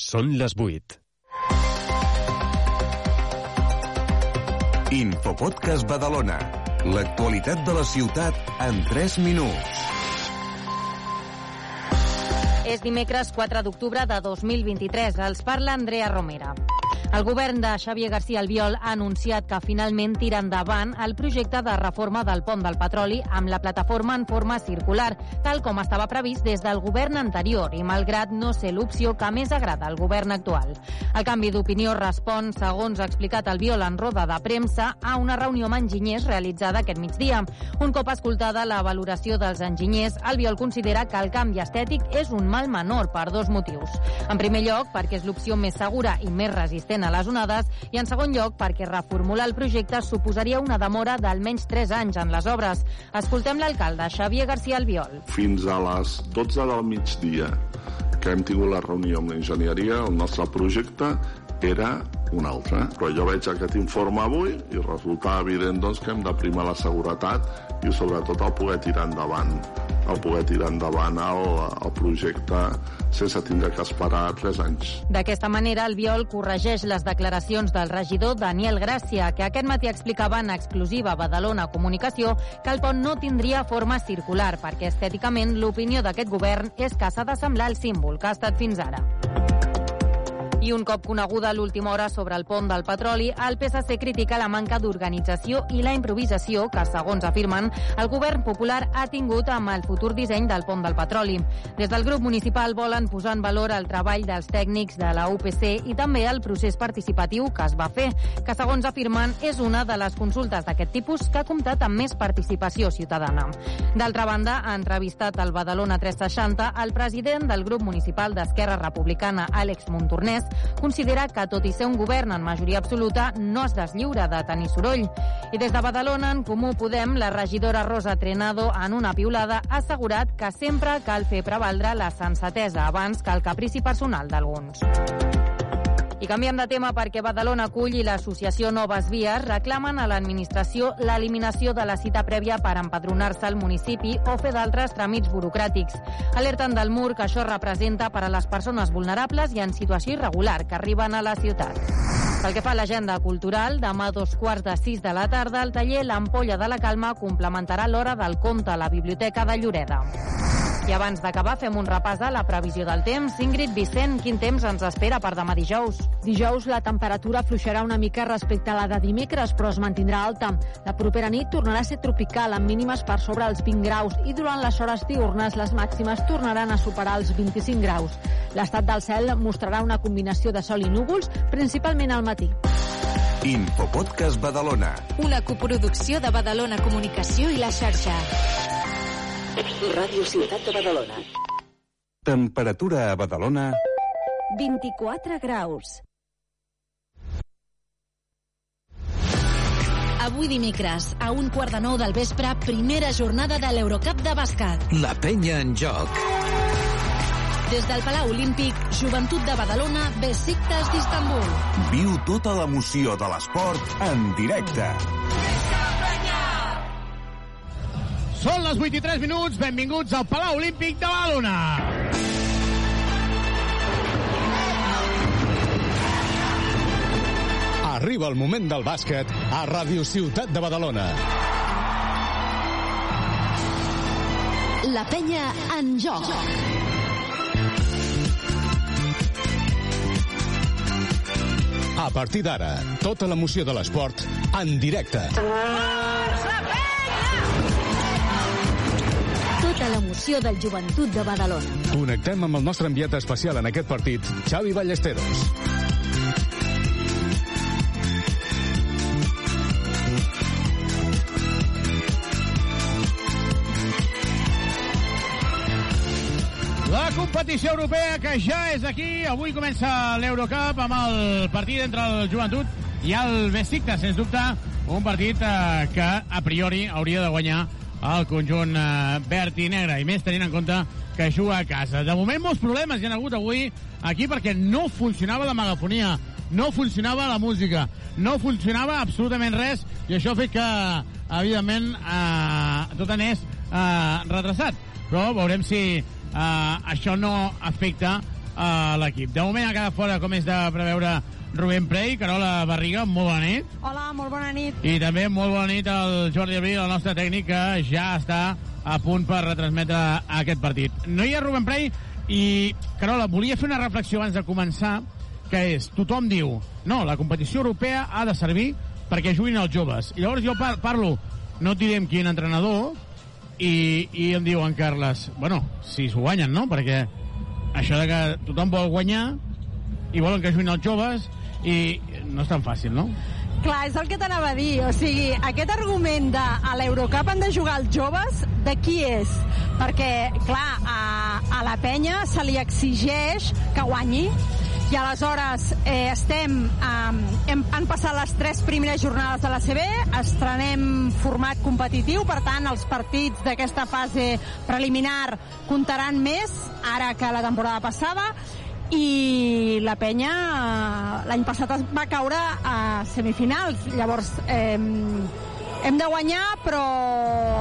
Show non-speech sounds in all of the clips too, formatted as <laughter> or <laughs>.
Són les 8. Infopodcast Badalona. L'actualitat de la ciutat en 3 minuts. És dimecres 4 d'octubre de 2023. Els parla Andrea Romera. El govern de Xavier García Albiol ha anunciat que finalment tira endavant el projecte de reforma del pont del petroli amb la plataforma en forma circular, tal com estava previst des del govern anterior i malgrat no ser l'opció que més agrada al govern actual. El canvi d'opinió respon, segons ha explicat Albiol en roda de premsa, a una reunió amb enginyers realitzada aquest migdia. Un cop escoltada la valoració dels enginyers, Albiol considera que el canvi estètic és un mal menor per dos motius. En primer lloc, perquè és l'opció més segura i més resistent a les onades i, en segon lloc, perquè reformular el projecte suposaria una demora d'almenys 3 anys en les obres. Escoltem l'alcalde, Xavier García Albiol. Fins a les 12 del migdia que hem tingut la reunió amb l'enginyeria, el nostre projecte era un altre. Però jo veig aquest informe avui i resulta evident doncs, que hem de primar la seguretat i sobretot el poder tirar endavant el poder tirar endavant el, el projecte sense tindre que esperar 3 anys. D'aquesta manera, el Viol corregeix les declaracions del regidor Daniel Gràcia, que aquest matí explicava en exclusiva a Badalona Comunicació que el pont no tindria forma circular, perquè estèticament l'opinió d'aquest govern és que s'ha de semblar el símbol que ha estat fins ara. I un cop coneguda l'última hora sobre el pont del petroli, el PSC critica la manca d'organització i la improvisació que, segons afirmen, el govern popular ha tingut amb el futur disseny del pont del petroli. Des del grup municipal volen posar en valor el treball dels tècnics de la UPC i també el procés participatiu que es va fer, que, segons afirmen, és una de les consultes d'aquest tipus que ha comptat amb més participació ciutadana. D'altra banda, ha entrevistat al Badalona 360 el president del grup municipal d'Esquerra Republicana, Àlex Montornès, considera que, tot i ser un govern en majoria absoluta, no es deslliura de tenir soroll. I des de Badalona, en Comú Podem, la regidora Rosa Trenado, en una piulada, ha assegurat que sempre cal fer prevaldre la sensatesa abans que el caprici personal d'alguns. I canviem de tema perquè Badalona Acull i l'associació Noves Vies reclamen a l'administració l'eliminació de la cita prèvia per empadronar-se al municipi o fer d'altres tràmits burocràtics. Alerten del mur que això representa per a les persones vulnerables i en situació irregular que arriben a la ciutat. Pel que fa a l'agenda cultural, demà a dos quarts de sis de la tarda, el taller L'Ampolla de la Calma complementarà l'hora del conte a la Biblioteca de Lloreda. I abans d'acabar, fem un repàs a la previsió del temps. Ingrid Vicent, quin temps ens espera per demà dijous? Dijous la temperatura fluixarà una mica respecte a la de dimecres, però es mantindrà alta. La propera nit tornarà a ser tropical, amb mínimes per sobre els 20 graus, i durant les hores diurnes les màximes tornaran a superar els 25 graus. L'estat del cel mostrarà una combinació de sol i núvols, principalment al matí. Infopodcast Badalona. Una coproducció de Badalona Comunicació i la xarxa. Ràdio Ciutat de Badalona. Temperatura a Badalona... 24 graus. Avui dimecres, a un quart de nou del vespre, primera jornada de l'Eurocup de bàsquet. La penya en joc. Des del Palau Olímpic, Joventut de Badalona, Besiktas d'Istanbul. Viu tota l'emoció de l'esport en directe. Són les 8 i 3 minuts, benvinguts al Palau Olímpic de Badalona. Arriba el moment del bàsquet a Ràdio Ciutat de Badalona. La penya en joc. A partir d'ara, tota l'emoció de l'esport en directe. Tota l'emoció del joventut de Badalona. Connectem amb el nostre enviat especial en aquest partit, Xavi Ballesteros. La competició europea que ja és aquí. Avui comença l'Eurocup amb el partit entre el Joventut i el Besiktas, sens dubte, un partit eh, que a priori hauria de guanyar el conjunt eh, verd i negre, i més tenint en compte que juga a casa. De moment molts problemes hi ha hagut avui aquí perquè no funcionava la megafonia, no funcionava la música, no funcionava absolutament res, i això ha fet que, evidentment, eh, tot anés eh, retrasat. Però veurem si eh, això no afecta a l'equip. De moment ha quedat fora, com és de preveure, Rubén Prey, Carola Barriga, molt bona nit. Hola, molt bona nit. I també molt bona nit al Jordi Abril, el nostre tècnic, que ja està a punt per retransmetre aquest partit. No hi ha Rubén Prey i, Carola, volia fer una reflexió abans de començar, que és, tothom diu, no, la competició europea ha de servir perquè juguin els joves. I llavors jo par parlo, no et direm quin entrenador, i, i em diu en Carles, bueno, si s'ho guanyen, no? Perquè això de que tothom vol guanyar i volen que juguin els joves i no és tan fàcil, no? Clar, és el que t'anava a dir. O sigui, aquest argument de a l'Eurocup han de jugar els joves, de qui és? Perquè, clar, a, a la penya se li exigeix que guanyi i aleshores eh, estem eh, hem, han passat les tres primeres jornades de la CB estrenem format competitiu per tant els partits d'aquesta fase preliminar comptaran més ara que la temporada passada i la penya eh, l'any passat va caure a semifinals. Llavors eh, hem de guanyar però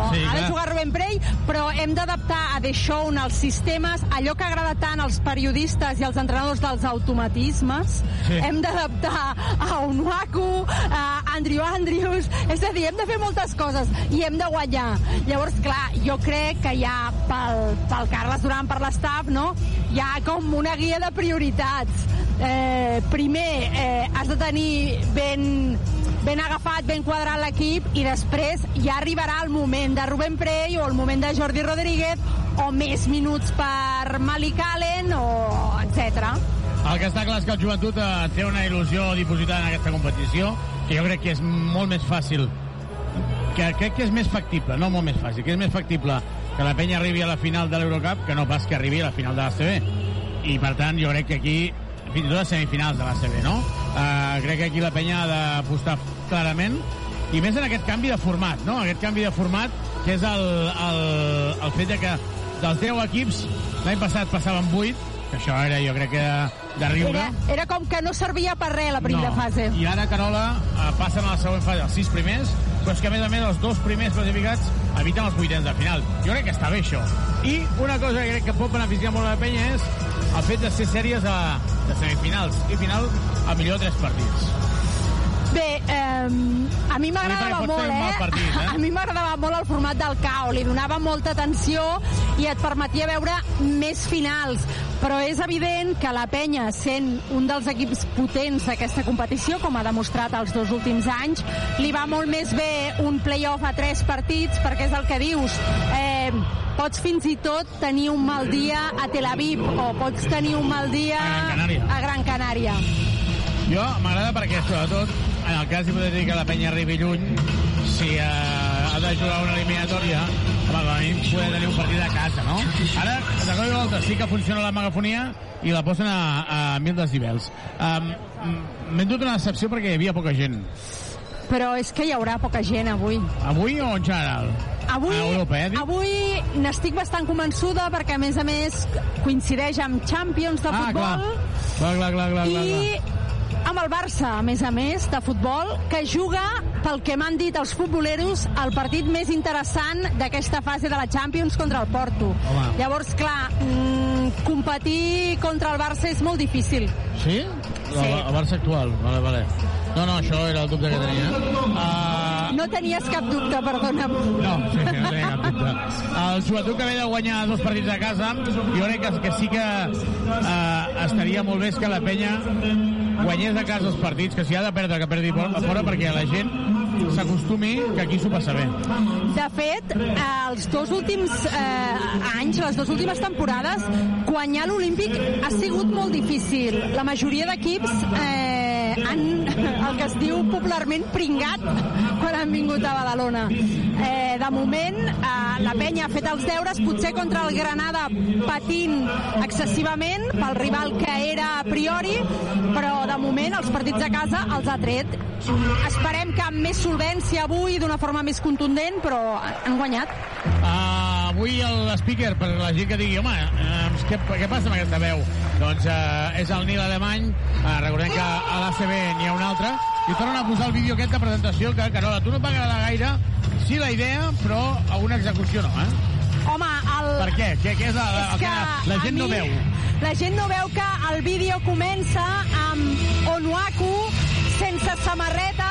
Sí, ha de jugar Rubén Prey però hem d'adaptar a The Show els sistemes allò que agrada tant als periodistes i als entrenadors dels automatismes. Sí. hem d'adaptar a Unwaku a Andrew Andrews. És a dir, hem de fer moltes coses i hem de guanyar. Llavors clar, jo crec que ja pel, pel Carles Duran, per l'estaf no? hi ha com una guia de prioritats. Eh, primer eh, has de tenir ben ben agafat, ben quadrat l'equip i després ja arribarà el moment de Rubén Prey o el moment de Jordi Rodríguez o més minuts per Malik Allen o etc. El que està clar és que el joventut eh, té una il·lusió dipositada en aquesta competició que jo crec que és molt més fàcil que crec que és més factible, no molt més fàcil, que és més factible que la penya arribi a la final de l'Eurocup que no pas que arribi a la final de l'ACB. I per tant jo crec que aquí fins i tot a semifinals de l'ACB, no? Uh, crec que aquí la penya ha d'apostar clarament i més en aquest canvi de format, no? Aquest canvi de format que és el, el, el fet de que dels 10 equips l'any passat passaven 8 que això era jo crec que de, riure Era, era com que no servia per res la primera no. fase. I ara, Carola, eh, passen a la següent fase, els sis primers, però és que, a més a més, els dos primers classificats eviten els vuitens de final. Jo crec que està bé, això. I una cosa que crec que pot beneficiar molt la penya és el fet de ser sèries de, de semifinals i final a millor tres partits. Bé, eh, a mi m'agradava molt, eh? partit, eh? <laughs> A mi m'agradava molt el format del CAO, li donava molta atenció i et permetia veure més finals. Però és evident que la penya, sent un dels equips potents d'aquesta competició, com ha demostrat els dos últims anys, li va molt més bé un play-off a tres partits, perquè és el que dius. Eh, pots fins i tot tenir un mal dia a Tel Aviv o pots tenir un mal dia A Gran Canària. a Gran Canària. Jo m'agrada perquè, sobretot, en el cas hipotètic que la penya arribi lluny, si eh, ha de jugar una eliminatòria, home, com poder tenir un partit a casa, no? Ara, de cop i volta, sí que funciona la megafonia i la posen a, a mil decibels. Um, M'he dut una decepció perquè hi havia poca gent. Però és que hi haurà poca gent avui. Avui o en general? Avui, A Europa, eh? avui n'estic bastant convençuda perquè, a més a més, coincideix amb Champions de ah, futbol clar. Clar, clar, clar, clar, clar, i clar. Amb el Barça, a més a més, de futbol, que juga, pel que m'han dit els futboleros, el partit més interessant d'aquesta fase de la Champions contra el Porto. Home. Llavors, clar, mm, competir contra el Barça és molt difícil. Sí? Sí. El, el Barça actual, vale, vale. No, no, això era el dubte que tenia. Uh, No tenies cap dubte, perdona'm. No, sí, no tenia cap dubte. El joventut que ve de guanyar dos partits a casa, jo crec que, que sí que eh, estaria molt bé que la penya guanyés a casa els partits, que si ha de perdre, que perdi fora, perquè la gent s'acostumi que aquí s'ho passa bé. De fet, els dos últims eh, anys, les dues últimes temporades, guanyar l'Olímpic ha sigut molt difícil. La majoria d'equips eh, han, <laughs> el que es diu popularment, pringat quan han vingut a Badalona. Eh, de moment, eh, la penya ha fet els deures, potser contra el Granada patint excessivament pel rival que era a priori, però de moment els partits a casa els ha tret. Esperem que amb més solvència avui, d'una forma més contundent, però han guanyat. Uh, avui el speaker, per la gent que digui, home, uh, què, què passa amb aquesta veu? Doncs uh, és el Nil Alemany, uh, recordem que a l'ACB n'hi ha un altre, i tornen a posar el vídeo aquest de presentació, que, Carola, tu no et va agradar gaire, sí la idea, però a una execució no, eh? Home, el, Per què? Què, què és la, la, És que la a gent no mi- veu? La gent no veu que el vídeo comença amb Onuaku sense samarreta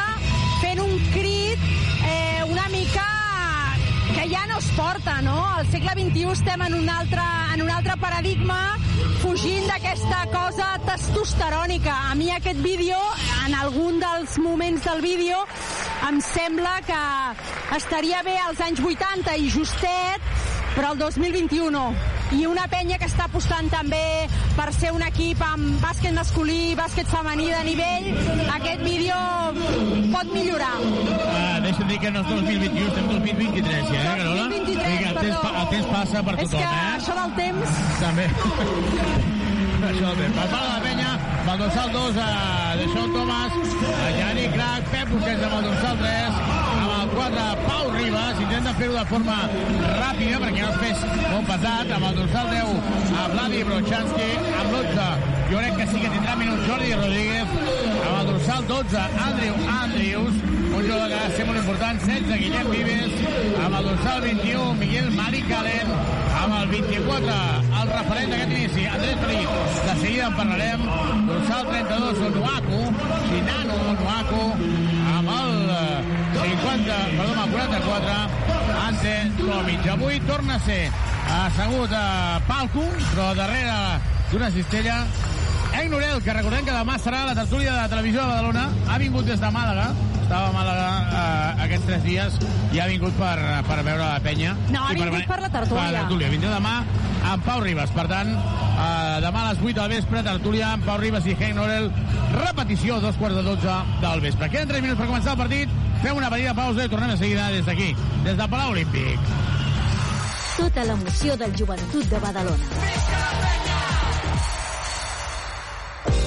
fent un crit eh, una mica que ja no es porta, no? Al segle XXI estem en un altre, en un altre paradigma fugint d'aquesta cosa testosterònica. A mi aquest vídeo, en algun dels moments del vídeo, em sembla que estaria bé als anys 80 i justet, però el 2021 i una penya que està apostant també per ser un equip amb bàsquet masculí, bàsquet femení de nivell, aquest vídeo pot millorar. Uh, deixa'm dir que no és 2021, estem 2023, ja, eh, Carola? 2023, Vull dir que el, temps, el temps passa per És tothom, que eh? això del temps... També. <laughs> Això bé. Per part de la penya, pel dorsal 2 a Deixón Tomàs, a Yannick Crac, Pep Busquets amb el dorsal 3, amb el 4 Pau Ribas, intenta fer-ho de forma ràpida perquè no es fes molt pesat, amb el dorsal 10 a Vladi Brochanski, amb l'11 jo crec que sí que tindrà minuts Jordi Rodríguez, amb el dorsal 12 Andrew Andrews, un jugador que ha de ser molt important, 16 Guillem Vives, amb el dorsal 21 Miguel Mari Calent, amb el 24 el referent d'aquest inici, Andrés seguida en parlarem, dorsal 32 Onuaku, Shinano Onuaku, amb el eh, 50, perdó, amb el 44 Ante Tomic. Avui torna a ser assegut a Palco, però darrere d'una cistella. Enc Norel, que recordem que demà serà la tertúlia de la televisió de Badalona, ha vingut des de Màlaga, estava a Màlaga eh, aquests tres dies i ha vingut per, per veure la penya. No, ha vingut venir- per la tertúlia. Per la tertúlia. Vindrà demà amb Pau Ribas. Per tant, eh, demà a les 8 del vespre, tertúlia amb Pau Ribas i Henk Norel. Repetició, dos quarts de 12 del vespre. Queden 3 minuts per començar el partit. Fem una petita pausa i tornem de seguida des d'aquí, des del Palau Olímpic. Tota l'emoció del joventut de Badalona.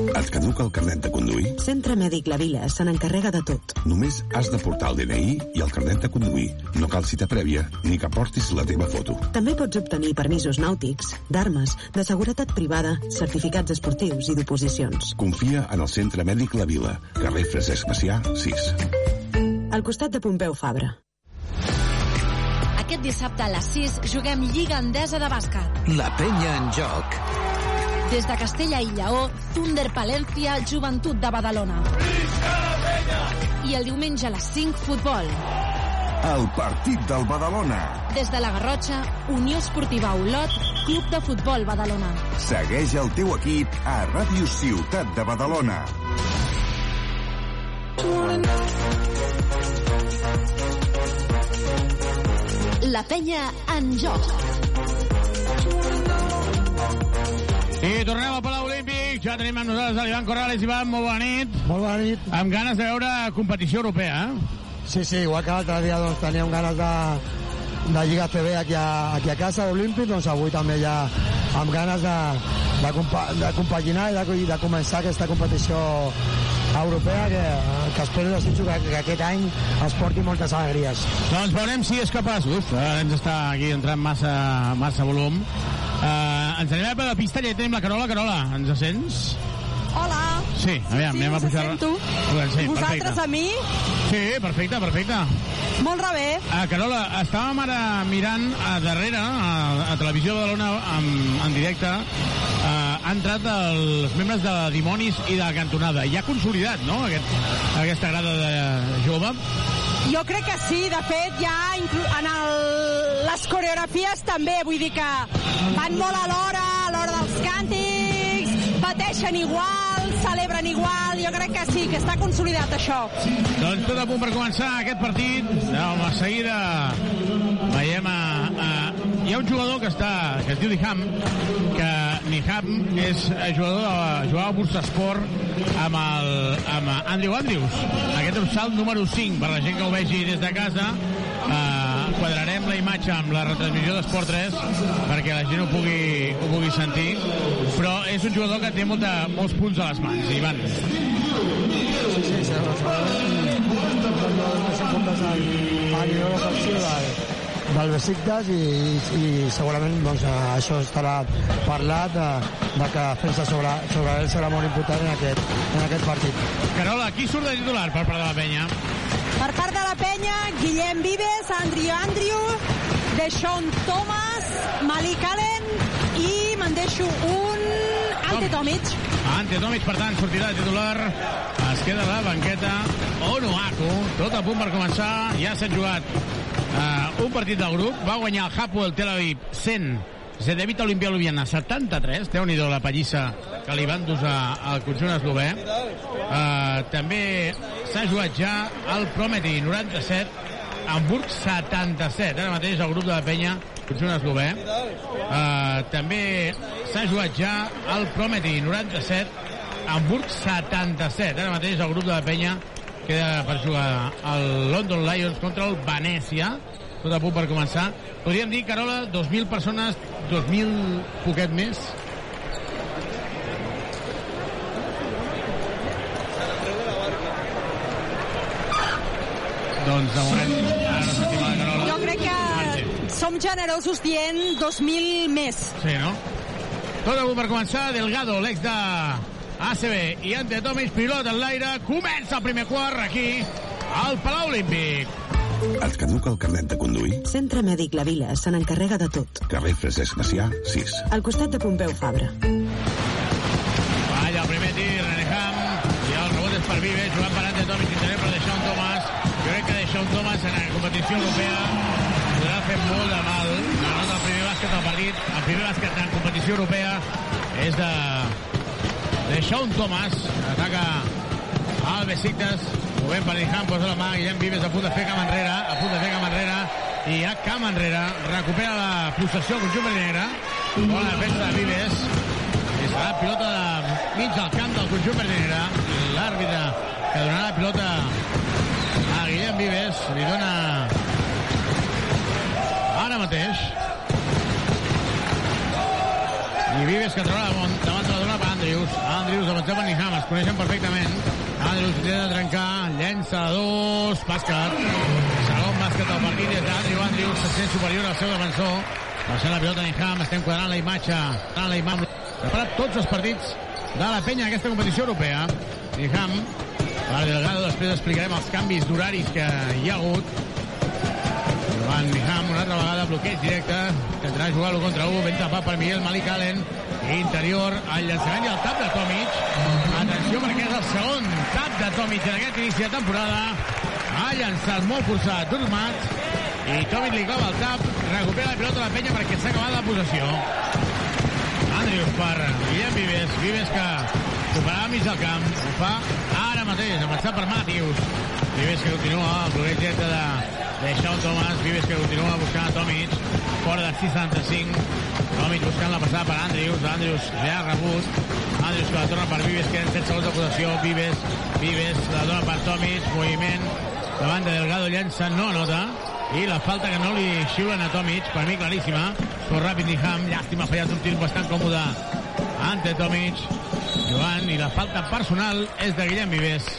Et caduca el carnet de conduir? Centre Mèdic La Vila se n'encarrega de tot. Només has de portar el DNI i el carnet de conduir. No cal cita prèvia ni que portis la teva foto. També pots obtenir permisos nàutics, d'armes, de seguretat privada, certificats esportius i d'oposicions. Confia en el Centre Mèdic La Vila, carrer Francesc Macià, 6. Al costat de Pompeu Fabra. Aquest dissabte a les 6 juguem Lliga Endesa de Bàsquet. La penya en joc. Des de Castella i Lleó, Thunder Palència, Joventut de Badalona. I el diumenge a les 5, futbol. El partit del Badalona. Des de la Garrotxa, Unió Esportiva Olot, Club de Futbol Badalona. Segueix el teu equip a Ràdio Ciutat de Badalona. La penya en joc. I tornem al Palau Olímpic. Ja tenim amb nosaltres l'Ivan Corrales. Ivan, molt bona nit. Molt bona nit. Amb ganes de veure competició europea, eh? Sí, sí, igual que l'altre dia doncs, teníem ganes de, de Lliga CB aquí a, aquí a casa d'Olímpic, doncs avui també ja amb ganes de, de, de compaginar i de, de començar aquesta competició europea que, que espero desitjo que, que aquest any ens porti moltes alegries. Doncs veurem si és capaç. Uf, ara ens està aquí entrant massa, massa volum. Uh, ens anem a la pista, ja tenim la Carola. Carola, ens sents? Hola. Sí, aviam, Sí, anem a pujar... sento. Sí, Vosaltres perfecte. a mi? Sí, perfecte, perfecte. Molt rebé. Uh, Carola, estàvem ara mirant a darrere, a, a Televisió de Badalona, en, en directe, uh, han entrat els membres de Dimonis i de Cantonada. Ja consolidat, no?, Aquest, aquesta grada de jove. Jo crec que sí, de fet, ja en el, les coreografies també, vull dir que van molt a l'hora, a l'hora dels càntics, pateixen igual, celebren igual, jo crec que sí, que està consolidat això. Doncs tot a punt per començar aquest partit. De la seguida veiem a, a... Hi ha un jugador que està que es diu Niham, que Niham és jugador de, jugava a Bursasport amb, el, amb Andrew Andrews. Aquest dorsal número 5, per la gent que ho vegi des de casa. Eh, quadrarem la imatge amb la retransmissió d'Esport 3 perquè la gent ho pugui, ho pugui sentir però és un jugador que té molta, molts punts a les mans Ivan Sí, sí, sí, ofensiu del, Besiktas i, i, i segurament doncs, això estarà parlat de, de que defensa sobre, sobre ell serà molt important en aquest, en aquest partit. Carola, qui surt de titular per part de la penya? Per part de la penya, Guillem Vives, Andrew Andrew, Deshaun Thomas, Malik Allen i me'n deixo un Ante Tomic. Ante Tomic, per tant, sortirà de titular. Es queda a la banqueta. Onuaku, tot a punt per començar. Ja s'ha jugat uh, un partit del grup. Va guanyar el Hapoel Tel Aviv 100 Zedevit Olimpia Ljubljana 73, déu nhi la pallissa que li van dosar al conjunt eslové. Uh, també s'ha jugat ja el Prometi 97, Hamburg 77, ara mateix el grup de la penya, conjunt eslové. Uh, també s'ha jugat ja el Prometi 97, Hamburg 77, ara mateix el grup de la penya queda per jugar el London Lions contra el Venècia tot a punt per començar. Podríem dir, Carola, 2.000 persones, 2.000 poquet més. Doncs de moment, som generosos dient 2.000 més. Sí, no? Tot a punt per començar, Delgado, l'ex de ACB i Ante Tomic, pilot en l'aire, comença el primer quart aquí al Palau Olímpic. Et caduca el carnet de conduir? Centre Mèdic La Vila se n'encarrega de tot. Carrer Francesc Macià, 6. Al costat de Pompeu Fabra. Falla el primer tir, Reneham, i el rebot és per Vives, jugant per Ante Tomic, interior per Deixón Tomàs. Jo crec que Deixón Tomàs en la competició europea podrà fer molt de mal. La nota del primer bàsquet del partit, el primer bàsquet en competició europea és de Deixón Tomàs, ataca al Besiktas, movent per Niham, posa la mà, Guillem Vives a punt de fer cam enrere, a punt de fer cam enrere, i ha cam enrere, recupera la possessió conjunt negre, bona defensa de Vives, i serà pilota de mig del camp del conjunt negre, l'àrbitre que donarà la pilota a Guillem Vives, li dona ara mateix, i Vives que trobarà davant de la dona per Andrius. Andrius avançant per Niham, es coneixen perfectament. Andrius intenta trencar, llença a dos, bàsquet. Segon bàsquet del partit és d'Andriu. Andrius se sent superior al seu defensor. Passant la pilota Niham, estem quadrant la imatge. Quadrant la imatge. Preparat tots els partits de la penya en aquesta competició europea. Niham, per Delgado, després explicarem els canvis d'horaris que hi ha hagut. Niham, una altra vegada, bloqueig directe, entrarà a jugar l'1 contra 1, ben tapat per Miguel Malik Allen, interior, el llançament i el tap de Tomic. Atenció perquè és el segon tap de Tomic en aquest inici de temporada. Ha llançat molt forçat Durmat, i Tomic li clava el tap, recupera la pilota la penya perquè s'ha acabat la possessió. Andrius per Guillem Vives, Vives que superava mig del camp, ho fa ara mateix, avançat per Matius. Vives que continua el bloqueig directe de, de Sean Thomas, Vives que continua buscant a Tomic, fora de 675, Tomic buscant la passada per Andrius, Andrius ja ha rebut, Andrius que la torna per Vives, queden 7 segons de possessió, Vives, Vives la dona per Tomic, moviment davant de Delgado, llença, no anota, i la falta que no li xiulen a Tomic, per mi claríssima, però ràpid Niham, llàstima, ha fallat un tir bastant còmode ante Tomic, Joan, i la falta personal és de Guillem Vives.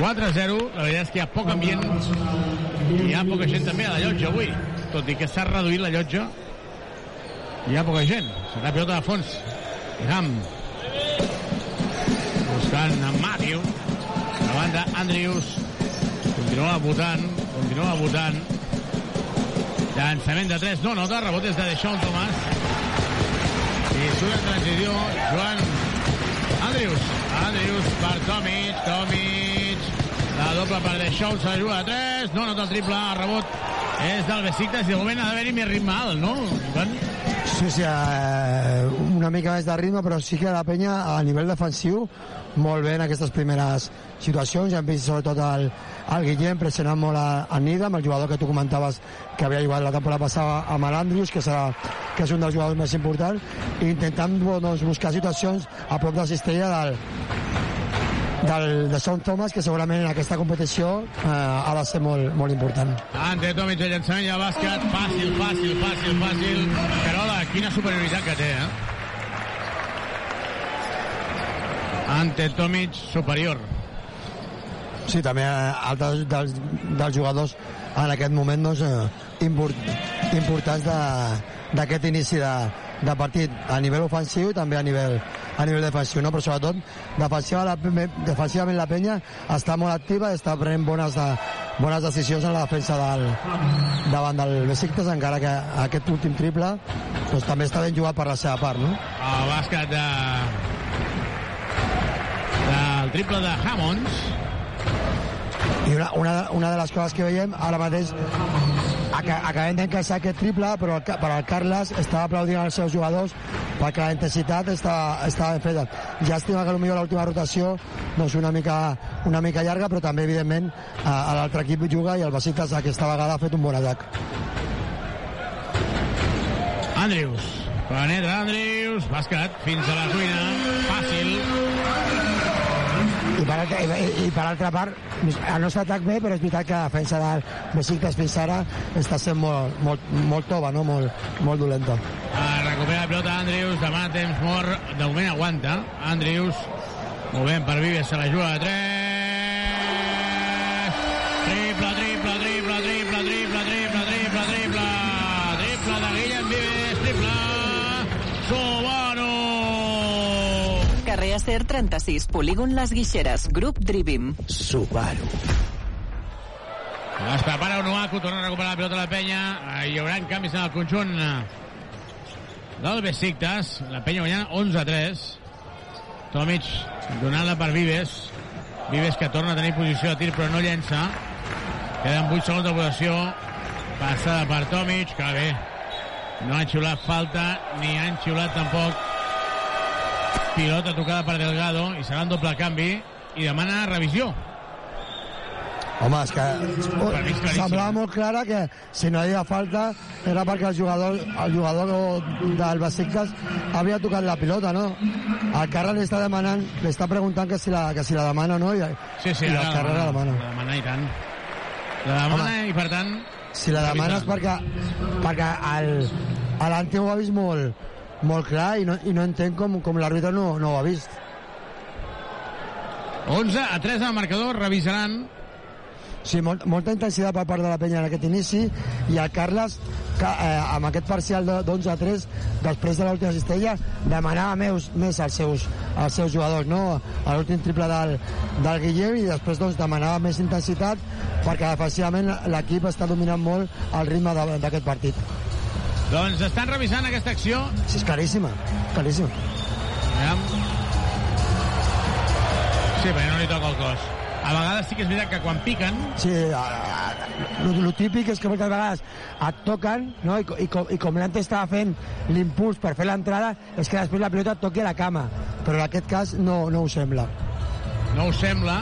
4-0, la veritat és que hi ha poc ambient. I hi ha poca gent també a la llotja avui, tot i que s'ha reduït la llotja hi ha poca gent, serà pilota de fons. Niham buscant en Matthew. Davant d'Andrius continua votant, continua votant. Llançament de 3, no nota, rebot és de Deixón Tomàs. I surt en transició Joan Andrius. Andrius per Tomic, Tomic. La doble per Deixón, se la juga a 3, no nota el triple, el rebot és del Besiktas i de moment ha d'haver-hi més ritme alt, no, Ivan? Sí, sí, eh, una mica més de ritme, però sí que la penya a nivell defensiu molt bé en aquestes primeres situacions. Ja hem vist sobretot el, el Guillem pressionant molt a, a Nida, amb el jugador que tu comentaves que havia jugat la temporada passada amb l'Andrius, que, serà, que és un dels jugadors més importants, i intentant doncs, buscar situacions a prop de la cistella del, del, de Sean Thomas, que segurament en aquesta competició eh, ha de ser molt, molt important. Ante Tomic de llançament i el bàsquet. Fàcil, fàcil, fàcil, fàcil. Carola, quina superioritat que té, eh? Ante Tomic superior. Sí, també eh, altres dels, dels jugadors en aquest moment doncs, eh, import, importants de- d'aquest inici de, de partit a nivell ofensiu i també a nivell, a nivell defensiu, no? però sobretot defensiva, la, defensivament la penya està molt activa i està prenent bones, de, bones decisions en la defensa del, davant del Besiktas, encara que aquest últim triple doncs, també està ben jugat per la seva part. No? El bàsquet de... del triple de Hammonds. I una, una, una de les coses que veiem ara mateix acabem d'encaixar aquest triple però el, però el Carles estava aplaudint als seus jugadors perquè la intensitat estava, estava ben feta llàstima que potser l'última rotació doncs una mica, una mica llarga però també evidentment l'altre equip juga i el Besiktas aquesta vegada ha fet un bon atac Andrews. Penetra Andrews. Bàsquet fins a la cuina. Fàcil. I per, altra, i, i per altra part el nostre atac bé però és veritat que la defensa del Besiktas fins ara està sent molt, molt, molt tova no? molt, molt dolenta Ah, recupera la pilota Andrews, demana temps mort, de moment aguanta. Andrews, movent per Vives, se la juga de 3. Acer 36, polígon Les Guixeres, grup Drivim. Subaru. Es prepara Onuaku, torna a recuperar la pilota a la penya. Eh, Hi haurà canvis en el conjunt del Besiktas. La penya guanyant 11-3. Tomic donant-la per Vives. Vives que torna a tenir posició de tir però no llença. Queden 8 segons de votació. Passada per Tomic, que bé. No han xiulat falta, ni han xiulat tampoc pilota tocada per Delgado i serà un doble canvi i demana revisió. Home, és que semblava molt clara que si no hi havia falta era perquè el jugador, el jugador del Besiktas havia tocat la pilota, no? El Carles li està demanant, li està preguntant que si la, que si la demana o no, i, Sí, sí, i el Carles la demana. La demana i tant. La demana Home, i, per tant... Si la demanes perquè, perquè el, l'Ante ho ha vist molt, molt clar i no, i no entenc com, com l'àrbitre no, no ho ha vist. 11 a 3 al marcador, revisaran Sí, molt, molta intensitat per part de la penya en aquest inici i el Carles que, eh, amb aquest parcial de- d'11 a 3 després de l'última cistella demanava més, més als, seus, als seus jugadors no? a l'últim triple del, del Guillem i després doncs, demanava més intensitat perquè defensivament l'equip està dominant molt el ritme d'aquest partit Doncs estan revisant aquesta acció. Sí, és claríssima, claríssima. Aviam. Sí, perquè no li toca el cos. A vegades sí que és veritat que quan piquen... Sí, el típic és que moltes vegades et toquen, no? I, i, com, i com l'antes estava fent l'impuls per fer l'entrada, és que després la pilota et toqui a la cama. Però en aquest cas no, no ho sembla. No us sembla.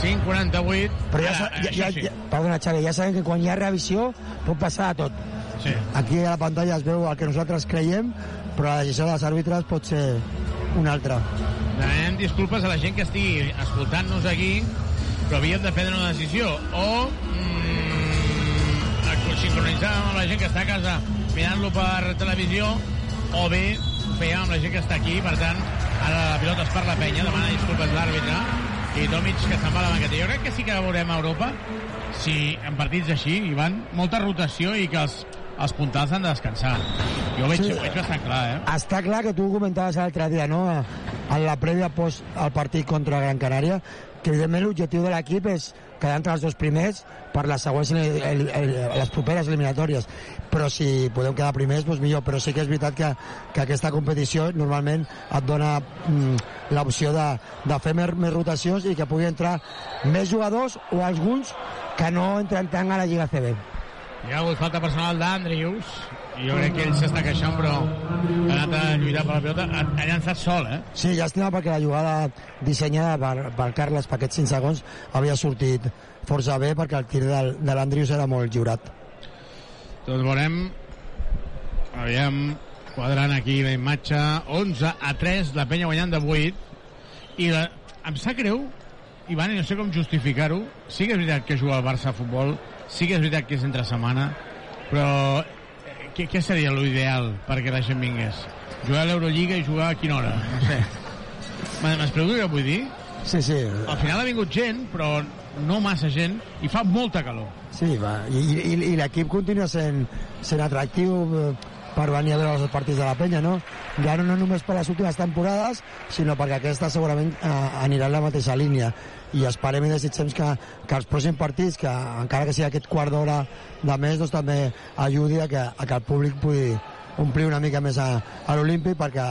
5'48. Però ja, Ara, ja, això ja, sí. ja, perdona, Xavi, ja sabem que quan hi ha revisió pot passar de tot. Sí. Aquí a la pantalla es veu el que nosaltres creiem, però la decisió dels àrbitres pot ser una altra. Demanem disculpes a la gent que estigui escoltant-nos aquí, però havíem de prendre una decisió. O mm, sincronitzar amb la gent que està a casa mirant-lo per televisió, o bé fèiem amb la gent que està aquí, per tant, ara la pilota es per la penya, demana disculpes l'àrbitre, i Tomic que se'n va a la banqueta. Jo crec que sí que veurem a Europa si en partits així hi van molta rotació i que els, els puntals han de descansar. Jo veig, Sí. ho veig bastant clar, eh? Està clar que tu ho comentaves l'altre dia, no? En la prèvia post al partit contra Gran Canària, que evidentment l'objectiu de l'equip és quedar entre els dos primers per les següents el, el, el, les properes eliminatòries però si podem quedar primers doncs millor però sí que és veritat que, que aquesta competició normalment et dona mm, l'opció de, de fer més, més rotacions i que pugui entrar més jugadors o alguns que no entren tant a la Lliga CB Hi ha hagut falta personal d'Andrius. jo crec que ell s'està queixant, però ha anat a lluitar per la pilota, ha, ha llançat sol, eh? Sí, llàstima perquè la jugada dissenyada per, per Carles per aquests 5 segons havia sortit força bé perquè el tir del, de l'Andrius era molt lliurat. Doncs veurem, aviam, quadrant aquí la imatge, 11 a 3, la penya guanyant de 8, i la, em sap greu, Ivan, i no sé com justificar-ho, sí que és veritat que juga al Barça a futbol, sí que és veritat que és entre setmana, però eh, què, què seria l'ideal perquè la gent vingués? Jugar a l'Eurolliga i jugar a quina hora? No sé. <laughs> M'explico què vull dir? Sí, sí. Al final ha vingut gent, però no massa gent, i fa molta calor. Sí, va. I, i, i l'equip continua sent, sent atractiu eh, per venir a veure els partits de la penya, no? Ja no, no només per les últimes temporades, sinó perquè aquesta segurament eh, anirà en la mateixa línia. I esperem i desitgem que, que els pròxims partits, que encara que sigui aquest quart d'hora de més, doncs també ajudi a que, a que el públic pugui omplir una mica més a, a l'Olímpic perquè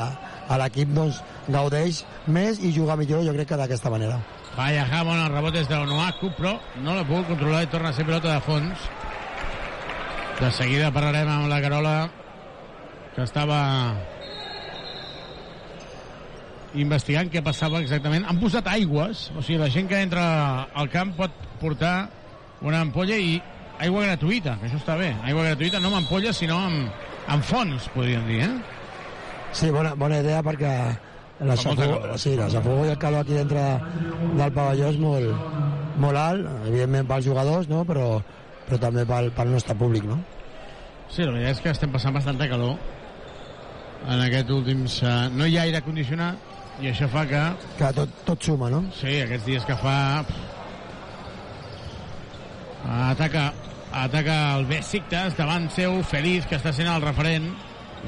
a l'equip doncs, gaudeix més i juga millor, jo crec que d'aquesta manera. Vaya jamón, el rebot és d'Onuaku, però no la puc controlar i torna a ser pilota de fons. De seguida parlarem amb la Carola, que estava investigant què passava exactament. Han posat aigües, o sigui, la gent que entra al camp pot portar una ampolla i aigua gratuïta, que això està bé. Aigua gratuïta no amb ampolles, sinó amb, amb fons, podríem dir, eh? Sí, bona, bona idea perquè la xafogó, sí, la xafogó i el calor aquí dintre del pavelló és molt, molt alt, evidentment pels jugadors, no? però, però també pel, pel nostre públic. No? Sí, la veritat és que estem passant bastanta calor en aquests últims... Uh, no hi ha aire condicionat i això fa que... Que tot, tot suma, no? Sí, aquests dies que fa... Ataca, ataca el Besiktas davant seu, Feliz, que està sent el referent.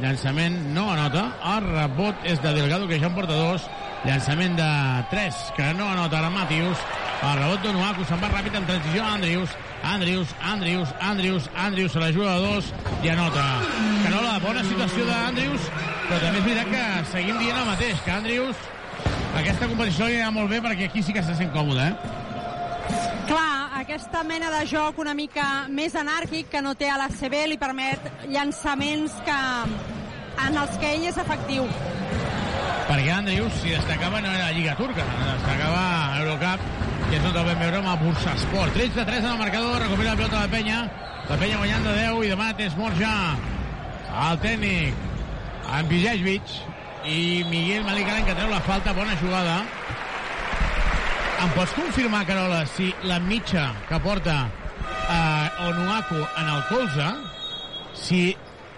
Llançament no anota. El rebot és de Delgado, que ja en porta dos. Llançament de 3, que no anota ara Matius. El rebot d'Onuaku se'n va ràpid en transició a Andrius. Andrius, Andrius, Andrius, Andrius se la juga a dos i anota. Carola, bona situació d'Andrius, però també és veritat que seguim dient el mateix, que Andrius aquesta competició li anirà molt bé perquè aquí sí que se sent còmode, eh? Clar, aquesta mena de joc una mica més anàrquic que no té a la CB li permet llançaments que, en els que ell és efectiu. Perquè Andrius, si destacava, no era la Lliga Turca, destacava a Eurocup, que és on el vam veure amb el Bursa Sport. 13 de 3 en el marcador, recupera la pelota de la penya, la penya guanyant de 10 i demà és mort ja el tècnic en Bijejvic i Miguel Malikanen que treu la falta, bona jugada. Em pots confirmar, Carola, si la mitja que porta eh, Onuaku en el colze, si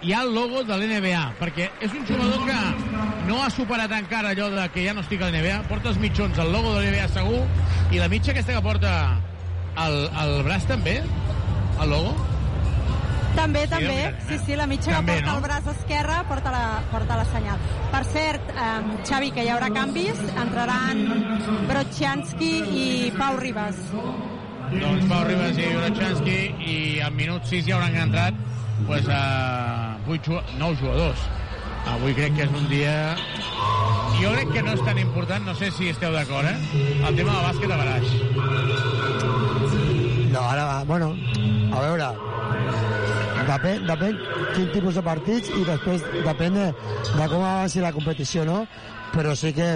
hi ha el logo de l'NBA, perquè és un jugador que no ha superat encara allò de que ja no estic a l'NBA, porta els mitjons, el logo de l'NBA segur, i la mitja aquesta que porta el, el braç també, el logo, també, també. Sí, sí, la mitja També, que porta no? el braç esquerre porta la, porta la senyal. Per cert, eh, Xavi, que hi haurà canvis, entraran Brochanski i Pau Ribas. doncs Pau Ribas i Urachanski i al minut 6 ja hauran entrat pues, uh, 8, 9 jugadors avui crec que és un dia jo crec que no és tan important no sé si esteu d'acord eh? el tema del bàsquet a Baraix No, ara, bueno, a veure, depèn, depèn quin tipus de partits i després depèn de, de com avanci la competició, no? Però sí que,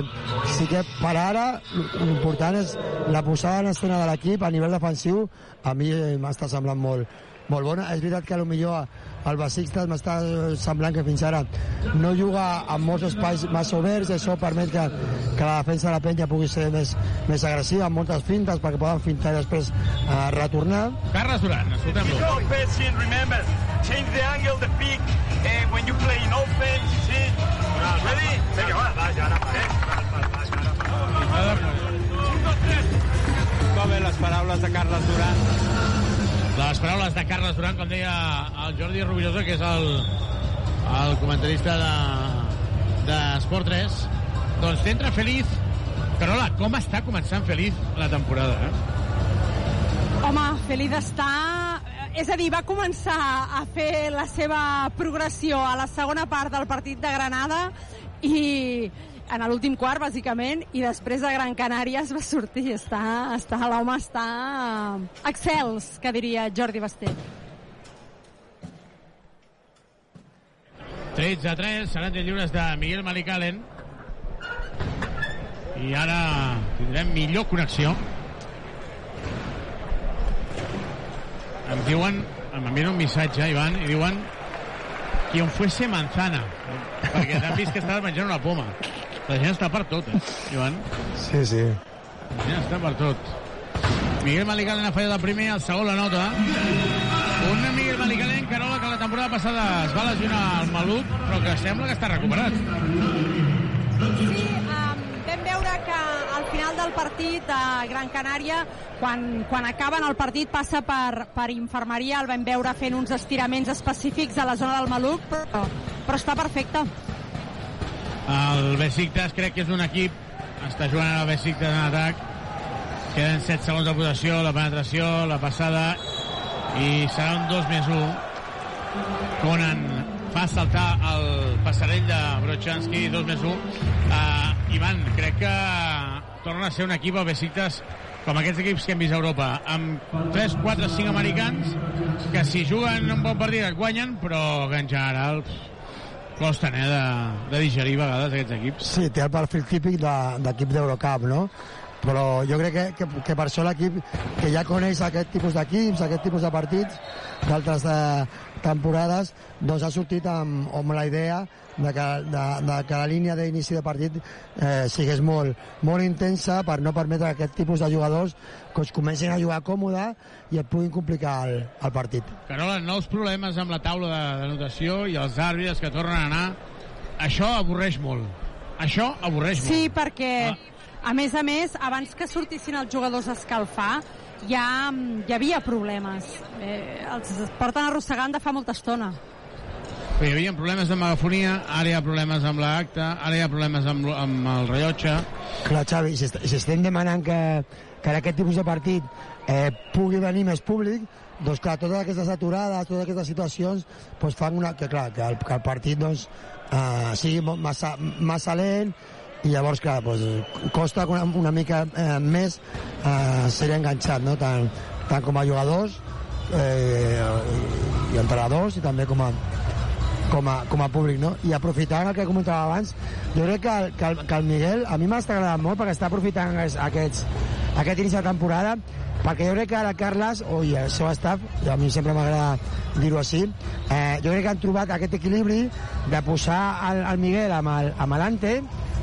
sí que per ara l'important és la posada en escena de l'equip a nivell defensiu a mi m'està semblant molt, molt bona. És veritat que potser el Basistas m'està semblant que fins ara no juga amb molts espais massa oberts això permet que, que la defensa de la penya pugui ser més, més agressiva amb moltes fintes perquè poden fintar i després eh, retornar. Carles Duran, escoltem-lo. Remember, change the angle, the peak, and when you play in offense, see? Ready? Venga, va, va, ja Va bé les paraules de Carles Duran. Les paraules de Carles Duran, com deia el Jordi Rubirosa, que és el, el comentarista de, de Sport 3. Doncs t'entra Feliz. Carola, com està començant Feliz la temporada, eh? Home, Feliz està... És a dir, va començar a fer la seva progressió a la segona part del partit de Granada i en l'últim quart, bàsicament, i després de Gran Canària es va sortir. Està, està, L'home està excels, que diria Jordi Basté. 13 a 3, seran de lliures de Miguel Malicalen. I ara tindrem millor connexió. Em diuen, em envien un missatge, Ivan, i diuen qui on fuese manzana. <laughs> Perquè t'han vist que estaves menjant una poma. La gent està per tot, eh, Ivan? Sí, sí. La gent està per tot. Miguel Malicalen ha fallat el primer, el segon la nota. Un Miguel Malicalen, Carola, que la temporada passada es va lesionar al maluc, però que sembla que està recuperat. Sí, um, vam veure que al final del partit a Gran Canària, quan, quan acaben el partit, passa per, per infermeria, el vam veure fent uns estiraments específics a la zona del maluc, però, però està perfecte. El Besiktas crec que és un equip, està jugant el Besiktas en atac, queden 7 segons de possessió, la penetració, la passada, i serà un 2 més 1. Conan fa saltar el passarell de Brochanski, 2 més 1. Uh, Ivan, crec que torna a ser un equip, el Besiktas, com aquests equips que hem vist a Europa, amb 3, 4, 5 americans, que si juguen un bon partit et guanyen, però que en general costen eh, de, de digerir a vegades aquests equips. Sí, té el perfil típic de- d'equip d'Eurocup, no? Però jo crec que, que, que per això l'equip que ja coneix aquest tipus d'equips, aquest tipus de partits d'altres de temporades, doncs ha sortit amb, amb la idea de que, de, de que la línia d'inici de partit eh, sigués molt, molt intensa per no permetre que aquest tipus de jugadors que es comencin a jugar còmode i et puguin complicar el, el partit. Carola, nous problemes amb la taula de, de notació i els àrbitres que tornen a anar. Això avorreix molt. Això avorreix Sí, molt. perquè, a més a més, abans que sortissin els jugadors a escalfar, ja mm, hi havia problemes. Eh, els porten arrossegant de fa molta estona. Però hi havia problemes de megafonia, ara hi ha problemes amb l'acta, ara hi ha problemes amb, amb el rellotge. Clar, Xavi, si, si estem demanant que, que en aquest tipus de partit eh, pugui venir més públic, doncs clar, totes aquestes aturades, totes aquestes situacions, doncs fan una, que, clar, que, el, que el partit doncs, eh, sigui massa, massa lent i llavors, clar, doncs, costa una, una mica eh, més eh, ser enganxat, no? tant, tant com a jugadors eh, i entrenadors i també com a, com a, com a públic, no? I aprofitant el que comentava abans, jo crec que, que, el, que el Miguel a mi m'està agradant molt perquè està aprofitant aquests, aquests, aquest inici de temporada perquè jo crec que ara Carles o i el seu staff, a mi sempre m'agrada dir-ho així, eh, jo crec que han trobat aquest equilibri de posar el, el Miguel amb el, amb l'Ante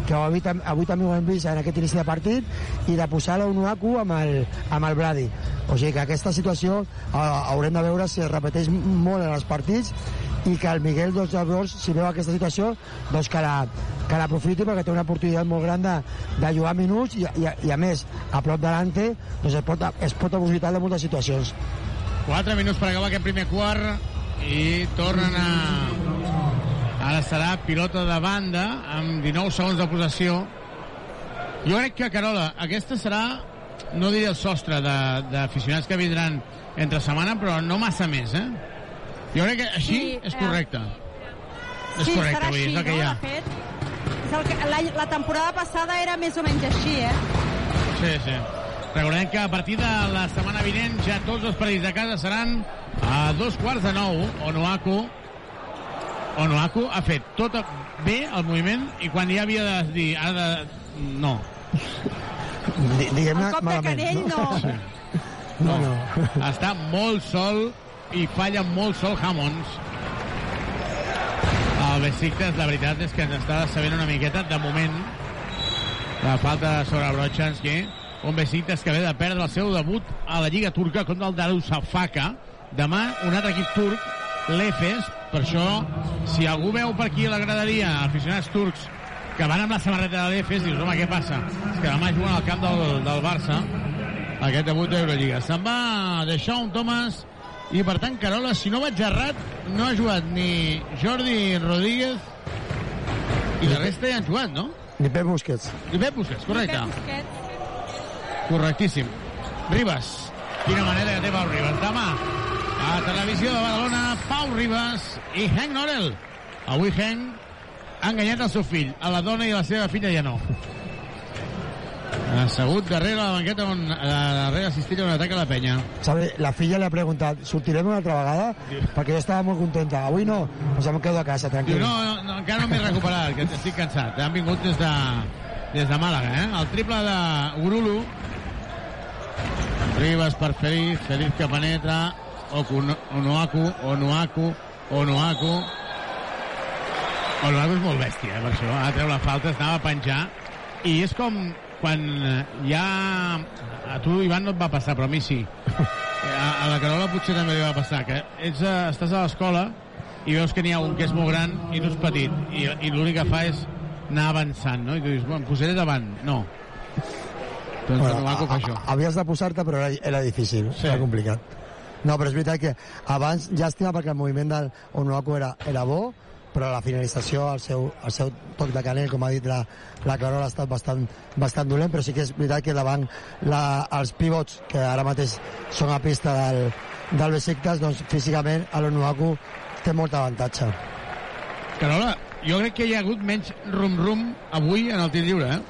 que avui, avui també ho hem vist en aquest inici de partit i de posar l'Onuaku amb el, amb el Brady. O sigui que aquesta situació eh, haurem de veure si es repeteix molt en els partits i que el Miguel doncs, llavors, si veu aquesta situació doncs que la, que l'aprofiti perquè té una oportunitat molt gran de, de jugar minuts i, i, i a més a prop delante doncs es pot, es pot aprofitar de moltes situacions 4 minuts per acabar aquest primer quart i tornen a... Ara serà pilota de banda amb 19 segons de possessió. Jo crec que, Carola, aquesta serà, no diré el sostre de- d'aficionats que vindran entre setmana, però no massa més, eh? Jo crec que així Sí, és eh, correcte. És sí, correcte, serà vull dir, és el que no? hi ha. De fet, és el que, la, la temporada passada era més o menys així, eh? Sí, sí. Recordem que a partir de la setmana vinent ja tots els partits de casa seran a dos quarts de nou. Onoaku Onoaku ha fet tot bé el moviment i quan ja havia de dir ara de... no. Di- diguem-ne El cop de malament, canell no. Sí. no, no. Està molt sol i falla molt sol Hammonds. El Besiktas, la veritat és que ens està sabent una miqueta, de moment, la falta sobre Brochanski, un Besiktas que ve de perdre el seu debut a la Lliga Turca contra el Darussafaka. Demà, un altre equip turc, l'Efes, per això, si algú veu per aquí a la graderia aficionats turcs que van amb la samarreta de l'Efes, dius, home, què passa? És que demà juguen al camp del, del Barça, aquest debut d'Eurolliga. Se'n va deixar un Thomas i, per tant, Carola, si no vaig errat, no ha jugat ni Jordi Rodríguez i la resta ja han jugat, no? Ni Pep Busquets. I Pep Busquets, correcte. Pep Busquets. Correctíssim. Ribas. Quina manera que té Pau Ribas. Demà, a Televisió de Badalona, Pau Ribas i Hank Norel. Avui Hank ha enganyat el seu fill. A la dona i a la seva filla ja no. Assegut darrere la banqueta, on, eh, darrere assistir a un atac a la penya. ¿Sabe? La filla li ha preguntat, sortirem una altra vegada? Perquè jo estava molt contenta. Avui no, doncs em quedo a casa, tranquil. no, no, no encara no m'he recuperat, que estic cansat. Han vingut des de, des de Màlaga, eh? El triple de Urulu. Ribas per Feliz, Feliz que penetra. Oku, Onuaku, Onuaku, Onuaku. Onuaku és molt bèstia, eh, per això. Ara treu la falta, es anava a penjar. I és com quan eh, ja... A tu, Ivan, no et va passar, però a mi sí. <laughs> A, a la Carola potser també li va passar, que ets a, estàs a l'escola i veus que n'hi ha un que és molt gran i tu és petit, i, i l'únic que fa és anar avançant, no? I tu dius, bueno, em posaré davant. No. Doncs bueno, no va a- fer això. havies de posar-te, però era, era difícil, Sí. era complicat. No, però és veritat que abans, llàstima perquè el moviment del Onuaku era, era bo, però la finalització, el seu, el seu toc de canell, com ha dit la, la Carola, ha estat bastant, bastant dolent, però sí que és veritat que davant la, els pivots, que ara mateix són a pista del, del Besiktas, doncs físicament l'Onuaku té molt avantatge. Carola, jo crec que hi ha hagut menys rum-rum avui en el tir lliure, eh?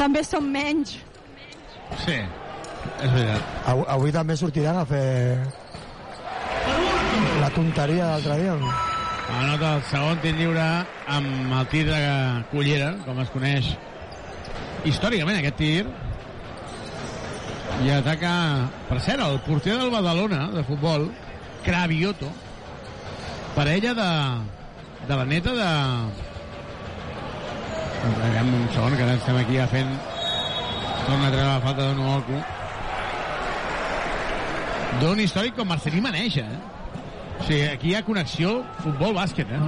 També són menys. Sí, és veritat. Avui, avui també sortiran a fer la tonteria de l'altre dia. no? Anota el segon tir lliure amb el tir de Cullera, com es coneix històricament aquest tir. I ataca, per cert, el porter del Badalona, de futbol, Cravioto, parella de, de la neta de... Aviam un segon, que ara estem aquí ja fent... Torna a treure la falta d'un Nuoku. D'un històric com Marcelí Maneja, eh? O sigui, aquí hi ha connexió futbol-bàsquet, eh?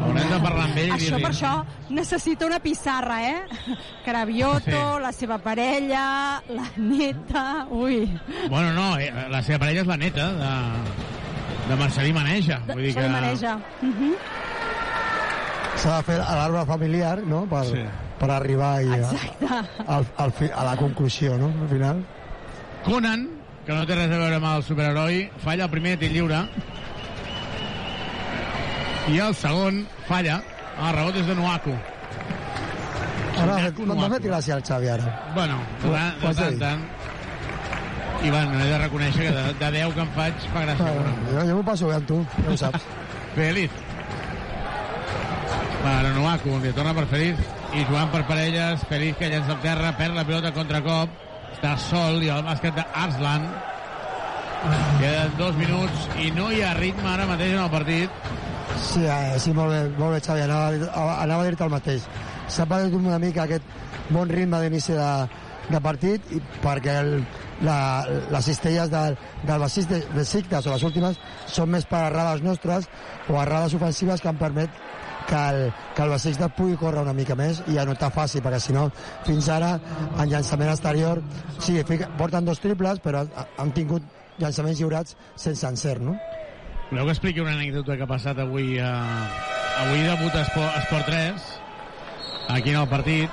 Haurem de parlar amb ell Això per això necessita una pissarra, eh? <laughs> Cravioto, Sí. la seva parella, la neta... Ui. Bueno, no, eh, la seva parella és la neta de, de Marcelí Maneja. Vull dir que... Maneja. Uh -huh. S'ha de fer l'arbre familiar, no?, per, Sí. per arribar i a, al, al fi, a la conclusió, no?, al final. Conan, que no té res a veure amb el superheroi, falla el primer tir lliure. I el segon falla. El rebot és de Nuaku. Ara m'ha fet, m'ha fet gràcia el Xavi, ara. Bueno, de, de tant tant. Ivan, he de reconèixer que de, de 10 que em faig fa gràcia. Bueno, jo, jo m'ho passo bé amb tu, ja ho saps. <laughs> Feliz. Per Onuaku, li torna per Feliz i jugant per parelles, Feliz que llença al terra, perd la pilota a contracop, està sol i el bàsquet d'Arslan. Queden dos minuts i no hi ha ritme ara mateix en el partit. Sí, eh, sí, molt bé, molt bé, Xavi, anava, a anava a dir-te el mateix. S'ha perdut una mica aquest bon ritme d'inici de, de partit i perquè el, la, les cistelles del, del Basís de, de Sictes o les últimes són més per errades nostres o errades ofensives que han permet que el, que el Basistes pugui córrer una mica més i està fàcil perquè si no fins ara en llançament exterior sí, porten dos triples però ha- han tingut llançaments lliurats sense encert no? Voleu que expliqui una anècdota que ha passat avui a... Avui debut a Esport, Esport 3 aquí en el partit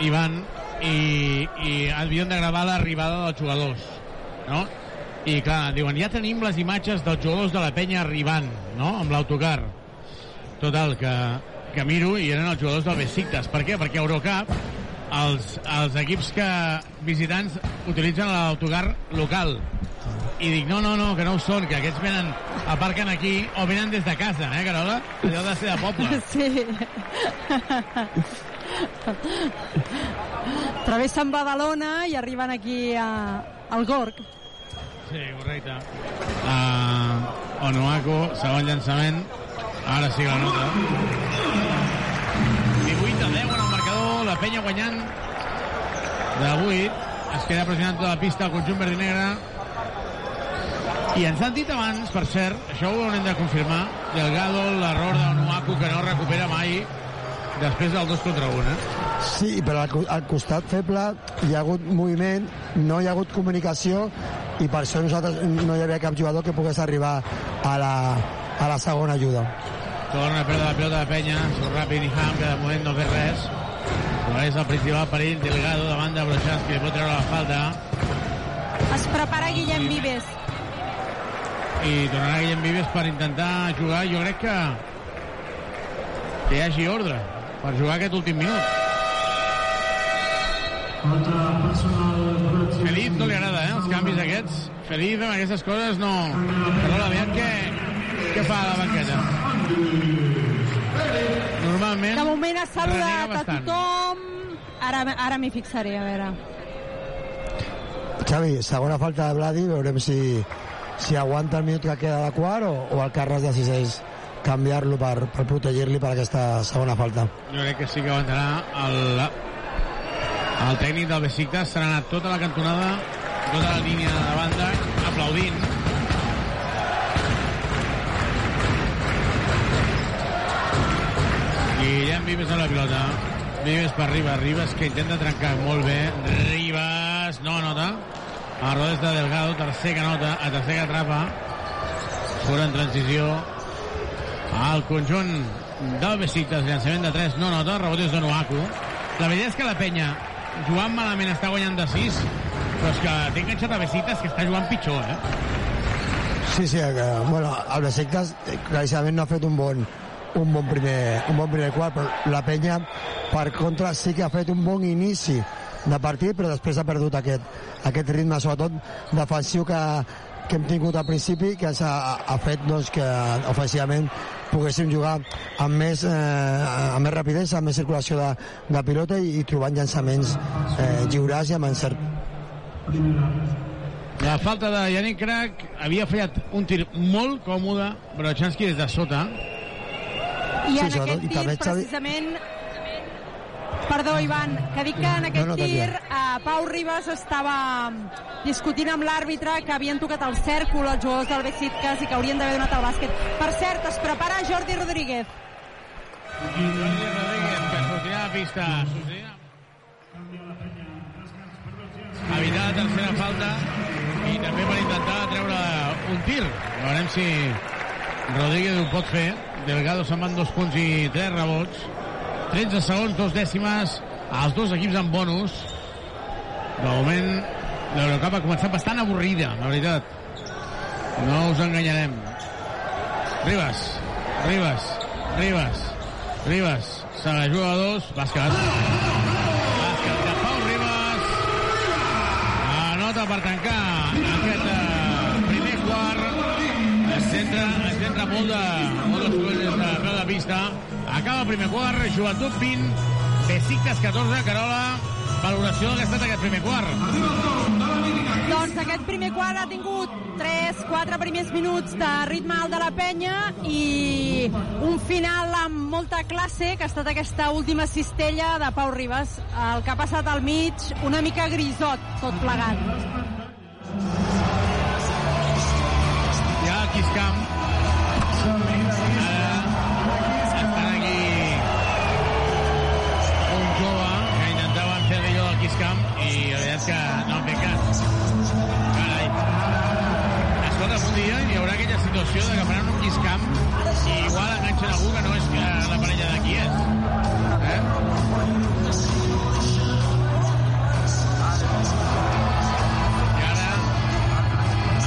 Ivan i, i havien de gravar l'arribada dels jugadors no? i clar, diuen ja tenim les imatges dels jugadors de la penya arribant no? amb l'autocar total, que, que miro i eren els jugadors del Besiktas per què? perquè Eurocup els, els equips que visitants utilitzen l'autocar local i dic, no, no, no, que no ho són, que aquests venen, aparquen aquí o venen des de casa, eh, Carola? Allò de ser de poble. <laughs> Sí. Travessen Badalona i arriben aquí a, al Gorg. Sí, correcte. Uh, Onuaku, segon llançament. Ara sí la nota. 18 a 10 en el marcador, la penya guanyant de 8. Es queda pressionant tota la pista el conjunt verd i negre. I ens han dit abans, per cert, això ho haurem de confirmar, Delgado, l'error d'Onuaku que no recupera mai després del 2 contra 1, eh? Sí, però al, al costat feble hi ha hagut moviment, no hi ha hagut comunicació i per això nosaltres no hi havia cap jugador que pogués arribar a la, a la segona ajuda. Torna a perdre la pilota de penya, surt ràpid i Ham, que de moment no fa res. Però és el principal perill, Delgado davant de Brochanski, li pot treure la falta. Es prepara Guillem Vives. I tornarà Guillem Vives per intentar jugar. Jo crec que que hi hagi ordre per jugar aquest últim minut. Feliz no li agrada, eh, els canvis aquests. Feliz amb aquestes coses no... Però aviam què, què fa a la banqueta. Normalment... De moment ha saludat a tothom. Ara, ara m'hi fixaré, a veure. Xavi, segona falta de Vladi, veurem si, si aguanta el minut que queda de quart o, o el Carles decideix canviar-lo per, per protegir-li per aquesta segona falta. Jo crec que sí que aguantarà el, el tècnic del Besiktas s'ha anat tota la cantonada tota la línia de banda aplaudint Guillem Vives a la pilota. Vives per Ribas Ribas que intenta trencar molt bé. Ribas no nota. A rodes de Delgado tercer que nota a tercer que atrapa. Fora en transició al conjunt del Besiktas, llançament de 3 no nota, rebotes de Nuaku la veritat és que la penya jugant malament està guanyant de 6 però és que té enganxat a Besiktas que està jugant pitjor eh? Sí, sí, que, bueno, el Besiktas eh, claríssimament no ha fet un bon, un bon primer, un bon primer quart, però la penya, per contra, sí que ha fet un bon inici de partit, però després ha perdut aquest, aquest ritme, sobretot defensiu que, que hem tingut al principi, que ens ha, ha fet doncs, que ofensivament poguéssim jugar amb més, eh, amb més rapidesa, amb més circulació de, de pilota i, i trobant llançaments eh, lliures i amb encert. La falta de Yannick Crac havia fallat un tir molt còmode, Brochanski des de sota. I en Sí, sobretot, aquest i tir, també, Xavi- precisament... Perdó, Ivan, que dic que en aquest No, no, tir eh, Pau Ribas estava discutint amb l'àrbitre que havien tocat el cèrcol els jugadors del Besiktas i que haurien d'haver donat el bàsquet. Per cert, es prepara Jordi Rodríguez. Jordi Rodríguez, que sortirà a pista. Sortirà. Evitar la tercera falta i també per intentar treure un tir. Veurem si Rodríguez ho pot fer. Delgado se'n van dos punts i tres rebots. 13 segons, dos dècimes. Els dos equips amb bonus. De moment, l'Eurocup ha començat bastant avorrida, la veritat. No us enganyarem. Ribas, Ribas, Ribas, Ribas. Se la juga a dos, bàsquet. Bàsquet de Pau Ribas. Anota per tancar aquest eh, primer quart. Es centra, es centra molt de, molt de pista. Acaba el primer quart, Joventut 20, Besiktas 14, Carola, valoració que ha estat aquest primer quart. Doncs aquest primer quart ha tingut 3-4 primers minuts de ritme alt de la penya i un final amb molta classe, que ha estat aquesta última cistella de Pau Ribas. El que ha passat al mig, una mica grisot, tot plegat. Ja aquí situació de que faran un Kiss Camp i igual enganxen algú que no és que la parella de qui és. Eh? I ara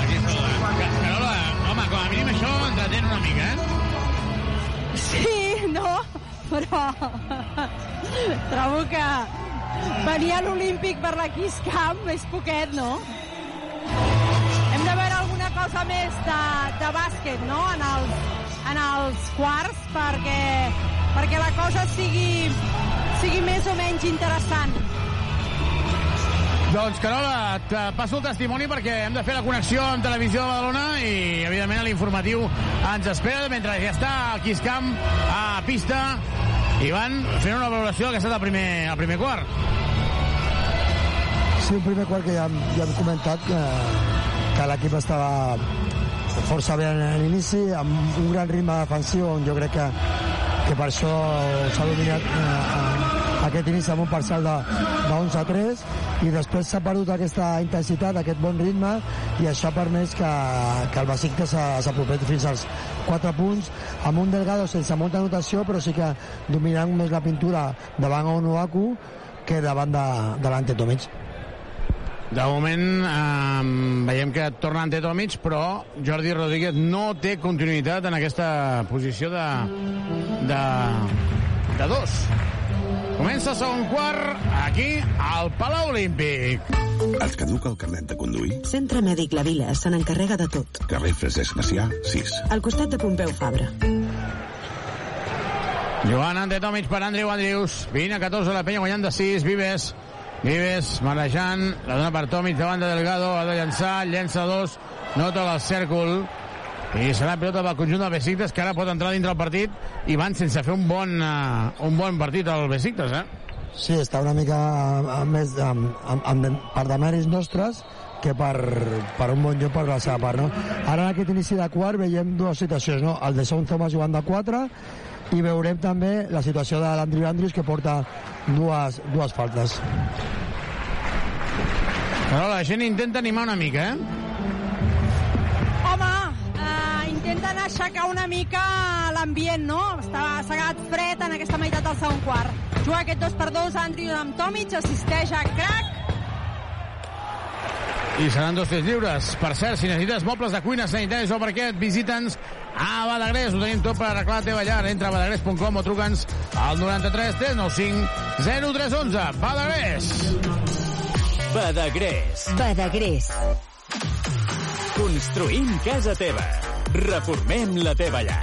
Aquí està la... Ca- Carola, home, com a mínim això entretén una mica, eh? Sí, no, però trobo que venir a l'Olímpic per la Kiss Camp és poquet, no? Cosa més de, de bàsquet, no?, en els, en els quarts, perquè, perquè la cosa sigui, sigui més o menys interessant. Doncs, Carola, et passo el testimoni perquè hem de fer la connexió amb Televisió de Badalona i, evidentment, l'informatiu ens espera mentre ja està el Kiss Camp a pista i van fent una valoració del que ha estat el primer, el primer quart. Sí, un primer quart que ja, hem- ja hem comentat que, que l'equip estava força bé en l'inici, amb un gran ritme defensiu, on jo crec que, que per això s'ha dominat eh, aquest inici amb un parcial de, de 11 a 3 i després s'ha perdut aquesta intensitat, aquest bon ritme i això ha permès que, que el s'ha- s'apropés fins als 4 punts amb un Delgado sense molta notació però sí que dominant més la pintura davant Onuaku que davant de, de l'Antetomic. De moment eh, veiem que torna Ante Tomic, però Jordi Rodríguez no té continuïtat en aquesta posició de, de, de dos. Comença el segon quart aquí al Palau Olímpic. Et caduca el carnet de conduir? Centre Mèdic La Vila se n'encarrega de tot. Carrer Francesc Macià, 6. Al costat de Pompeu Fabra. Joan ante Tomic per Andrew Andrews. 20 a 14 la penya guanyant de 6. Vives. Vives marejant. La dona per Tomic de Delgado. Ha de llançar. Llença dos. Nota el cèrcol. I serà pilota pel conjunt del Besiktas que ara pot entrar dintre el partit i van sense fer un bon, uh, un bon partit al Besiktas, eh? Sí, està una mica uh, més amb, amb, amb, per demèris nostres que per, per un bon joc per la seva part, no? Ara en aquest inici de quart veiem dues situacions, no? El de Son Thomas jugant de 4 i veurem també la situació de l'Andrew Andrews que porta dues, dues faltes. Però la gent intenta animar una mica, eh? Home, eh, intenten aixecar una mica l'ambient, no? Està s'ha quedat fred en aquesta meitat del segon quart. Juga aquest 2 per 2 Andrew amb Tomic, assisteix a Crack, I seran dos tirs lliures. Per cert, si necessites mobles de cuina, sanitaris o parquet, visita'ns a Badagrés. Ho tenim tot per arreglar la teva llar. Entra a badagrés.com o truca'ns al 93 395 0311. Badagrés! Badagrés. Badagrés. Construïm casa teva. Reformem la teva llar.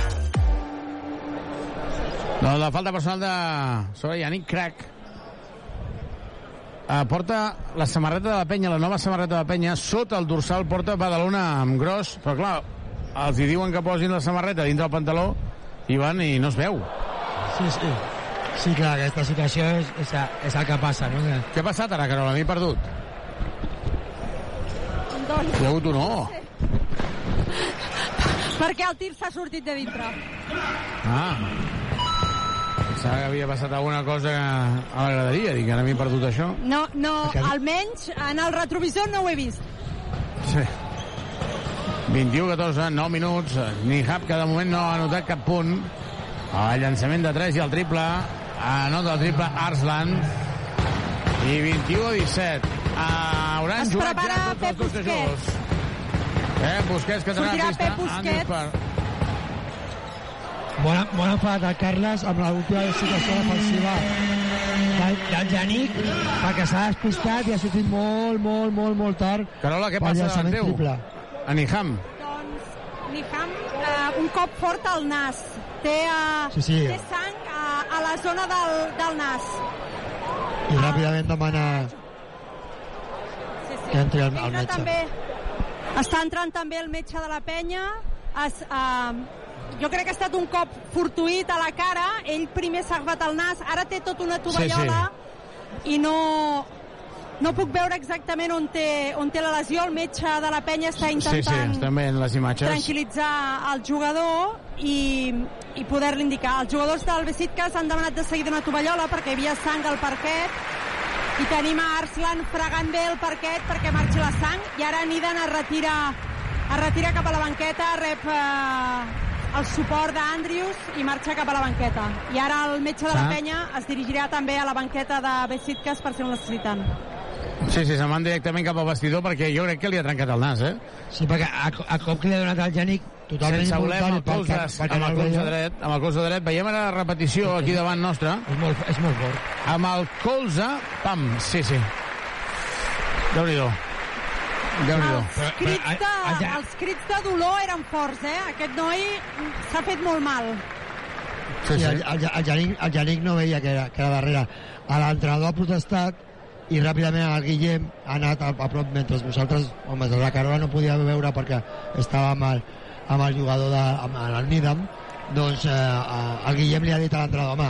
Doncs la falta personal de sobre Yannick Crack. Uh, porta la samarreta de la penya, la nova samarreta de la penya, sota el dorsal porta Badalona amb gros, però clar, els hi diuen que posin la samarreta dintre el pantaló i van i no es veu. Sí, sí. Sí, clar, aquesta situació és, és, és el que passa, no? Què ha passat ara, Carola? M'he perdut. Doncs... Hi ha hagut un no. perquè el tir s'ha sortit de dintre. Ah. Pensava que havia passat alguna cosa a la graderia. Dic, ara m'he perdut això. No, no, almenys en el retrovisor no ho he vist. Sí. 21-14, 9 minuts. Nihab, que de moment no ha anotat cap punt. El llançament de 3 i el triple. Anota el triple Arslan. I 21-17. Hauran Es jugat prepara ja tots Pep els dos Busquets. jugadors. Eh, Busquets, que tenen Sortirà la pista. Pep Busquets. Andrews per... Molt, molt enfadat el Carles amb l'última situació defensiva del, del Janic perquè s'ha despistat i ha sortit molt, molt, molt, molt tard Carola, què passa davant teu? triple. A Niham. Doncs Niham, eh, un cop fort al nas. Té, eh, Sí, sí. té sang a, a la zona del, del nas. i ràpidament demana Sí, sí. que entri el, el metge. també, està entrant també el metge de la penya. Es, eh, jo crec que ha estat un cop fortuït a la cara. Ell primer s'ha agafat el nas, ara té tota una tovallola i no, no puc veure exactament on té, on té la lesió. El metge de la penya està Sí, intentant sí, estan veient les imatges. tranquil·litzar el jugador i, i poder-li indicar. Els jugadors del Besiktas han demanat de seguida una tovallola perquè hi havia sang al parquet i tenim a Arslan fregant bé el parquet perquè marxi la sang i ara Nidan es retira, es retira cap a la banqueta, rep eh, el suport d'Andrius i marxa cap a la banqueta. I ara el metge de la penya es dirigirà també a la banqueta de Besiktas per si el necessiten. Sí, sí, se'n van directament cap al vestidor perquè jo crec que li ha trencat el nas, eh? Sí, perquè a, a cop que li ha donat al Janic totalment Sense voler amb el colze, amb el el colze dret, amb el colze dret. Veiem ara la repetició aquí davant nostre. És molt, és molt fort. Amb el colze, pam, sí, sí. Déu-n'hi-do. Déu-n'hi-do. Els crits, de, els crits de dolor eren forts, eh? Aquest noi s'ha fet molt mal. Sí, sí. El, el, el, Janic, el Janic no veia que era, que era darrere. A L'entrenador ha protestat i ràpidament el Guillem ha anat a, a prop mentre nosaltres, home, la Carola no podia veure perquè estava amb el, amb el jugador de, amb el Nidam doncs eh, el Guillem li ha dit a l'entrenador home,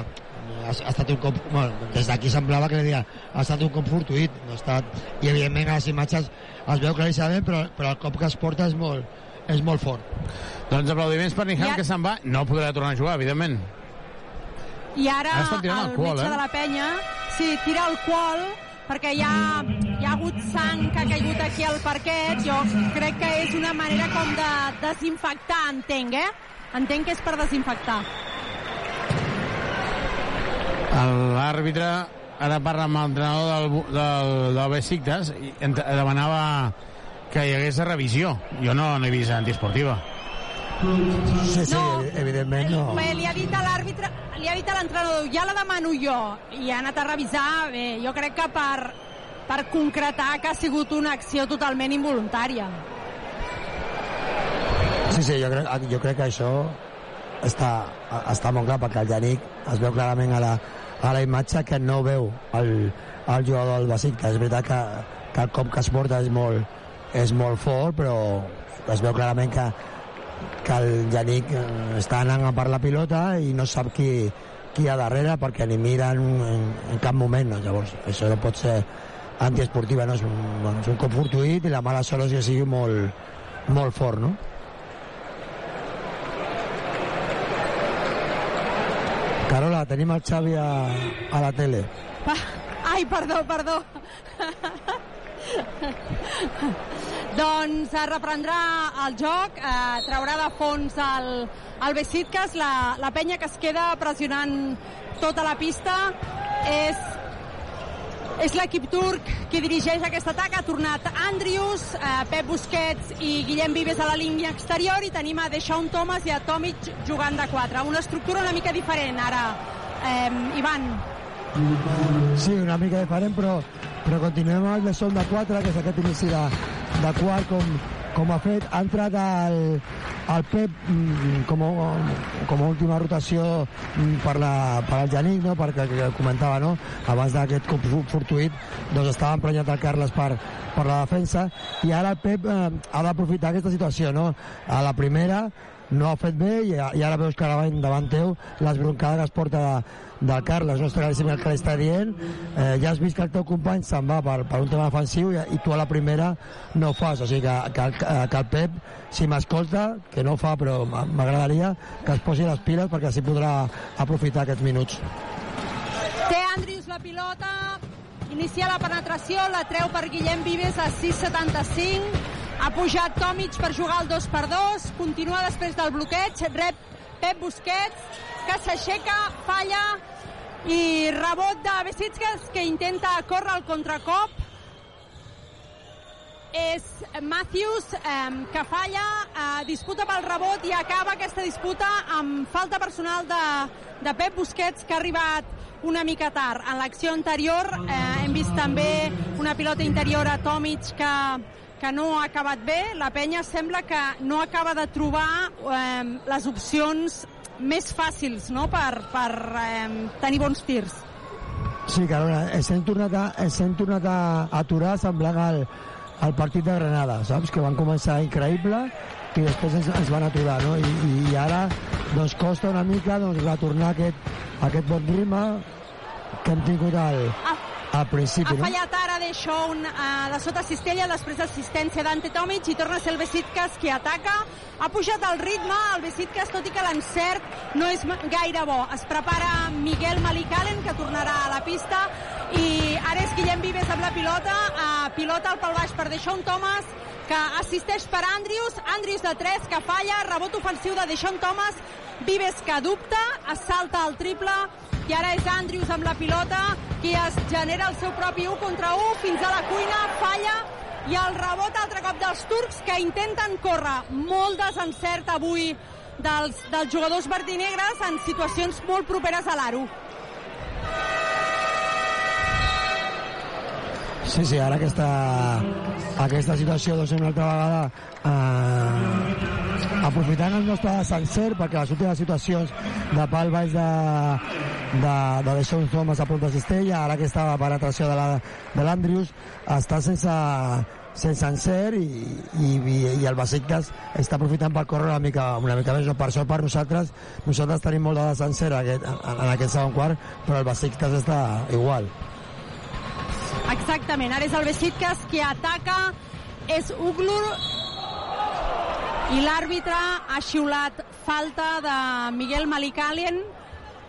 ha, ha estat un cop bueno, des d'aquí semblava que li deia ha estat un cop fortuït no ha estat, i evidentment a les imatges es veu claríssimament però, però el cop que es porta és molt, és molt fort Doncs aplaudiments per Niham, Ja- que se'n va. No podrà tornar a jugar, evidentment. I ara Ha estat tirant el alcohol, metge eh? de la penya sí, tira alcohol perquè hi ha, hi ha hagut sang que ha caigut aquí al parquet. Jo crec que és una manera com de desinfectar, entenc, eh? Entenc que és per desinfectar. L'àrbitre ara parla amb l'entrenador del, del, del Besiktas i demanava que hi hagués revisió. Jo no, no he vist antiesportiva. Sí, sí, No. evidentment no. Bé, li ha dit a l'àrbitre, li ha dit a l'entrenador, ja la demano jo, i ha anat a revisar, bé, jo crec que per, per concretar que ha sigut una acció totalment involuntària. Sí, sí, jo crec, jo crec que això està, està molt clar, perquè el Yannick es veu clarament a la, a la imatge que no veu el, el jugador del Besiktas. És veritat que, que el cop que es porta és molt, és molt fort, però es veu clarament que, que el Yannick eh, està anant a per la pilota i no sap qui, qui hi ha darrere perquè ni mira en, en, en cap moment. No? Llavors, això no pot ser antiesportiva, no? és, un, bueno, és un cop fortuït i la mala sort és que sigui molt, molt fort, no? Carola, tenim el Xavi a, a la tele. Pa... Ai, perdó, perdó. <laughs> doncs es reprendrà el joc, eh, traurà de fons el, el Besiktas, la, la penya que es queda pressionant tota la pista és és l'equip turc qui dirigeix aquest atac. Ha tornat Andrius, eh, Pep Busquets i Guillem Vives a la línia exterior i tenim a Deixón Thomas i a Tomic jugant de 4. Una estructura una mica diferent ara, eh, Ivan. Sí, una mica diferent, però, però continuem amb el de de 4, que és aquest inici de, de quart, com, com ha fet. Ha entrat el, el Pep mm, com, a, com a última rotació mm, per, la, per al Janic, no? perquè que comentava, no? abans d'aquest cop fortuït, doncs estava emprenyat el Carles per, per la defensa, i ara el Pep eh, ha d'aprofitar aquesta situació. No? A la primera no ha fet bé i, i ara veus que davant, davant teu l'esbroncada que es porta de, del Carles, no claríssim el que li està dient. Eh, ja has vist que el teu company se'n va per, per un tema defensiu i, i tu a la primera no ho fas, o sigui que, que, que, el Pep si m'escolta, que no ho fa però m'a- m'agradaria que es posi les piles perquè així podrà aprofitar aquests minuts. Té Andrius la pilota, inicia la penetració, la treu per Guillem Vives a 6,75. Ha pujat Tomic per jugar al 2 per 2 continua després del bloqueig, rep Pep Busquets, que s'aixeca, falla, i rebot de Besitskas, que intenta córrer al contracop. És Matthews, eh, que falla, eh, disputa pel rebot i acaba aquesta disputa amb falta personal de, de Pep Busquets, que ha arribat una mica tard. En l'acció anterior eh, hem vist també una pilota interior a Tomic que, que no ha acabat bé. La penya sembla que no acaba de trobar eh, les opcions més fàcils no? per, per eh, tenir bons tirs. Sí, Carolina, ens hem tornat a, ens hem tornat a aturar semblant al, al partit de Granada, saps? Que van començar increïble i després ens, ens van aturar, no? I, i ara doncs costa una mica doncs, retornar aquest, aquest bon ritme que hem tingut al, al principi, Ha no? fallat ara de Shawn uh, de sota cistella, després d'assistència d'Ante Tomic i torna a ser el Besitkas qui ataca. Ha pujat el ritme, el Besitkas, tot i que l'encert no és gaire bo. Es prepara Miguel Malicalen, que tornarà a la pista, i ara és Guillem Vives amb la pilota, uh, pilota al pal baix per Deixón Thomas, que assisteix per Andrius, Andrius de 3, que falla, rebot ofensiu de Deixón Thomas, Vives que dubta, es salta el triple, i ara és Andrius amb la pilota qui es genera el seu propi 1 contra 1 fins a la cuina, falla. I el rebot altre cop dels turcs que intenten córrer. Molt desencert avui dels, dels jugadors verdinegres en situacions molt properes a l'aro. Sí, sí, ara aquesta, aquesta situació doncs, una altra vegada eh, aprofitant el nostre sencer perquè les últimes situacions de pal baix de, de, de Deixón Thomas a prop de Cistella, ara aquesta penetració de la- de l'Andrius està sense, sense encert i, i, i, el Besiktas està aprofitant per córrer una mica, una mica més. No, per sort per nosaltres, nosaltres tenim molt de desencert en aquest, en, aquest segon quart, però el Besiktas està igual. Exactament, ara és el Besiktas qui ataca, és Uglur i l'àrbitre ha xiulat falta de Miguel Malikalien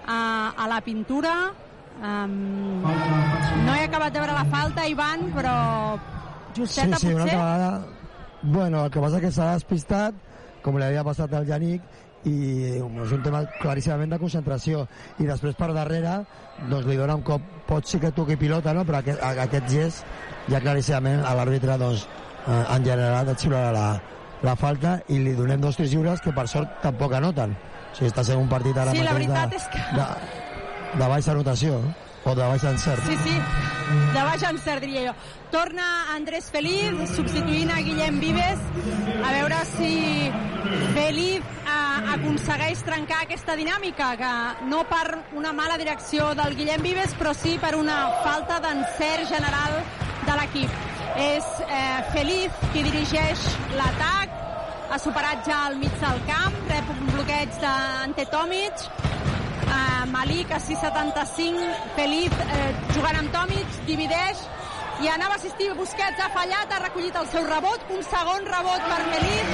a, a la pintura. Um, no he acabat de veure la falta, Ivan, però justeta sí, sí, una potser... altra vegada... Bueno, el que passa que s'ha despistat, com li havia passat al Yannick, i és un tema claríssimament de concentració i després per darrere doncs li dona un cop, pot sí que toqui pilota no? però aquest, aquest gest ja claríssimament a l'àrbitre doncs, eh, en general et xiularà la, la falta i li donem dos tirs lliures que per sort tampoc anoten. O sigui, està sent un partit ara Sí, la mateix veritat de, és que... de, de baixa anotació o de baixa encert. Sí, sí, de baix encert, diria jo. Torna Andrés Feliz, substituint a Guillem Vives, a veure si Feliz eh, aconsegueix trencar aquesta dinàmica, que no per una mala direcció del Guillem Vives, però sí per una falta d'encert general de l'equip. És eh, Feliz qui dirigeix l'atac, ha superat ja al mig del camp, rep un bloqueig d'Ante Tomic, uh, Malik a 6,75, Feliz eh, jugant amb Tomic, divideix, i anava a assistir Busquets, ha fallat, ha recollit el seu rebot, un segon rebot per Feliz,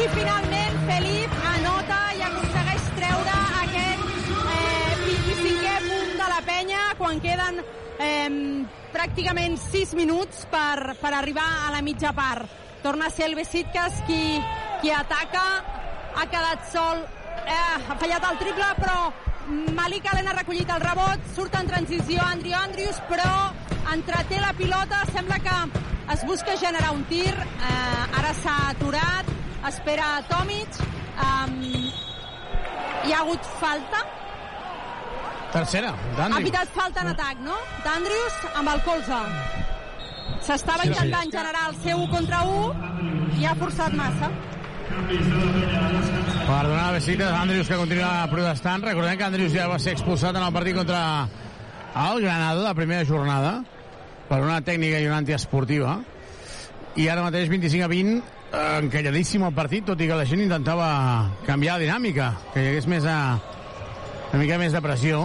i finalment Feliz anota i aconsegueix treure aquest eh, 25è punt de la penya quan queden eh, pràcticament 6 minuts per, per arribar a la mitja part. Torna a ser el Besitkas qui, qui ataca, ha quedat sol, eh, ha fallat el triple, però Malik Allen ha recollit el rebot, surt en transició Andrew Andrews, però entreté la pilota, sembla que es busca generar un tir, eh, ara s'ha aturat, espera Tomic, um, hi ha hagut falta, Tercera, ha d'Andrews. pitat falta en atac, no? D'Andrews amb el colze. S'estava Sí, sí. intentant generar el seu 1 contra 1 i ha forçat massa. Per donar la visita d'Andrius que continua protestant. Recordem que Andrius ja va ser expulsat en el partit contra el Granada, la primera jornada, per una tècnica i una antiesportiva. I ara mateix 25 a 20, eh, encalladíssim el partit, tot i que la gent intentava canviar la dinàmica, que hi hagués més a, una mica més de pressió.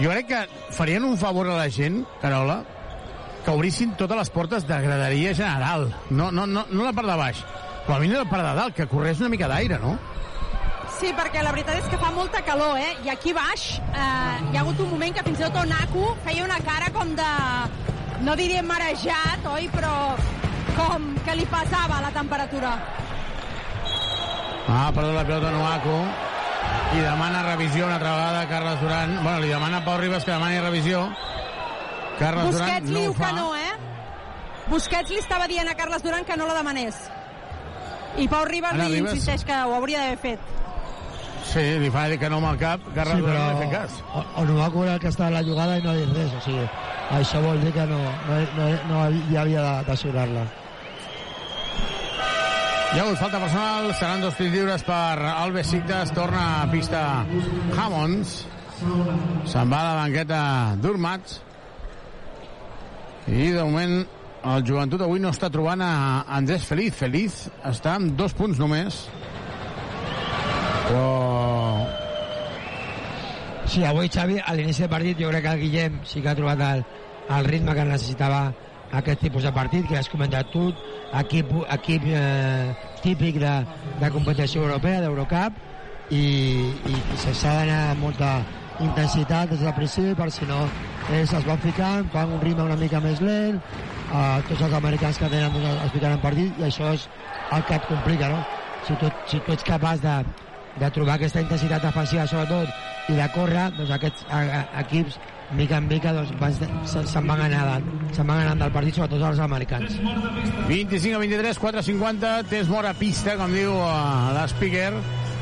Jo crec que farien un favor a la gent, Carola, que obrissin totes les portes de graderia general. No, no, no, no la part de baix, però a mi la part de dalt, que corrés una mica d'aire, no? Sí, perquè la veritat és que fa molta calor, eh? I aquí baix eh, hi ha hagut un moment que fins i tot Onaku feia una cara com de... No diria marejat, oi? Però com que li pesava la temperatura. Ah, perdó la pilota Noaco. I demana revisió una altra vegada Carles Duran. Bueno, li demana a Pau Ribas que demani revisió. Carles Duran Busquets no li ho diu fa. que no, eh? Busquets li estava dient a Carles Duran que no la demanés. I Pau Ribas Ara li insisteix que ho hauria d'haver fet. Sí, li fa dir que no amb el cap. Carles Sí, no però ha fet cas. o- Onuaku era el que estava la jugada i no ha dit res. O sigui, això vol dir que no, no, no, no hi havia de- d'assurar-la. Hi ha hagut falta personal, seran dos tirs lliures per Alves Sictes, torna a pista Hammonds, se'n va a la banqueta Durmats, i de moment el joventut avui no està trobant a Andrés Feliz. Feliz està amb dos punts només, però Sí, avui, Xavi, a l'inici del partit, jo crec que el Guillem sí que ha trobat el, el ritme que necessitava aquest tipus de partit, que has comentat tu, equip, equip eh, típic de, de competició europea, d'Eurocup, i, i s'ha d'anar amb molta intensitat des del principi, per si no ells es van ficant, fan un ritme una mica més lent, eh, tots els americans que tenen doncs, es ficaran partit, i això és el que et complica, no? Si tu, si tu ets capaç de, de trobar aquesta intensitat defensiva sobretot i de córrer, doncs aquests a, a, equips mica en mica doncs, van, se- se'n van anar se'n van anar del partit, sobretot els americans 25 a 23, 4.50, temps mort a pista, com diu uh, l'Speaker.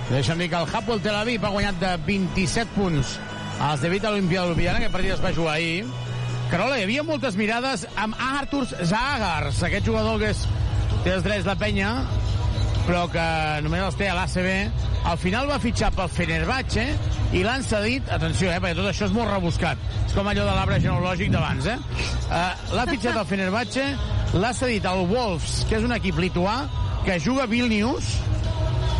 Deixa'm dir que el Hapoel Tel Aviv ha guanyat de 27 punts als de Vita Olimpia de Ljubljana, aquest partit es va jugar ahir. Carola, hi havia moltes mirades amb Artur Zagars, aquest jugador que és, té els drets de penya, però que només els té a l'ACB. Al final va fitxar pel Fenerbahce i l'han cedit, atenció, eh, perquè tot això és molt rebuscat. És com allò de l'arbre genealògic d'abans, eh? Uh, l'ha fitxat el Fenerbahce, l'ha cedit al Wolves, que és un equip lituà, que juga a Vilnius,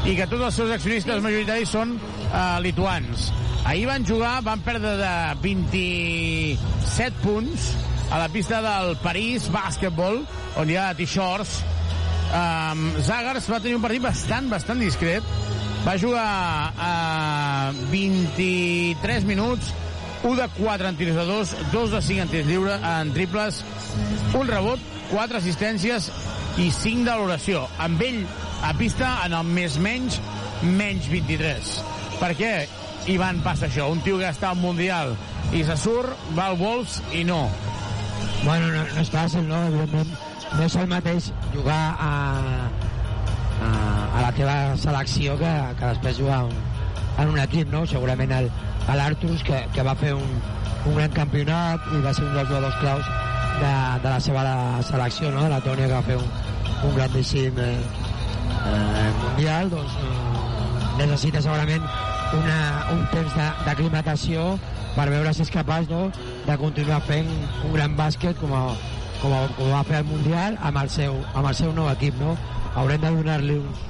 i que tots els seus accionistes majoritaris són uh, lituans. Ahir van jugar, van perdre de 27 punts a la pista del París Basketball, on hi ha t-shirts. Um, Zagars va tenir un partit bastant, bastant discret. Va jugar a 23 minuts, 1 de 4 en tirs de 2, 2 de 5 en tirs lliure, en triples, un rebot, 4 assistències i 5 de valoració. Amb ell a pista en el més menys, menys 23. Per què Ivan passa això? Un tio que està al Mundial i se surt, va al Wolves i no. bueno, no, no és fàcil, no? evidentment no és el mateix jugar a, a la teva selecció que, que després juga en, en un equip, no? Segurament l'Artus, que, que va fer un, un gran campionat i va ser un dels jugadors claus de, de la seva selecció, no? De la Tònia, que va fer un, un grandíssim eh, eh, mundial, doncs eh, necessita segurament una, un temps d'aclimatació per veure si és capaç no, de continuar fent un gran bàsquet com, a, com, a, com va fer el Mundial amb el seu, amb el seu nou equip. No? Haurem de donar-li uns,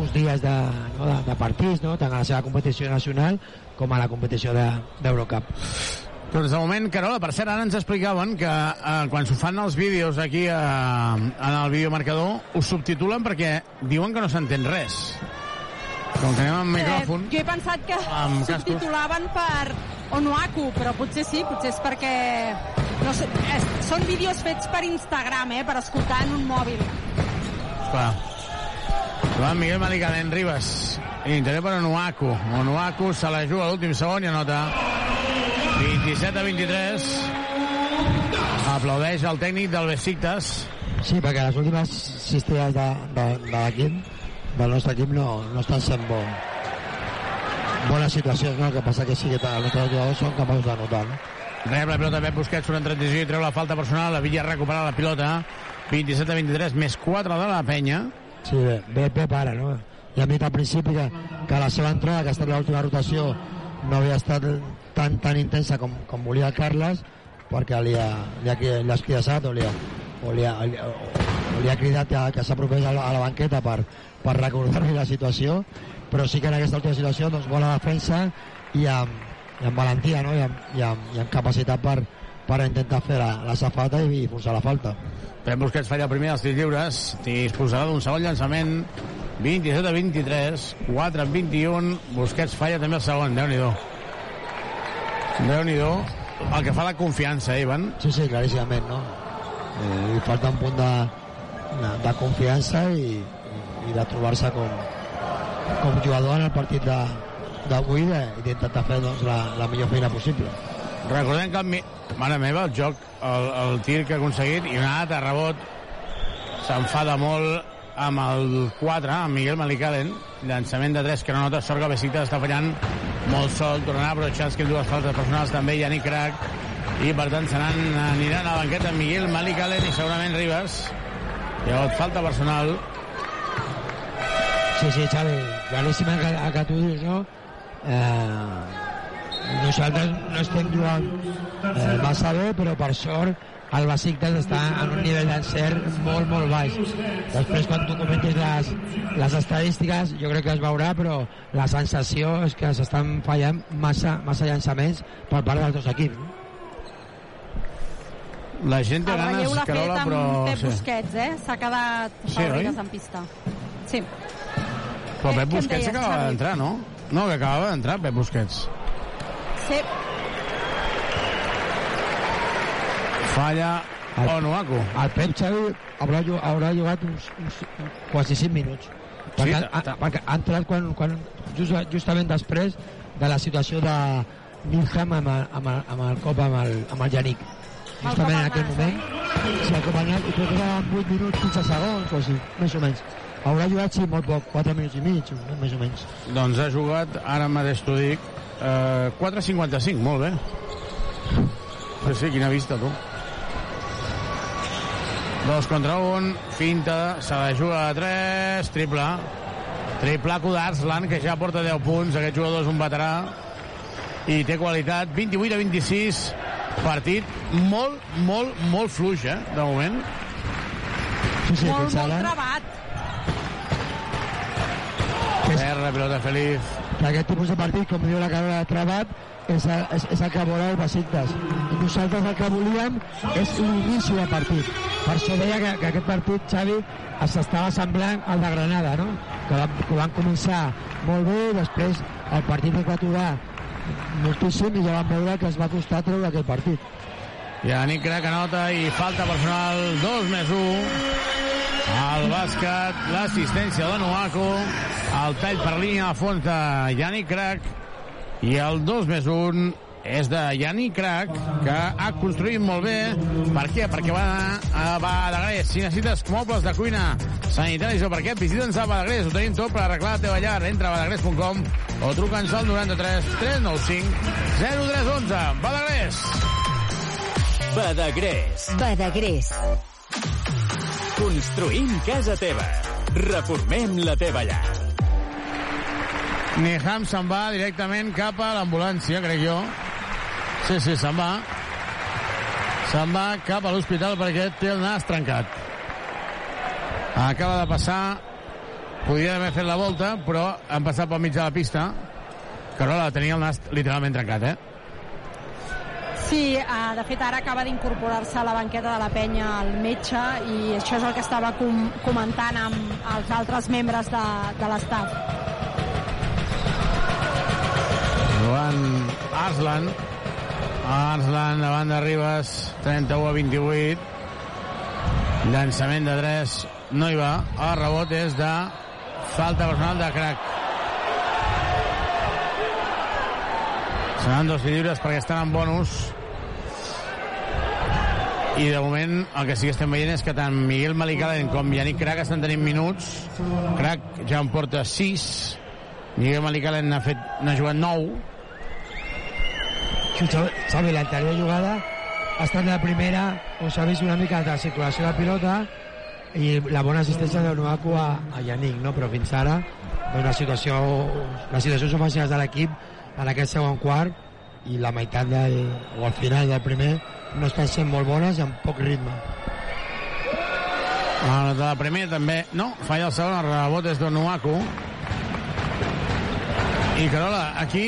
uns dies de, no, de, de partits, no? tant a la seva competició nacional com a la competició d'Eurocup. De, doncs de moment, Carola, per cert, ara ens explicaven que eh, quan s'ho fan els vídeos aquí eh, en el videomarcador, us subtitulen perquè diuen que no s'entén res. Com que anem amb micròfon... Eh, jo he pensat que subtitulaven per Onuaku, però potser sí, potser és perquè... No sé, és, són vídeos fets per Instagram, eh, per escoltar en un mòbil. Clar. Joan Miguel Malicalent Ribas. Interior per Onuaku. Onuaku se la juga a l'últim segon i anota 27 a 23. Aplaudeix el tècnic del Besiktas. Sí, perquè les últimes cistelles de, de, de l'equip del nostre equip no, no estan sent bo, bones situacions, no? El que passa que sí que els nostres jugadors són capaços de notar, no? Rep la pilota Pep Busquets, una transició i treu la falta personal. La Villa recupera la pilota. 27 a 23, més 4 de la penya. Sí, bé, bé Pep ara, no? Ja hem dit al principi que, que la seva entrada, que ha estat l'última rotació, no havia estat tan, tan intensa com, com volia Carles, perquè li ha, li ha, li ha esquiassat o li ha, o li ha, o, li ha cridat que, que s'apropés a, la, a la banqueta per, per recordar-li la situació, però sí que en aquesta última situació doncs, bona defensa i amb, i amb valentia no? I, amb, i, amb, i amb capacitat per, per intentar fer la, la safata i, i forçar la falta. Pep Busquets falla el primer dels tirs lliures, disposarà d'un segon llançament, 27 a 23, 4 a 21, Busquets falla també el segon, déu nhi déu nhi el que fa la confiança, eh, Ivan? Sí, sí, claríssimament, no? Eh, falta un punt de, de, de confiança i, i de trobar-se com, com jugador en el partit d'avui d'intentar fer doncs, la, la millor feina possible. Recordem que, el, mare meva, el joc, el, el tir que ha aconseguit i un altre rebot s'enfada molt amb el 4, amb Miguel Malicalen, llançament de 3 que no nota, sort que Besiktas està fallant molt sol, tornarà a Brochanski amb dues faltes personals també, Yannick Crac, i per tant se aniran a la banqueta Miguel Malicalen i segurament Ribas. Ha falta personal Sí, sí, Xavi, claríssim el que, que tu dius, no? Eh, nosaltres no estem jugant eh, massa bé, però per sort el Besiktas està en un nivell d'encert molt, molt baix. Després, quan tu comentis les, les estadístiques, jo crec que es veurà, però la sensació és que s'estan fallant massa, massa llançaments per part dels dos equips. La gent té ganes, Carola, però... Pep sí. Busquets, eh? S'ha quedat sí, Fàbriques en pista. Sí. Però Pep Busquets acabava d'entrar, no? No, que acabava d'entrar Pep Busquets. Sí. Falla el, Onuaku. El Pep Xavi haurà, haurà jugat uns, uns, quasi 5 minuts. Perquè, sí, ha, perquè ha entrat quan, quan just, justament després de la situació de Milham amb, amb, amb, amb el cop amb el, amb el Yannick justament en aquell moment s'ha acompanyat i crec que eren 8 minuts 15 segons o així, més o menys haurà jugat, sí, molt poc, 4 minuts i mig més o menys doncs ha jugat, ara mateix t'ho dic eh, 4.55, molt bé sí, sí, quina vista tu dos contra un finta, se la juga a 3 triple triple d'Arslan que ja porta 10 punts aquest jugador és un veterà i té qualitat 28 a 26 partit molt, molt, molt fluix, eh, de moment. Sí, sí, molt, molt trebat. Terra, pilota feliç. Que aquest tipus de partit, com diu la Carola de Trebat, és, és, és el que voleu el Besiktas. Nosaltres el que volíem és l'inici de partit. Per això deia que, que aquest partit, Xavi, s'estava semblant al de Granada, no? Que van, que van començar molt bé, després el partit es va aturar moltíssim i ja vam veure que es va costar treure aquell partit. Yannick Crac anota i falta personal 2 més 1 el bàsquet, l'assistència de Noaco el tall per línia a fons de Yannick Crac i el 2 més 1 és de Yanni Crac, que ha construït molt bé. Per què? Perquè va a Badagrés. Si necessites mobles de cuina sanitaris o per què, visita'ns a Badagrés. Ho tenim tot per arreglar la teva llar. Entra a badagrés.com o truca'ns al 93 395 0311. Badagrés! Badagrés. Badagrés. Construïm casa teva. Reformem la teva llar. Niham se'n va directament cap a l'ambulància, crec jo. Sí, sí, se'n va. Se'n va cap a l'hospital perquè té el nas trencat. Acaba de passar... Podria haver fet la volta, però han passat pel mig de la pista. Carola tenia el nas literalment trencat, eh? Sí, eh, de fet ara acaba d'incorporar-se a la banqueta de la penya el metge i això és el que estava com comentant amb els altres membres de, de l'estat. Joan Arslan. Arslan davant de Ribas, 31 a 28. Llançament de 3, no hi va. El rebot és de falta personal de crack. Seran dos lliures perquè estan en bonus. I de moment el que sí que estem veient és que tant Miguel Malicalen com Yannick Crac estan tenint minuts. Crac ja en porta 6. Miguel Malicalen n'ha fet n'ha jugat 9. Xavi, l'anterior jugada ha estat la primera on s'ha vist una mica de circulació de pilota i la bona assistència de Nuaku a, a Yannick, no? però fins ara doncs, la situació, les situacions ofensives de l'equip en aquest segon quart i la meitat del, o al final del primer no estan sent molt bones i amb poc ritme. La de la primera també... No, falla el segon, el rebot és d'Onuaku. I Carola, aquí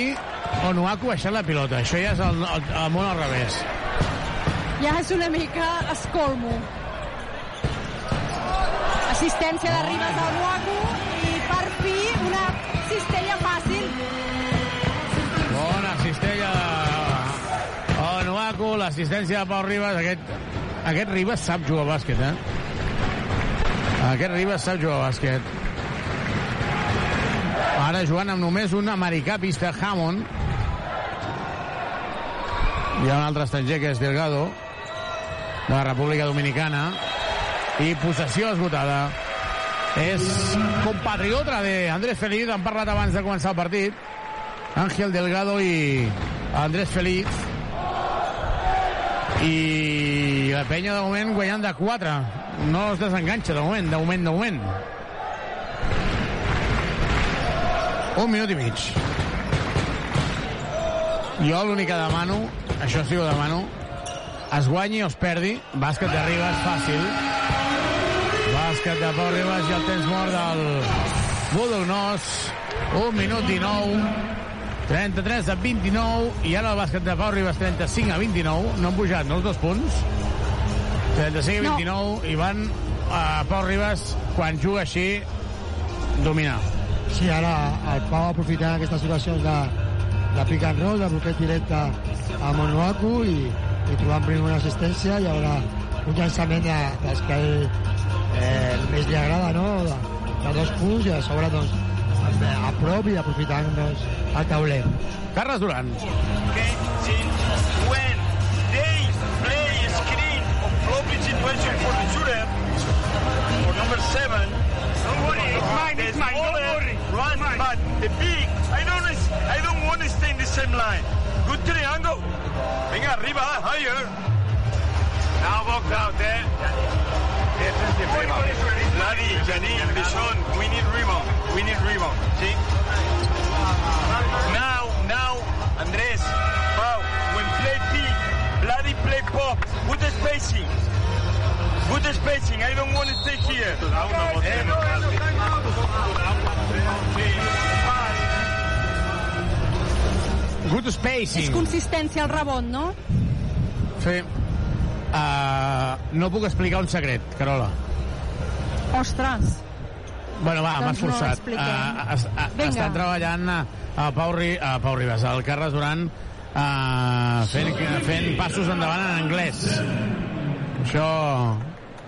Onuaku ha baixat la pilota. Això ja és el, el, el món al revés. Ja és una mica escolmo. Assistència de Ribas al Nuaku L'assistència de Pau Ribas. Aquest, aquest Ribas sap jugar a bàsquet, eh? Aquest Ribas sap jugar a bàsquet. Ara jugant amb només un americà pista, Hammond. Hi ha un altre estranger que és Delgado, de la República Dominicana. I possessió esgotada. És compatriota de Andrés Feliz, han parlat abans de començar el partit. Ángel Delgado i Andrés Feliz. I la penya de moment guanyant de 4. No es desenganxa de moment, de moment, de moment. Un minut i mig. Jo l'únic que demano, això sí ho demano, es guanyi o es perdi, bàsquet de Ribas fàcil, bàsquet de Pau Ribas i el temps mort del Budonós, un minut 19, 33 a 29, i ara el bàsquet de Pau Ribas 35 a 29, no han pujat, no els dos punts, 35 a 29, no. i van a Pau Ribas, quan juga així, dominar. Sí, ara el Pau aprofitant aquestes situacions de, de pick and roll, de bloqueig directe a Monoaku i, i trobant primer una assistència i ara un llançament de, dels que ell eh, més li agrada, no? De, de dos punts i a sobre doncs, a prop i aprofitant doncs, el tauler. Carles Duran. When they play screen floppy situation for the shooter, for number seven, don't worry, it's mine, it's mine, don't worry. Run, but the big, I don't, I don't want to stay in the same line. Good triangle. Venga, arriba, higher. Now box out there. Bloody, Janine, Bishon, we need rebound. We need rebound. See? Now, now, Andres, Pau, when play big, bloody play pop, good spacing. Good spacing, I don't want to stay here. Good spacing. És consistència al rebot, no? Sí. Uh, no puc explicar un secret, Carola. Ostres. Bueno, va, m'has Doncs no forçat. l'expliquem. Uh, es, uh, Vinga. estan treballant a, a, Pau, Ri, a Pau Ribas, al Carles Duran, uh, fent, fent passos endavant en anglès. Això,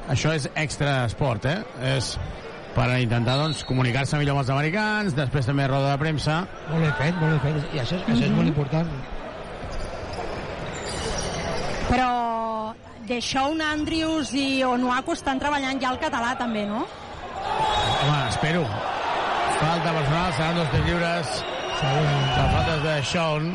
això és extra esport, eh? És per intentar doncs, comunicar-se millor amb els americans, després també roda de premsa. Molt ben fet, molt ben fet. I això, és- això és molt important. Però Deixón, Andrius i Onuaku estan treballant ja el català també, no? Home, espero. Falta personal, seran dos tirs lliures. La falta de Sean.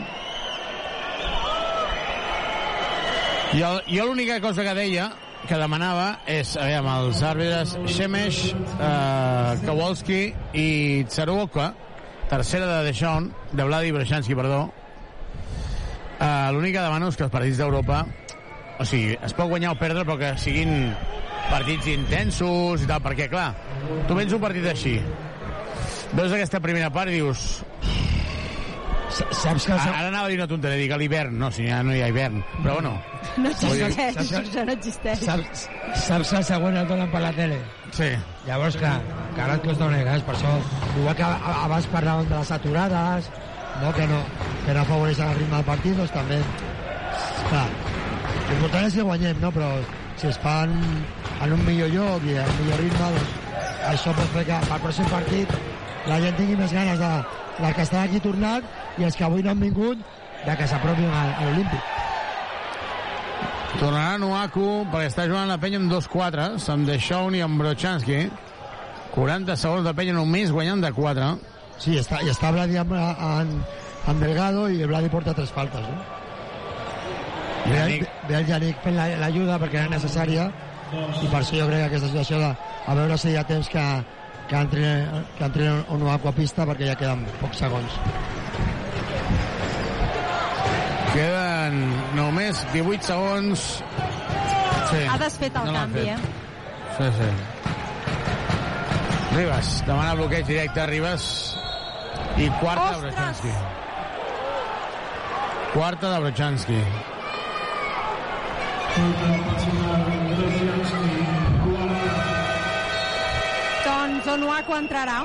I el, jo l'única cosa que deia, que demanava, és, aviam, els àrbitres Shemesh, eh, Kowalski i Tsaruoka, tercera de Deschamps, de Vladi Brashansky, perdó. Eh, L'únic que demano és que els partits d'Europa o sigui, es pot guanyar o perdre però que siguin partits intensos i tal, perquè clar, tu vens un partit així veus aquesta primera part i dius saps que... Ara, ara anava a dir una tonteria, dic a l'hivern, no, si ja no hi ha hivern, però bueno. <laughs> No existeix, Saps- això no existeix. Saps, saps que el següent el donen per la tele? Sí. Llavors, clar, que ara et costa una mica, és per això. Igual que abans parlàvem de les aturades, no, que no, que no afavoreixen el ritme del partit, doncs també... Clar, l'important és que guanyem, no? Però si es fan en un millor lloc i en un millor ritme, doncs això pot fer que pel pròxim partit la gent tingui més ganes de, dels que estan aquí tornat i els que avui no han vingut de que s'apropin a, a l'Olímpic. Tornarà Nuaku perquè està jugant la penya amb dos quatres, amb Deschamps i amb Brochanski. 40 segons de penya només guanyant de 4. Sí, està, i està Vladi amb, amb, amb Delgado i Vladi porta tres faltes, no? Yannick. Ve, ve el Yannick fent la- l'ajuda perquè era necessària i per això jo crec que aquesta situació de, a veure si hi ha temps que, que entri, que entri un Onuaku a pista perquè ja queden pocs segons. Queden només 18 segons. Sí. Ha desfet el No canvi, fet. eh? Sí, sí. Ribas, demana bloqueig directe a Ribas. I quarta de Brochanski. Quarta de Brochanski. Doncs Onuaku entrarà.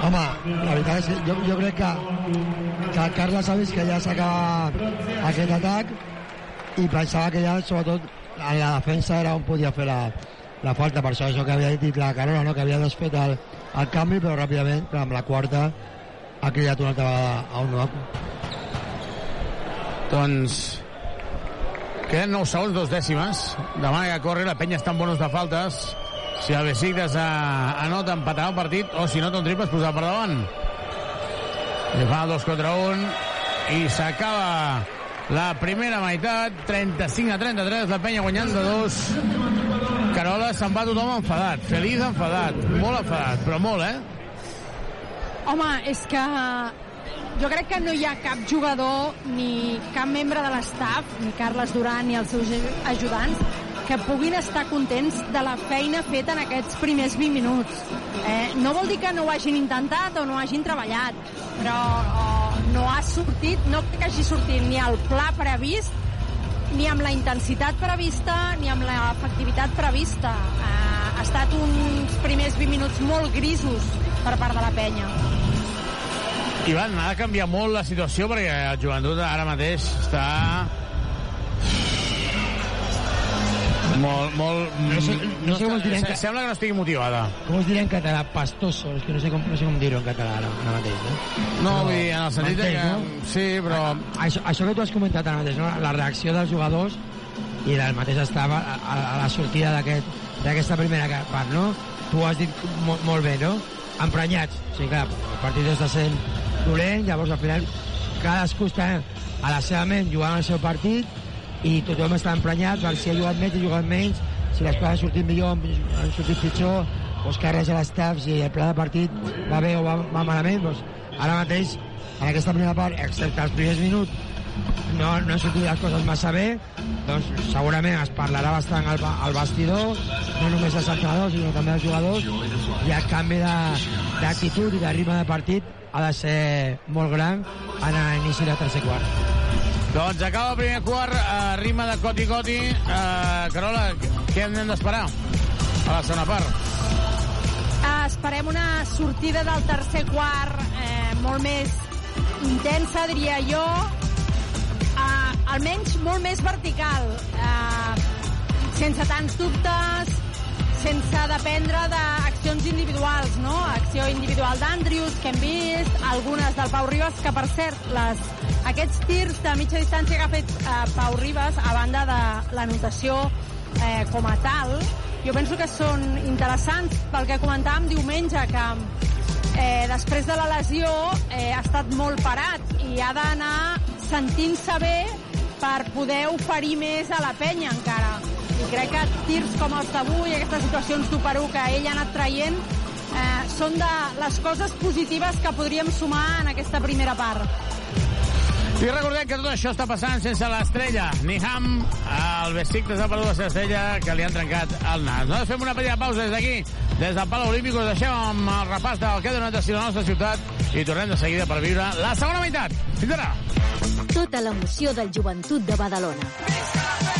Home, la veritat és que jo, jo crec que, que el Carles ha vist que ja s'acaba aquest atac i pensava que ja, sobretot, en la defensa era on podia fer la, la falta. Per això això que havia dit la Carola, no? que havia desfet el, el canvi, però ràpidament, amb la quarta, ha cridat una altra vegada a un Nuaku. Doncs queden 9 segons, dos dècimes. Demana que corre, la penya està en bonus de faltes. Si el Besiktas eh, anota, empatarà el partit, o si no, un triple es posarà per davant. Li fa el 2 contra 1 i s'acaba la primera meitat, 35 a 33, la penya guanyant de 2. Carola se'n va tothom enfadat, feliç enfadat, molt enfadat, però molt, eh? Home, és que jo crec que no hi ha cap jugador ni cap membre de l'estaf, ni Carles Duran ni els seus ajudants, que puguin estar contents de la feina feta en aquests primers 20 minuts. Eh, no vol dir que no ho hagin intentat o no hagin treballat, però no ha sortit, no crec que hagi sortit ni el pla previst, ni amb la intensitat prevista, ni amb l'efectivitat prevista. Eh, ha estat uns primers 20 minuts molt grisos per part de la penya. Ivan, ha de canviar molt la situació perquè el joventut ara mateix està molt, molt... No sé- no sé com es dirà se- Sembla que no estigui motivada. Com es dirà en català? Pastoso, és que no sé com, no sé com dir-ho en català ara, ara mateix, no? No, vull dir, en el sentit que... M'entens, Sí, però... Això, això que tu has comentat ara mateix, no? la reacció dels jugadors i del mateix estava a, a, a la sortida d'aquest- d'aquesta primera part, no? Tu has dit molt, molt bé, no? Emprenyats. O sigui, clar, el partit està sent dolent, llavors al final cadascú està a la seva ment jugant el seu partit i tothom està emprenyat per si ha jugat més i ha jugat menys, si les coses han sortit millor, han sortit pitjor, doncs Carles a l'estaf, si el pla de partit va bé o va, va malament, doncs ara mateix, en aquesta primera part, excepte els primers minuts, no, no han sortit les coses massa bé, doncs segurament es parlarà bastant al, al vestidor, no només dels entrenadors, sinó també dels jugadors, i el canvi d'actitud i de ritme de partit ha de ser molt gran en l'inici del tercer quart. Doncs acaba el primer quart, eh, ritme de coti-coti. Eh, Carola, què hem d'esperar a la segona part? Eh, esperem una sortida del tercer quart eh, molt més intensa, diria jo, eh, almenys molt més vertical, eh, sense tants dubtes, sense dependre d'acció accions individuals, no? Acció individual d'Andrius, que hem vist, algunes del Pau Ribas, que per cert, les, aquests tirs de mitja distància que ha fet eh, Pau Ribas, a banda de l'anotació eh, com a tal, jo penso que són interessants pel que comentàvem diumenge, que eh, després de la lesió eh, ha estat molt parat i ha d'anar sentint-se bé per poder oferir més a la penya encara. I crec que tirs com els d'avui, aquestes situacions d'1 que ell ha anat traient, eh, són de les coses positives que podríem sumar en aquesta primera part. I recordem que tot això està passant sense l'estrella. Niham, el Besiktas ha perdut la seva estrella que li han trencat el nas. Nosaltres fem una petita pausa des d'aquí, des del Palau Olímpic, us deixem amb el repàs del que ha donat de la nostra ciutat i tornem de seguida per viure la segona meitat. Fins ara! Tota l'emoció del joventut de Badalona.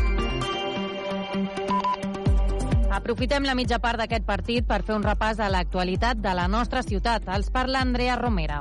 Aprofitem la mitja part d'aquest partit per fer un repàs a l'actualitat de la nostra ciutat. Els parla Andrea Romera.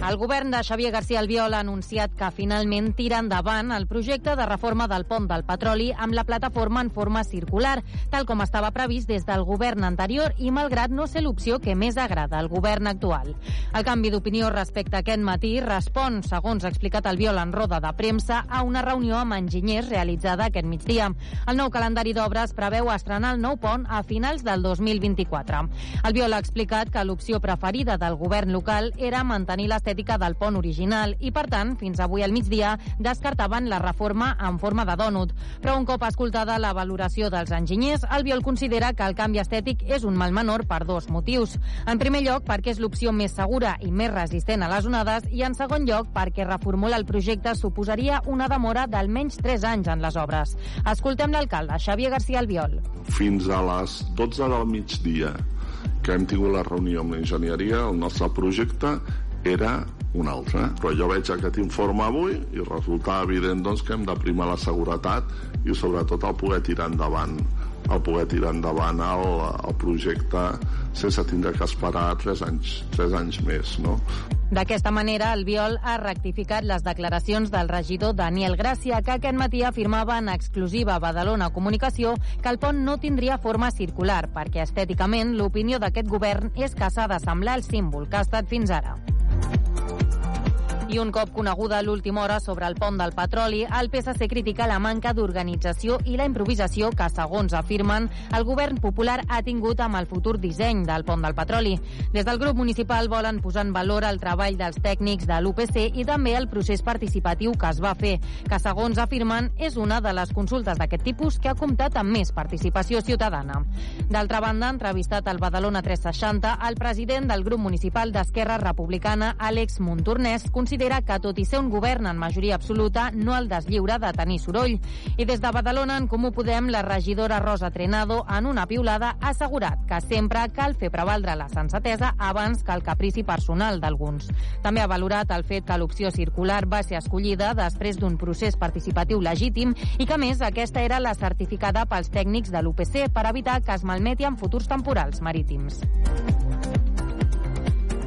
El govern de Xavier García Albiol ha anunciat que finalment tira endavant el projecte de reforma del pont del petroli amb la plataforma en forma circular, tal com estava previst des del govern anterior i malgrat no ser l'opció que més agrada al govern actual. El canvi d'opinió respecte a aquest matí respon, segons ha explicat Albiol en roda de premsa, a una reunió amb enginyers realitzada aquest migdia. El nou calendari d'obres preveu estrenar el nou pont a finals del 2024. Albiol ha explicat que l'opció preferida del govern local era mantenir l'estètica del pont original i, per tant, fins avui al migdia descartaven la reforma en forma de dònut. Però un cop escoltada la valoració dels enginyers, Albiol considera que el canvi estètic és un mal menor per dos motius. En primer lloc, perquè és l'opció més segura i més resistent a les onades i, en segon lloc, perquè reformular el projecte suposaria una demora d'almenys 3 anys en les obres. Escoltem l'alcalde, Xavier García Albiol. Fins a les 12 del migdia que hem tingut la reunió amb l'enginyeria, el nostre projecte era un altre. Però jo veig aquest informe avui i resulta evident doncs, que hem de primar la seguretat i sobretot el poder tirar endavant el poder tirar endavant el, el projecte sense tindre que esperar 3 anys, 3 anys més. No? D'aquesta manera, el Viol ha rectificat les declaracions del regidor Daniel Gràcia, que aquest matí afirmava en exclusiva a Badalona Comunicació que el pont no tindria forma circular, perquè estèticament l'opinió d'aquest govern és que s'ha de semblar el símbol que ha estat fins ara. I un cop coneguda l'última hora sobre el pont del petroli, el PSC critica la manca d'organització i la improvisació que, segons afirmen, el govern popular ha tingut amb el futur disseny del pont del petroli. Des del grup municipal volen posar en valor el treball dels tècnics de l'UPC i també el procés participatiu que es va fer, que, segons afirmen, és una de les consultes d'aquest tipus que ha comptat amb més participació ciutadana. D'altra banda, entrevistat al Badalona 360, el president del grup municipal d'Esquerra Republicana, Àlex Montornès, considera que, tot i ser un govern en majoria absoluta, no el deslliura de tenir soroll. I des de Badalona, en Comú Podem, la regidora Rosa Trenado, en una piulada, ha assegurat que sempre cal fer prevaldre la sensatesa abans que el caprici personal d'alguns. També ha valorat el fet que l'opció circular va ser escollida després d'un procés participatiu legítim i que, més, aquesta era la certificada pels tècnics de l'UPC per evitar que es malmeti en futurs temporals marítims.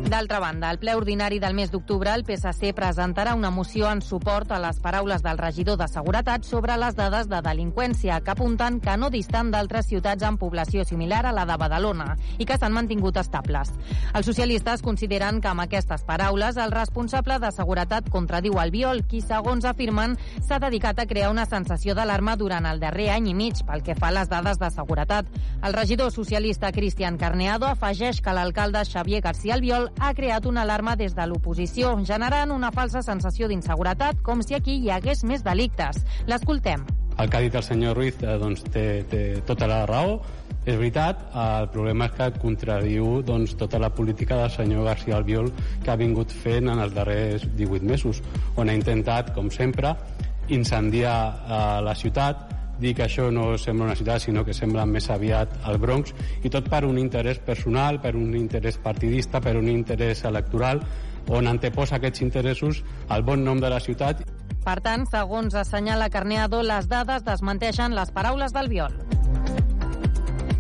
D'altra banda, al ple ordinari del mes d'octubre, el PSC presentarà una moció en suport a les paraules del regidor de Seguretat sobre les dades de delinqüència, que apunten que no distant d'altres ciutats amb població similar a la de Badalona i que s'han mantingut estables. Els socialistes consideren que amb aquestes paraules el responsable de Seguretat contradiu el viol, qui, segons afirmen, s'ha dedicat a crear una sensació d'alarma durant el darrer any i mig pel que fa a les dades de seguretat. El regidor socialista Cristian Carneado afegeix que l'alcalde Xavier García Albiol ha creat una alarma des de l'oposició, generant una falsa sensació d'inseguretat, com si aquí hi hagués més delictes. L'escoltem. El que ha dit el senyor Ruiz eh, doncs, té, té tota la raó, és veritat, el problema és que contradiu doncs, tota la política del senyor García Albiol que ha vingut fent en els darrers 18 mesos, on ha intentat, com sempre, incendiar eh, la ciutat, dir que això no sembla una ciutat, sinó que sembla més aviat el Bronx, i tot per un interès personal, per un interès partidista, per un interès electoral, on anteposa aquests interessos al bon nom de la ciutat. Per tant, segons assenyala Carneado, les dades desmenteixen les paraules del Viol.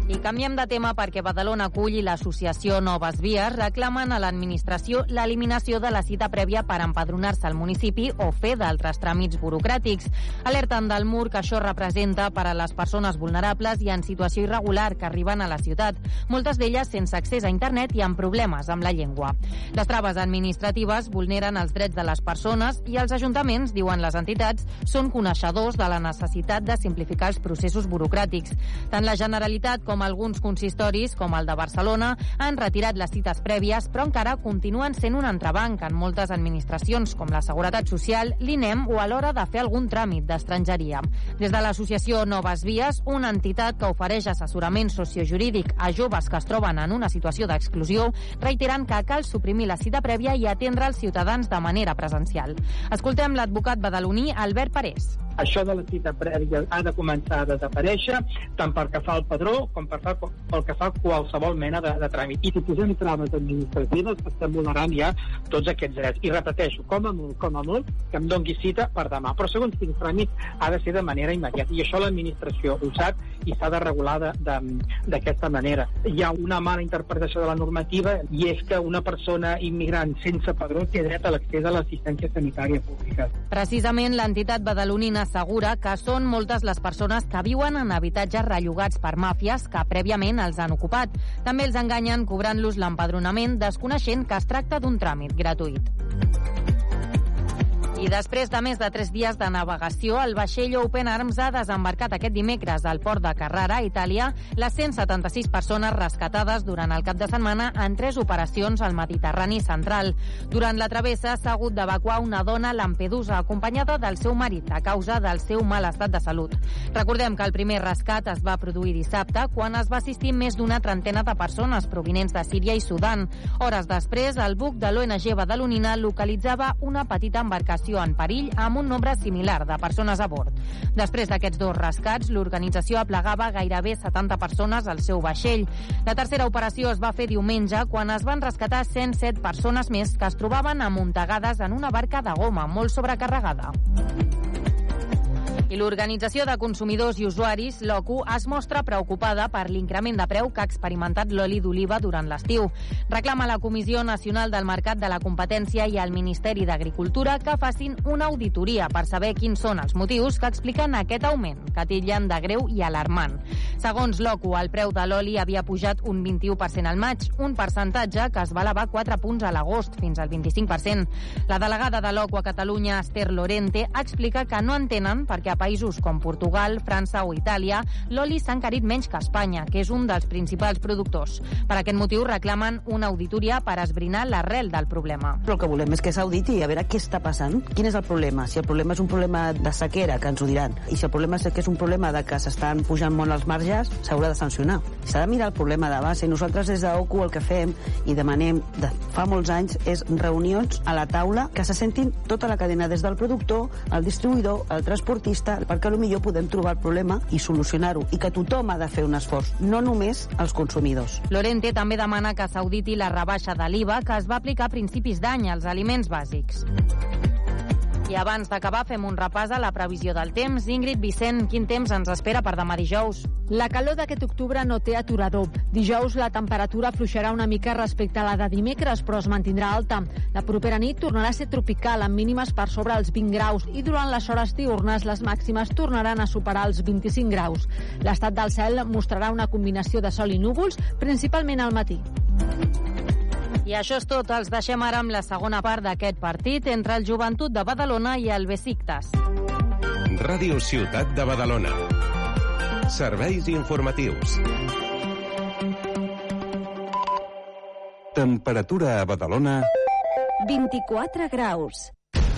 I canviem de tema perquè Badalona acull i l'associació Noves Vies reclamen a l'administració l'eliminació de la cita prèvia per empadronar-se al municipi o fer d'altres tràmits burocràtics. Alerten del mur que això representa per a les persones vulnerables i en situació irregular que arriben a la ciutat, moltes d'elles sense accés a internet i amb problemes amb la llengua. Les traves administratives vulneren els drets de les persones i els ajuntaments, diuen les entitats, són coneixedors de la necessitat de simplificar els processos burocràtics. Tant la Generalitat com alguns consistoris, com el de Barcelona, han retirat les cites prèvies, però encara continuen sent un entrebanc en moltes administracions, com la Seguretat Social, l'INEM o a l'hora de fer algun tràmit d'estrangeria. Des de l'associació Noves Vies, una entitat que ofereix assessorament sociojurídic a joves que es troben en una situació d'exclusió, reiteren que cal suprimir la cita prèvia i atendre els ciutadans de manera presencial. Escoltem l'advocat badaloní Albert Parés. Això de la cita prèvia ha de començar a desaparèixer, tant pel que fa al padró com per fa, pel que fa a qualsevol mena de, de tràmit. I si posem trames administratives, estem vulnerant ja tots aquests drets. I repeteixo, com a molt, com a molt, que em dongui cita per demà. Però segons quin tràmit ha de ser de manera immediata. I això l'administració ho sap i s'ha de regular d'aquesta manera. Hi ha una mala interpretació de la normativa i és que una persona immigrant sense padró té dret a l'accés a l'assistència sanitària pública. Precisament l'entitat badalonina assegura que són moltes les persones que viuen en habitatges rellogats per màfies que prèviament els han ocupat. També els enganyen cobrant-los l'empadronament desconeixent que es tracta d'un tràmit gratuït. I després de més de tres dies de navegació, el vaixell Open Arms ha desembarcat aquest dimecres al port de Carrara, Itàlia, les 176 persones rescatades durant el cap de setmana en tres operacions al Mediterrani central. Durant la travessa s'ha hagut d'evacuar una dona a Lampedusa acompanyada del seu marit a causa del seu mal estat de salut. Recordem que el primer rescat es va produir dissabte quan es va assistir més d'una trentena de persones provinents de Síria i Sudan. Hores després, el buc de l'ONG Badalonina localitzava una petita embarcació situació en perill amb un nombre similar de persones a bord. Després d'aquests dos rescats, l'organització aplegava gairebé 70 persones al seu vaixell. La tercera operació es va fer diumenge quan es van rescatar 107 persones més que es trobaven amuntegades en una barca de goma molt sobrecarregada. I l'Organització de Consumidors i Usuaris, l'OCU, es mostra preocupada per l'increment de preu que ha experimentat l'oli d'oliva durant l'estiu. Reclama la Comissió Nacional del Mercat de la Competència i al Ministeri d'Agricultura que facin una auditoria per saber quins són els motius que expliquen aquest augment, que titllen de greu i alarmant. Segons l'OCU, el preu de l'oli havia pujat un 21% al maig, un percentatge que es va elevar 4 punts a l'agost, fins al 25%. La delegada de l'OCU a Catalunya, Esther Lorente, explica que no entenen perquè a països com Portugal, França o Itàlia, l'oli s'ha encarit menys que Espanya, que és un dels principals productors. Per aquest motiu reclamen una auditoria per esbrinar l'arrel del problema. Però el que volem és que s'auditi a veure què està passant, quin és el problema. Si el problema és un problema de sequera, que ens ho diran, i si el problema és que és un problema de que s'estan pujant molt els marges, s'haurà de sancionar. S'ha de mirar el problema de base. Nosaltres des d'OCU el que fem i demanem de fa molts anys és reunions a la taula que se sentin tota la cadena des del productor, el distribuïdor, el transportista, perquè potser podem trobar el problema i solucionar-ho, i que tothom ha de fer un esforç, no només els consumidors. Lorente també demana que s'auditi la rebaixa de l'IVA que es va aplicar a principis d'any als aliments bàsics. I abans d'acabar fem un repàs a la previsió del temps. Ingrid Vicent, quin temps ens espera per demà dijous? La calor d'aquest octubre no té aturador. Dijous la temperatura fluixarà una mica respecte a la de dimecres, però es mantindrà alta. La propera nit tornarà a ser tropical, amb mínimes per sobre els 20 graus, i durant les hores diurnes les màximes tornaran a superar els 25 graus. L'estat del cel mostrarà una combinació de sol i núvols, principalment al matí. I això és tot. Els deixem ara amb la segona part d'aquest partit entre el Joventut de Badalona i el Besiktas. Ràdio Ciutat de Badalona. Serveis informatius. Temperatura a Badalona... 24 graus.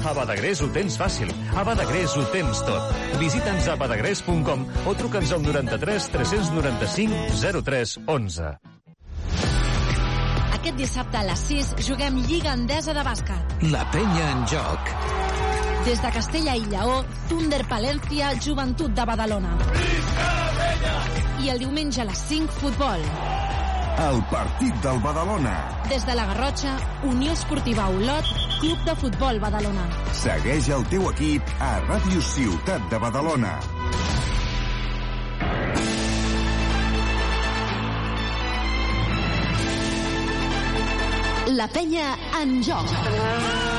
A Badagrés ho tens fàcil. A Badagrés ho tens tot. Visita'ns a badagrés.com o truca'ns al 93 395 03 11. Aquest dissabte a les 6 juguem Lliga Endesa de bàsquet. La penya en joc. Des de Castella i Lleó, Thunder Palència, Joventut de Badalona. I el diumenge a les 5, futbol. El partit del Badalona. Des de la Garrotxa, Unió Esportiva Olot, Club de Futbol Badalona. Segueix el teu equip a Ràdio Ciutat de Badalona. La penya en joc.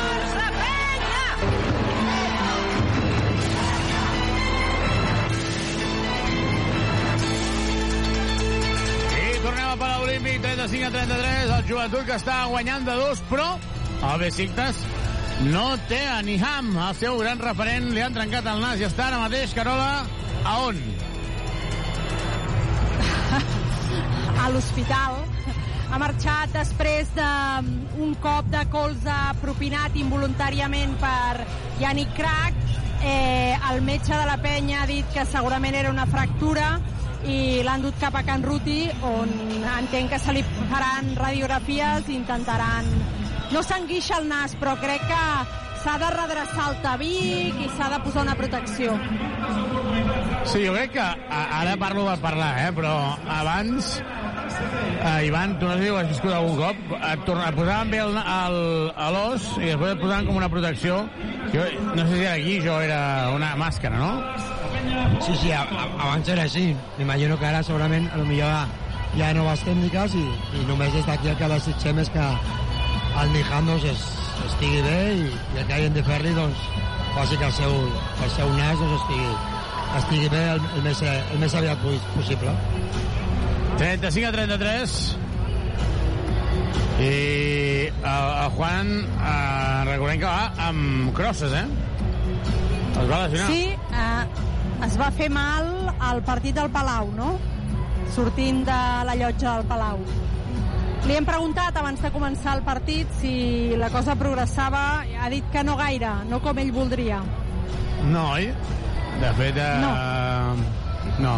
35 a 33, el joventut que està guanyant de dos, però el Besiktas no té a Niham, el seu gran referent, li han trencat el nas i està ara mateix, Carola, a on? <laughs> a l'hospital. Ha marxat després d'un cop de colze propinat involuntàriament per Yannick Crac. Eh, el metge de la penya ha dit que segurament era una fractura i l'han dut cap a Can Ruti, on entenc que se li faran radiografies i intentaran... No s'enguixa el nas, però crec que s'ha de redreçar el tabic i s'ha de posar una protecció. Sí, jo crec que ara parlo per parlar, eh? però abans eh, Ivan, tu no sé si ho has viscut algun cop et, torna, et posaven bé el, a l'os i després et posaven com una protecció jo, no sé si era aquí, jo era una màscara, no? Sí, sí, abans era així. M'imagino que ara segurament a lo millor hi ha noves tècniques i, i només des d'aquí el que desitgem és que el Niham doncs, es, estigui bé i, i el que hagin de fer-li doncs, faci que el seu, que el seu nas doncs, estigui, estigui bé el, el, més, el més aviat possible. 35 a 33 i el, el Juan eh, recordem que va amb crosses, eh? Es va lesionar. Sí, eh, es va fer mal al partit del Palau, no? Sortint de la llotja del Palau. Li hem preguntat abans de començar el partit si la cosa progressava. Ha dit que no gaire, no com ell voldria. No, oi? De fet, eh, no. no.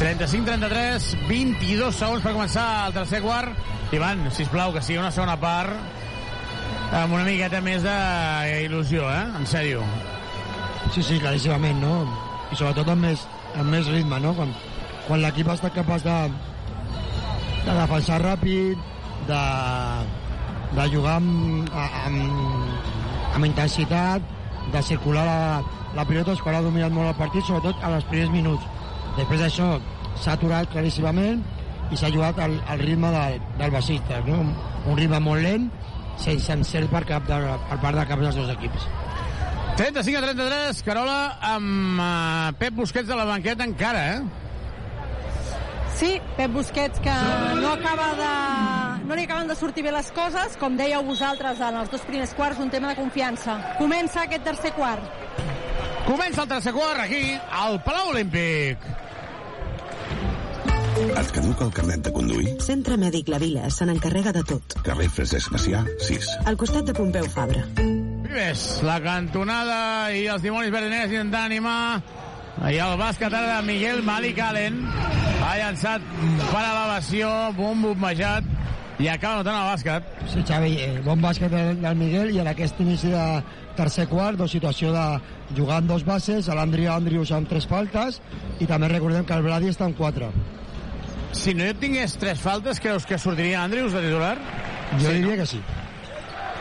35-33, 22 segons per començar el tercer quart. Ivan, sisplau, que sigui una segona part amb una miqueta més d'il·lusió, eh? En sèrio. Sí, sí, claríssimament, no? I sobretot amb més, amb més ritme, no? Quan, quan l'equip estat capaç de, de defensar ràpid, de, de jugar amb, amb, amb intensitat, de circular la, la pilota, és quan ha dominat molt el partit, sobretot en els primers minuts. Després d'això s'ha aturat claríssimament i s'ha jugat al, al ritme del, del Basistes, no? Un ritme molt lent, sense encert per, cap de, per part de cap dels dos equips. 35 a 33, Carola, amb uh, Pep Busquets a la banqueta encara, eh? Sí, Pep Busquets, que no acaba de... No li acaben de sortir bé les coses, com dèieu vosaltres en els dos primers quarts, un tema de confiança. Comença aquest tercer quart. Comença el tercer quart aquí, al Palau Olímpic. Et caduca el carnet de conduir? Centre Mèdic La Vila se n'encarrega de tot. Carrer Francesc Macià, 6. Al costat de Pompeu Fabra. Vives, la cantonada i els dimonis verdeners intentant animar i el bàsquet ara de Miguel Malik Allen ha llançat per elevació, un bombejat i acaba notant el bàsquet. Sí, Xavi, eh, bon bàsquet del, del Miguel i en aquest inici de tercer quart, doncs situació de jugar amb dos bases, l'Andrea Andrius amb tres faltes i també recordem que el Brady està amb quatre. Si no tingués tres faltes, creus que sortiria Andrius de titular? Jo sí, diria no? que sí.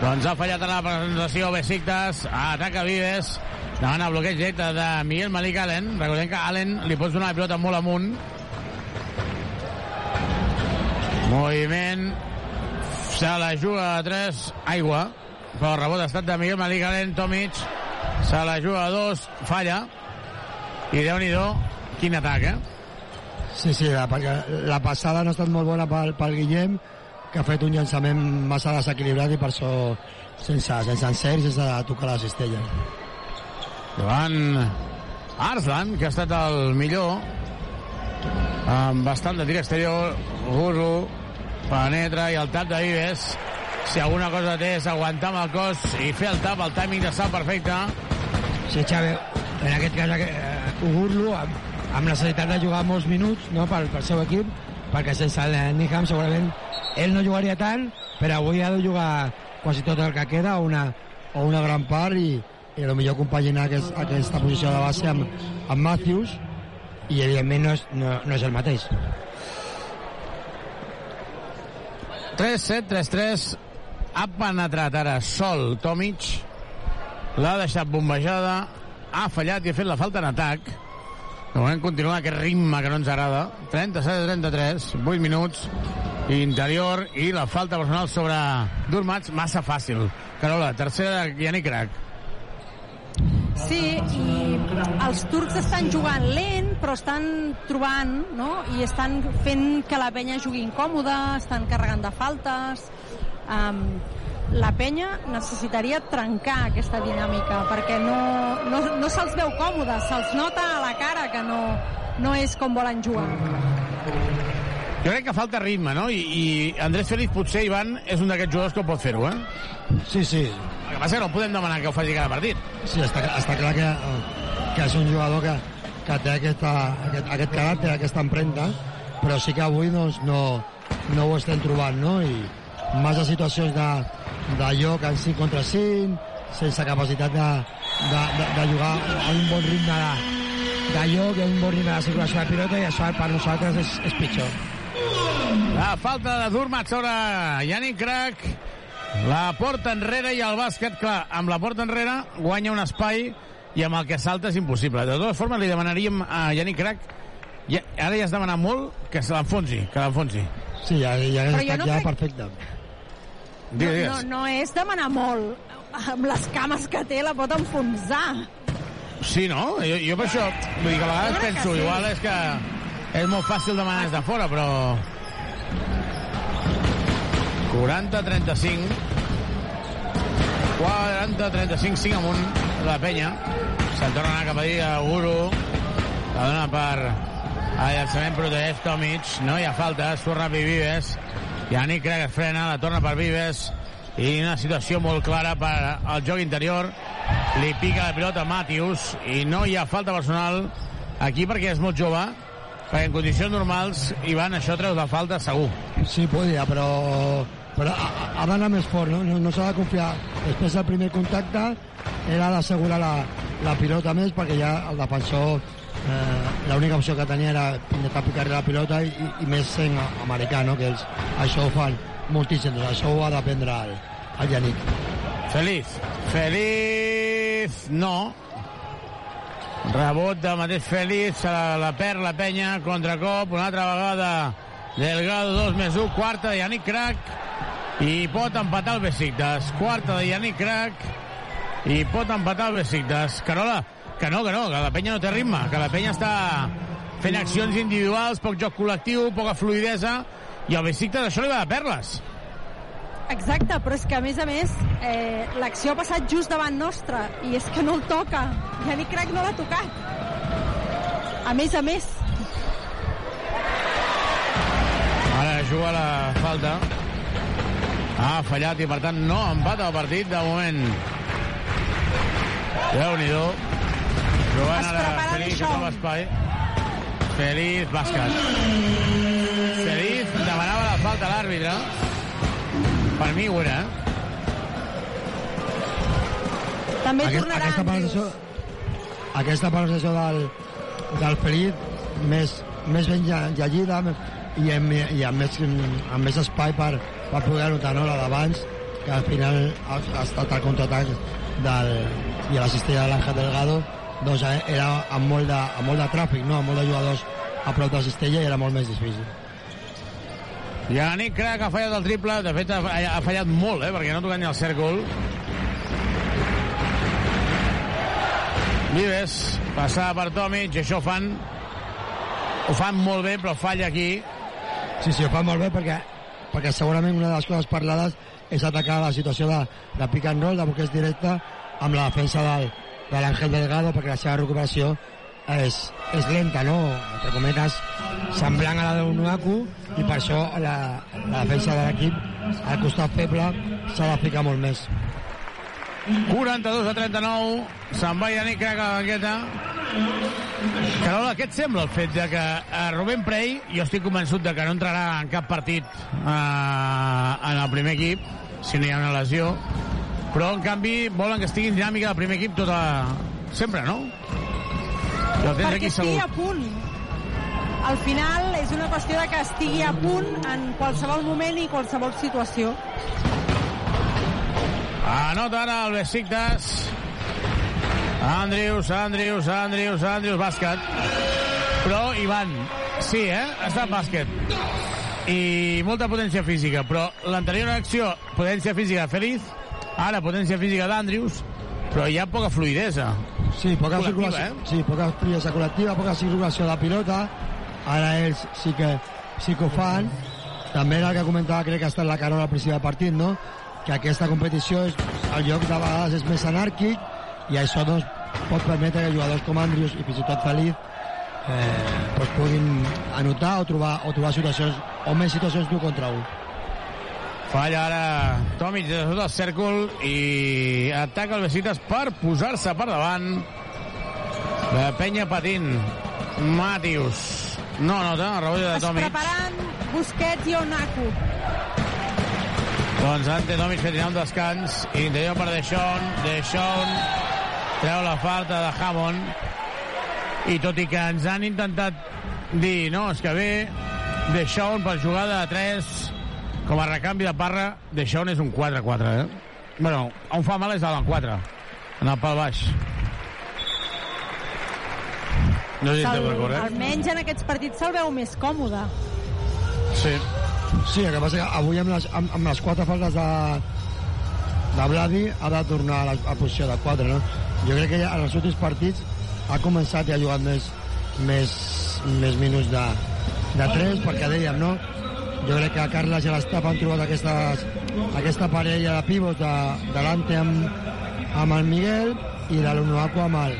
Doncs ha fallat en la presentació Besiktas, ataca Vives, Demana bloqueig directe de Miguel Malik Allen. Recordem que Allen li pots donar la pilota molt amunt. Moviment. Se la juga a 3. Aigua. Però el rebot ha estat de Miguel Malik Allen. Tomic. Se la juga a 2. Falla. I déu nhi quin atac, eh? Sí, sí, la, la passada no ha estat molt bona pel, pel Guillem, que ha fet un llançament massa desequilibrat i per això sense, sense encert, sense tocar la cistella. Joan Arslan, que ha estat el millor, amb bastant de tir exterior, Gurru, penetra i el tap de Vives. Si alguna cosa té és aguantar amb el cos i fer el tap, el timing de salt perfecte. Sí, Xavi, en aquest cas eh, Ugurlu amb, amb necessitat de jugar molts minuts no, pel, pel seu equip, perquè sense el Niham segurament ell no jugaria tant, però avui ha de jugar quasi tot el que queda, una, o una gran part, i, i potser compaginar aquest, aquesta posició de base amb, amb Matthews, i evidentment no és, no, no és el mateix. 3-7, 3-3 ha penetrat ara sol Tomic. L'ha deixat bombejada. Ha fallat i ha fet la falta en atac de moment continua aquest ritme que no ens agrada 37-33 8 minuts interior i la falta personal sobre Durmats massa fàcil Carola, tercera de Yannick Crac Sí, i els turcs estan jugant lent, però estan trobant, no? I estan fent que la penya jugui incòmoda, estan carregant de faltes. Um, la penya necessitaria trencar aquesta dinàmica, perquè no, no, no se'ls veu còmodes, se'ls nota a la cara que no, no és com volen jugar. Jo crec que falta ritme, no? I, i Andrés Félix potser, Ivan, és un d'aquests jugadors que pot fer-ho, eh? Sí, sí. El que passa que no podem demanar que ho faci cada partit. Sí, està, està clar que, que és un jugador que, que té aquesta, aquest, aquest caràcter, aquesta empremta, però sí que avui doncs, no, no ho estem trobant, no? I massa situacions de, de lloc en 5 contra 5, sense capacitat de, de, de, de jugar a un bon ritme de, de lloc i un bon ritme de circulació de pilota i això per nosaltres és, és pitjor. La falta de Durmat sobre Yannick Crac. La porta enrere i el bàsquet, clar, amb la porta enrere guanya un espai i amb el que salta és impossible. De totes formes, li demanaríem a Yannick Crac ja, ara ja has demanat molt que se l'enfonsi, que l'enfonsi. Sí, ja, ja Però hagués jo estat no ja crec- perfecte. No, Digues, no, no és demanar molt. Amb les cames que té la pot enfonsar. Sí, no? Jo, jo per això, vull dir que a vegades que penso, sí. igual és que és molt fàcil demanar des de fora, però... 40-35 40-35 5 amunt la penya se'n torna a anar cap a dir a Uru la dona per a llançament protegeix Tomic no hi ha falta, surt ràpid Vives Yannick es frena, la torna per Vives i una situació molt clara per al joc interior. Li pica la pilota a Matius i no hi ha falta personal aquí perquè és molt jove perquè en condicions normals Ivan això treus la falta segur. Sí, podria, però, però ha d'anar més fort, no, no, no s'ha de confiar. Després del primer contacte era d'assegurar la, la pilota més perquè ja el defensor eh, l'única opció que tenia era intentar picar la pilota i, i, més sent americà, no? que ells això ho fan moltíssim, doncs això ho ha d'aprendre el, el Yannick. Feliz. Feliz, no. Rebot de mateix Feliz, la, la perd la penya, contracop, una altra vegada Delgado, 2 més 1, quarta de Yannick Crac, i pot empatar el Besiktas. Quarta de Yannick Crac, i pot empatar el Besiktas. Carola, que no, que no, que la penya no té ritme, que la penya està fent accions individuals, poc joc col·lectiu, poca fluidesa, i al Besiktas això li va de perles. Exacte, però és que a més a més eh, l'acció ha passat just davant nostra i és que no el toca. Yannick Crac no l'ha tocat. A més a més. Ara juga la falta. Ha fallat i per tant no empata el partit de moment. Déu-n'hi-do. Jugant ara Feliz, que Deschamps. troba espai. Feliz, bàsquet. Feliz demanava la falta a l'àrbitre. Per mi ho era. eh? També Aquest, tornarà aquesta Andrews. penalització, aquesta penalització del, del Feliz més, més ben lle- llegida i amb, i amb, més, amb més espai per, per poder anotar no? la d'abans que al final ha, ha estat el contraatac del, i a la cistella de l'Àngel Delgado doncs eh, era amb molt, de, amb molt de tràfic, no? amb molt de jugadors a prop de la cistella i era molt més difícil. Yannick Crac ha fallat el triple, de fet ha, ha fallat molt, eh, perquè no ha tocat ni el cèrcol. Vives, passava per Tomic, i això ho fan, ho fan molt bé, però falla aquí. Sí, sí, ho fan molt bé perquè, perquè segurament una de les coses parlades és atacar la situació de, de pick and roll, de bloqueig directe, amb la defensa del, de l'Àngel Delgado, perquè la seva recuperació és, és lenta, no? Entre cometes, semblant a la d'un Nuaku, i per això la, la defensa de l'equip al costat feble s'ha de ficar molt més. 42 a 39, se'n va Yannick Crac a la banqueta. Carola, què et sembla el fet de que a Rubén Prey, jo estic convençut de que no entrarà en cap partit eh, en el primer equip, si no hi ha una lesió, però en canvi volen que estigui en dinàmica del primer equip tota... sempre, no? El tens Perquè aquí estigui segur. a punt. Al final és una qüestió de que estigui a punt en qualsevol moment i qualsevol situació. Anota ara el Besiktas. Andrius, Andrius, Andrius, Andrius, bàsquet. Però, Ivan, sí, eh? Ha estat bàsquet. I molta potència física, però l'anterior acció, potència física de Feliz, ara potència física d'Andrius, però hi ha poca fluidesa. Sí, poca circulació, eh? sí, poca fluidesa col·lectiva, poca circulació de pilota. Ara ells sí que, sí que ho fan. També era el que comentava, crec que ha estat la Carola al principi del partit, no? que aquesta competició és, el lloc de vegades és més anàrquic i això doncs, pot permetre que jugadors com Andrius i fins i tot Feliz eh, doncs puguin anotar o trobar, o trobar situacions o més situacions d'un contra un. Falla ara Tomic de sota el cèrcol i ataca el Besitas per posar-se per davant. La penya patint. Matius. No nota, el rebot de Es Tomic. preparant Busquets i Onaku. Doncs Ante Tomic que tindrà un descans. Interior per Deixón. Deixón treu la falta de Hammond. I tot i que ens han intentat dir, no, és que ve Deixón per jugada de 3 com a recanvi de Parra, Deixón és un 4-4, eh? Bueno, on fa mal és a la 4, en el pal baix. No sé si d'acord, eh? Almenys en aquests partits se'l veu més còmode. Sí. Sí, el que passa que avui amb les, amb, amb les quatre faltes de, de Vladi ha de tornar a la a posició de 4, no? Jo crec que ja en els últims partits ha començat i ha jugat més, més, més minuts de, de 3, perquè dèiem, no? Jo crec que Carles i l'Estap han trobat aquestes, aquesta parella de pivots de, de l'Ante amb, amb el Miguel i de l'Unuaco amb el,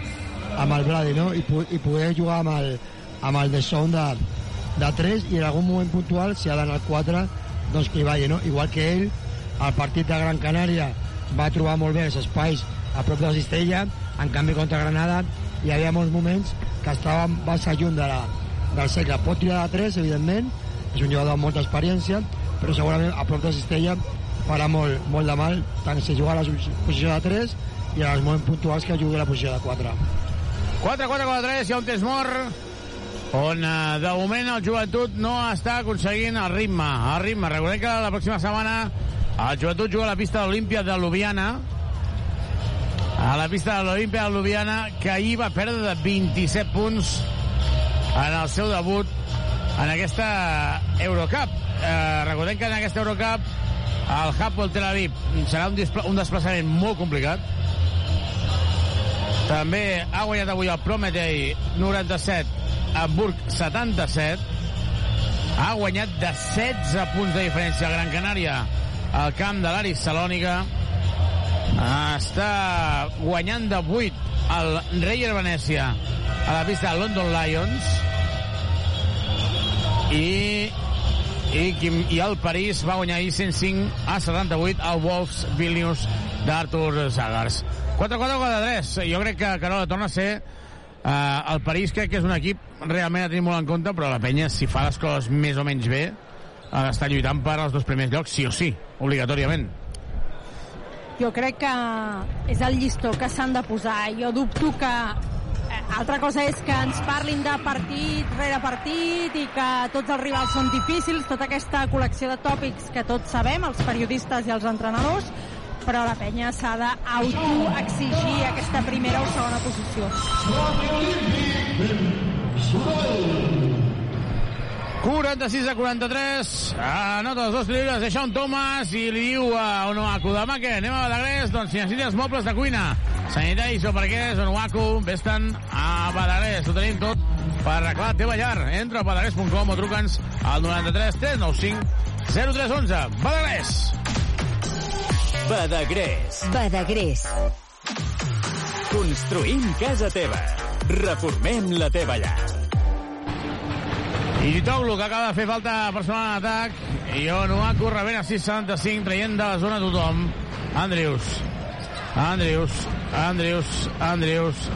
amb el Vladi, no? I, i poder jugar amb el, amb el de Son de, de 3 i en algun moment puntual, si ha d'anar al 4, doncs que hi vagi, no? Igual que ell, al partit de Gran Canària va trobar molt bé els espais a prop de la cistella, en canvi contra Granada hi havia molts moments que estava massa lluny de la, del segle. Pot tirar de 3, evidentment, és un jugador amb molta experiència, però segurament a prop de la cistella farà molt, molt de mal, tant si juga a la posició de 3 i en els moments puntuals que jugui a la posició de 4. 4-4-4-3, hi ha un temps mort on eh, de moment el joventut no està aconseguint el ritme. El ritme. Recordem que la pròxima setmana el joventut juga a la pista de l'Olímpia de Ljubljana a la pista de l'Olímpia de Ljubljana que ahir va perdre de 27 punts en el seu debut en aquesta Eurocup. Eh, recordem que en aquesta Eurocup el Hapoel Tel Aviv serà un, un desplaçament molt complicat també ha guanyat avui el Prometei 97, Hamburg 77. Ha guanyat de 16 punts de diferència a Gran Canària al camp de l'Aris Salònica. Està guanyant de 8 el Reyer Venècia a la pista de London Lions. I, i, i el París va guanyar ahir 105 a 78 al Wolves Vilnius d'Artur Zagars. 4-4-4-3. Jo crec que Carola torna a ser eh, el París crec que és un equip realment a tenir molt en compte, però la penya, si fa les coses més o menys bé, ha d'estar lluitant per als dos primers llocs, sí o sí, obligatòriament. Jo crec que és el llistó que s'han de posar. Jo dubto que... Altra cosa és que ens parlin de partit rere partit i que tots els rivals són difícils, tota aquesta col·lecció de tòpics que tots sabem, els periodistes i els entrenadors, però la penya s'ha d'autoexigir aquesta primera o segona posició. 46 a 43, anota els dos llibres de Sean Thomas i li diu a Onoaku, demà què, anem a Badagrés? Doncs si necessites mobles de cuina, sanitaris o parquets, Onoaku, vés-te'n a Badagrés, ho tenim tot per arreglar la teva llar. Entra a badagrés.com o truca'ns al 93 395 0311. Badagrés! Badagrés. Badagrés. Construïm casa teva. Reformem la teva llar. I Toglu, que acaba de fer falta personal en atac. I Onuaku rebent a 6.75, traient de la zona tothom. Andrius. Andrius. Andrius. Andrius.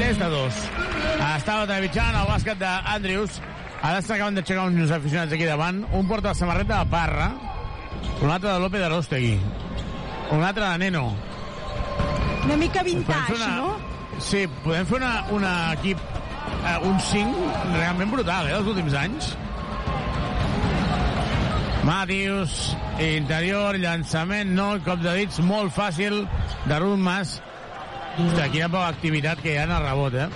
Des de dos. Estava trepitjant el bàsquet d'Andrius. Ara s'acaben d'aixecar uns aficionats aquí davant. Un porta la samarreta de Parra. Un altre de López de Rostegui. Un altre de Neno. Una mica vintage, una... no? Sí, podem fer una, una equip, eh, un 5 realment brutal, eh, dels últims anys. Matius, interior, llançament, no, cop de dits molt fàcil de Ruth Mas. Ostres, quina poca activitat que hi ha en el rebot, eh?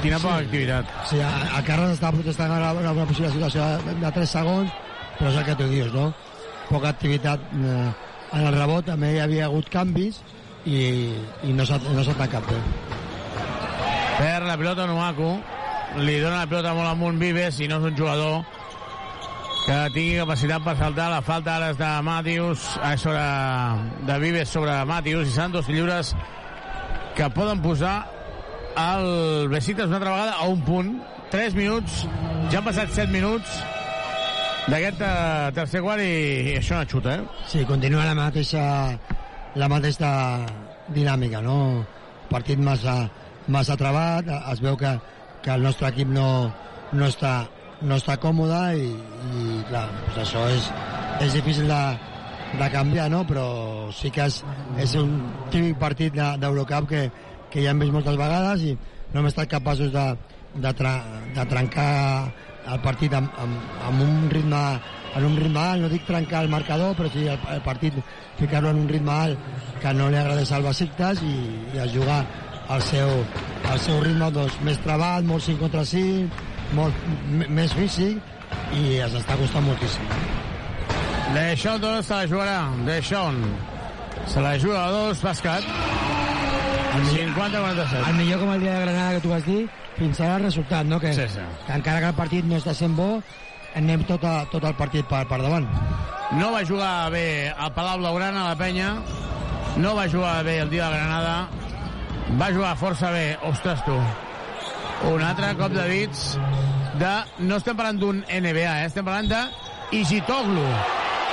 Quina poca Sí. activitat. Sí, a, a Carles està protestant ara una, una possible situació de 3 segons, però és el que tu dius, no? Poca activitat eh, en el rebot, també hi havia hagut canvis i, i no s'ha no tancat bé. Per la pilota Nuaku, li dona la pilota molt amunt Vives i no és un jugador que tingui capacitat per saltar. La falta ara és de Matius, eh, sobre, de Vives sobre Matius i seran dos lliures que poden posar el Besiktas una altra vegada a un punt. 3 minuts, ja han passat 7 minuts d'aquest eh, tercer quart i, i això no xuta, eh? Sí, continua la mateixa, la mateixa dinàmica, no? Partit massa, massa trebat, es veu que, que el nostre equip no, no, està, no està còmode i, i clar, doncs això és, és difícil de, de canviar, no? però sí que és, és un típic partit de- d'Eurocup que, que ja hem vist moltes vegades i no hem estat capaços de, de, tra, de trencar el partit amb, amb, amb un ritme en un ritme alt, no dic trencar el marcador, però sí el, el partit ficar-lo en un ritme alt que no li agradés al Besiktas i, i a jugar al seu, al seu ritme doncs, més treball, molt 5 contra 5, molt més físic i ens està costant moltíssim. Deixón dos se la jugarà. Deixón. Se la juga a dos, bàsquet. 50-47. El millor com el dia de Granada que tu vas dir, fins ara el resultat, no? Que, Sí, sí. que encara que el partit no està sent bo, anem tot, a, tot el partit per, per davant. No va jugar bé al Palau Blaugrana, la penya. No va jugar bé el dia de Granada. Va jugar força bé. Ostres, tu. Un altre cop de dits de... No estem parlant d'un NBA, eh? estem parlant de Igitoglu.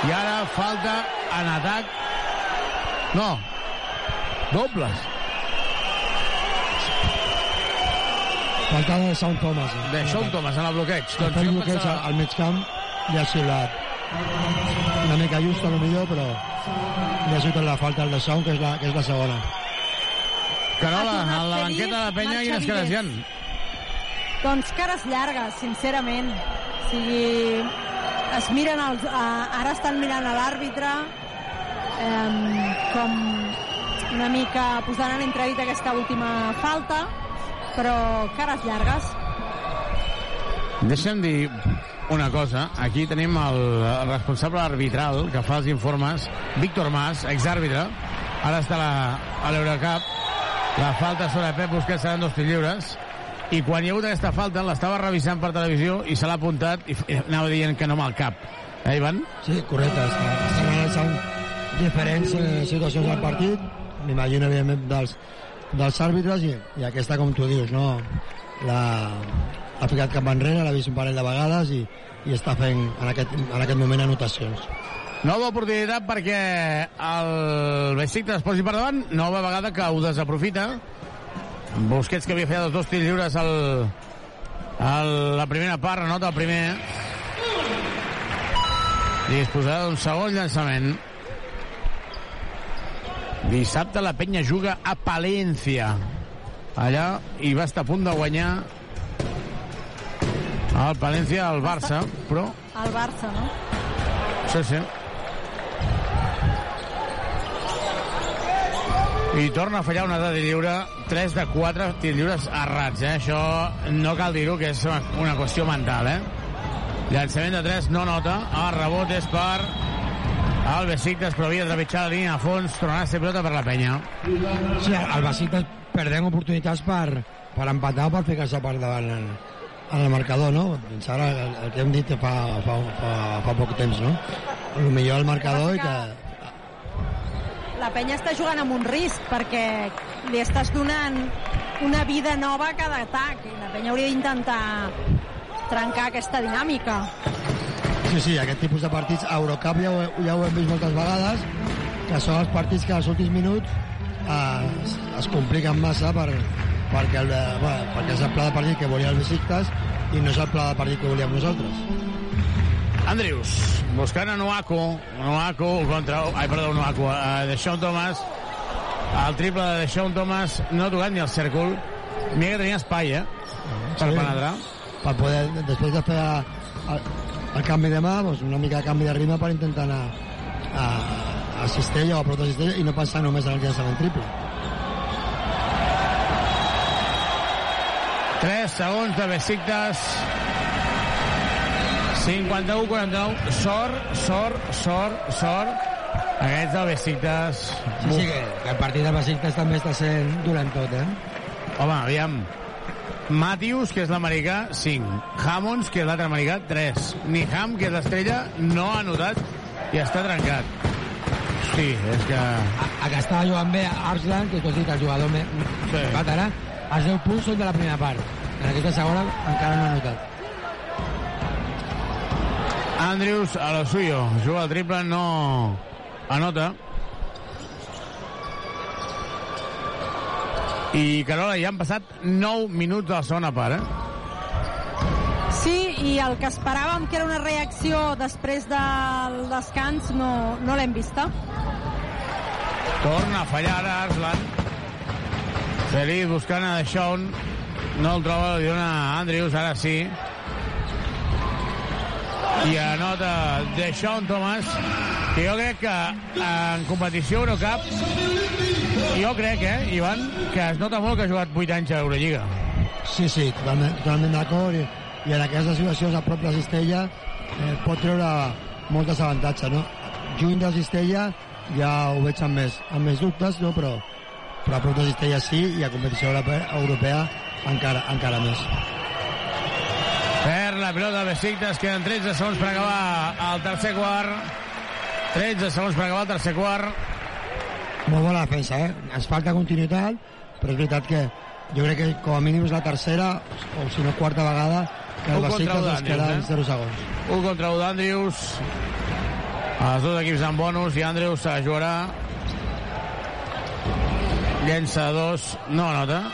I ara falta en atac... No. Dobles. Falta de Sean Thomas. Eh? De Sean Thomas en el bloqueig. Doncs el bloqueig pensava- al mig camp li ha xiulat una mica just a lo millor, però li ha xiulat la falta al de Sean, que és la, que és la segona. Carola, a la banqueta de la penya quines cares hi ha? Doncs cares llargues, sincerament. O sigui, es miren els, uh, ara estan mirant a l'àrbitre um, com una mica posant en entredit aquesta última falta, però cares llargues. Deixa'm dir una cosa. Aquí tenim el, el responsable arbitral que fa els informes, Víctor Mas, exàrbitre. Ara està a l'Eurocup. La falta sobre Pep Busquets seran dos tirs lliures. I quan hi ha hagut aquesta falta, l'estava revisant per televisió i se l'ha apuntat i, anava dient que no el cap. Eh, Ivan? Sí, correcte. Estan analitzant diferents eh, situacions del partit, m'imagino, evidentment, dels, dels àrbitres, i, i aquesta, com tu dius, no? La, ha ficat cap enrere, l'ha vist un parell de vegades i, i està fent en aquest, en aquest moment anotacions. Nova oportunitat perquè el Besiktas es posi per davant. Nova vegada que ho desaprofita. Busquets que havia fet els dos tirs lliures al, a la primera part, nota el primer. Disposarà d'un segon llançament. Dissabte la penya juga a Palència. Allà i va estar a punt de guanyar el Palència al Barça, però Al Barça, no? Sí, sí. I torna a fallar una de lliure, 3 de 4 tirs lliures errats, eh? Això no cal dir-ho, que és una, qüestió mental, eh? Llançament de 3 no nota, el rebot és per el Besiktas, però havia de trepitjar la línia a fons, tornarà a ser pilota per la penya. Sí, el Besiktas perdem oportunitats per, per empatar o per ficar-se per davant en, en el marcador, no? Fins ara el, el que hem dit fa, fa, fa, fa poc temps, no? El millor el marcador i que La penya està jugant amb un risc perquè li estàs donant una vida nova a cada atac i la penya hauria d'intentar trencar aquesta dinàmica. Sí, sí, aquest tipus de partits a Eurocup ja ho, ja ho hem vist moltes vegades, que són els partits que als últims minuts eh, es, es compliquen massa per, perquè, el, eh, bueno, perquè és el pla de partit que volia el Besiktas i no és el pla de partit que volíem nosaltres. Andrius, buscant a Nuaku. Nuaku contra... Ai, perdó, Nuaku. Uh, de Sean Thomas. El triple de Sean Thomas no ha tocat ni el cèrcol. Mira que tenia espai, eh? Per Sí. penetrar. Per poder, després de fer el, el canvi de mà, doncs una mica de canvi de ritme per intentar anar a, a Cistella o a prop de Cistella i no pensar només en el llançament triple. 3 segons de Besiktas. 51-49. Sort, sort, sort, sort. Aquests del Besiktas. Sí, sí, que, que el partit de Besiktas també està sent durant tot, eh? Home, aviam. Matthews, que és l'americà, 5. Hammonds, que és l'altre americà, 3. Niham, que és l'estrella, no ha anotat i està trencat. Sí, és que... A, a que estava jugant bé Arslan, que tu has dit el jugador més sí. ara, els 10 punts són de la primera part. En aquesta segona encara no ha notat. Andrews a lo suyo. Juga el triple, no anota. I, Carola, ja han passat 9 minuts de la segona part, eh? Sí, i el que esperàvem que era una reacció després del descans no, no l'hem vista. Torna a fallar ara Arslan. Feliz buscant a Deshaun. No el troba, li dona a Andrews, ara sí. I anota Deshaun Thomas, que jo crec que en competició Eurocup, jo crec, eh, Ivan, que es nota molt que ha jugat 8 anys a Eurolliga. Sí, sí, totalment, totalment d'acord. I, I en aquestes situacions a prop de Cistella eh, pot treure moltes avantatges, no? Lluny de Cistella ja ho veig amb més, amb més dubtes, no? però, però a prop de Cistella sí i a competició europea encara, encara més. La pilota de Besiktas, queden 13 segons per acabar el tercer quart. 13 segons per acabar el tercer quart. Molt bona defensa, eh? Ens falta continuïtat, però és veritat que jo crec que com a mínim és la tercera, o si no quarta vegada, que el Besiktas es queda en d'Andrews, eh? 0 segons. Un contra un d'Andrews. Els dos equips amb bonus i Andrews se jugarà. Llença dos, no anota.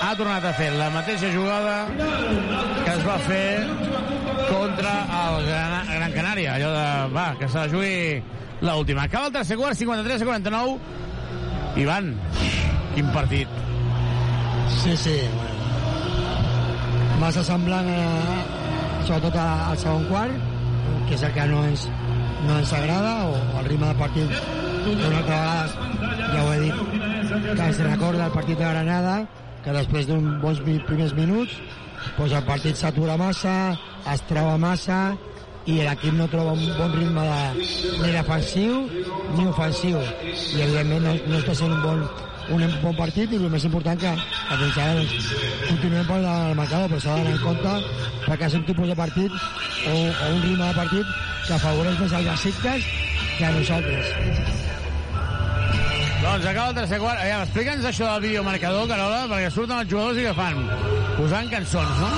Ha tornat a fer la mateixa jugada que es va fer contra el Gran, Gran Canària. Allò de, va, que se la jugui l'última. Acaba el tercer quart, 53 a 49. Ivan, quin partit. Sí, sí. Bueno. Massa semblant, a, sobretot al segon quart, que és el que no ens, no ens agrada, o el ritme del partit, una altra vegada, ja ho he dit, que ens recorda el partit de Granada, que després d'uns bons primers minuts, doncs el partit s'atura massa, es troba massa, i l'equip no troba un bon ritme de, ni defensiu ni ofensiu. I evidentment no, no està sent un bon, un bon partit i el més important que, fins ara doncs, continuem per del marcador però s'ha d'anar en compte perquè és un tipus de partit o, o un ritme de partit que afavoreix més els Besiktas que a nosaltres Doncs acaba el tercer quart. Aviam, explica'ns això del videomarcador, Carola, perquè surten els jugadors i que fan? Posant cançons, no?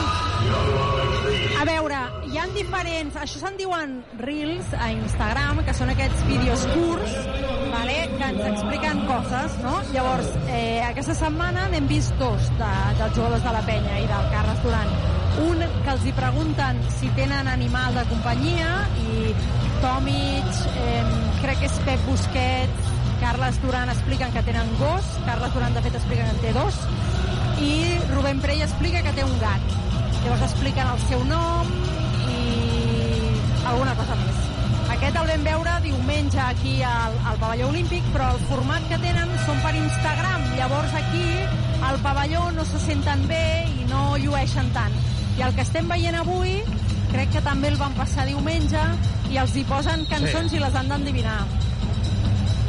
A veure, hi han diferents... Això se'n diuen Reels a Instagram, que són aquests vídeos curts, vale? que ens expliquen coses, no? Llavors, eh, aquesta setmana n'hem vist dos de, dels jugadors de la penya i del Carles Duran. Un que els hi pregunten si tenen animal de companyia i Tomic, eh, crec que és Pep Busquets, Carles Duran expliquen que tenen gos, Carles Duran de fet explica que en té dos, i Rubén Prey explica que té un gat. Llavors expliquen el seu nom i alguna cosa més. Aquest el vam veure diumenge aquí al, al pavelló olímpic, però el format que tenen són per Instagram. Llavors aquí al pavelló no se senten bé i no llueixen tant. I el que estem veient avui, crec que també el van passar diumenge i els hi posen cançons Sí. i les han d'endevinar.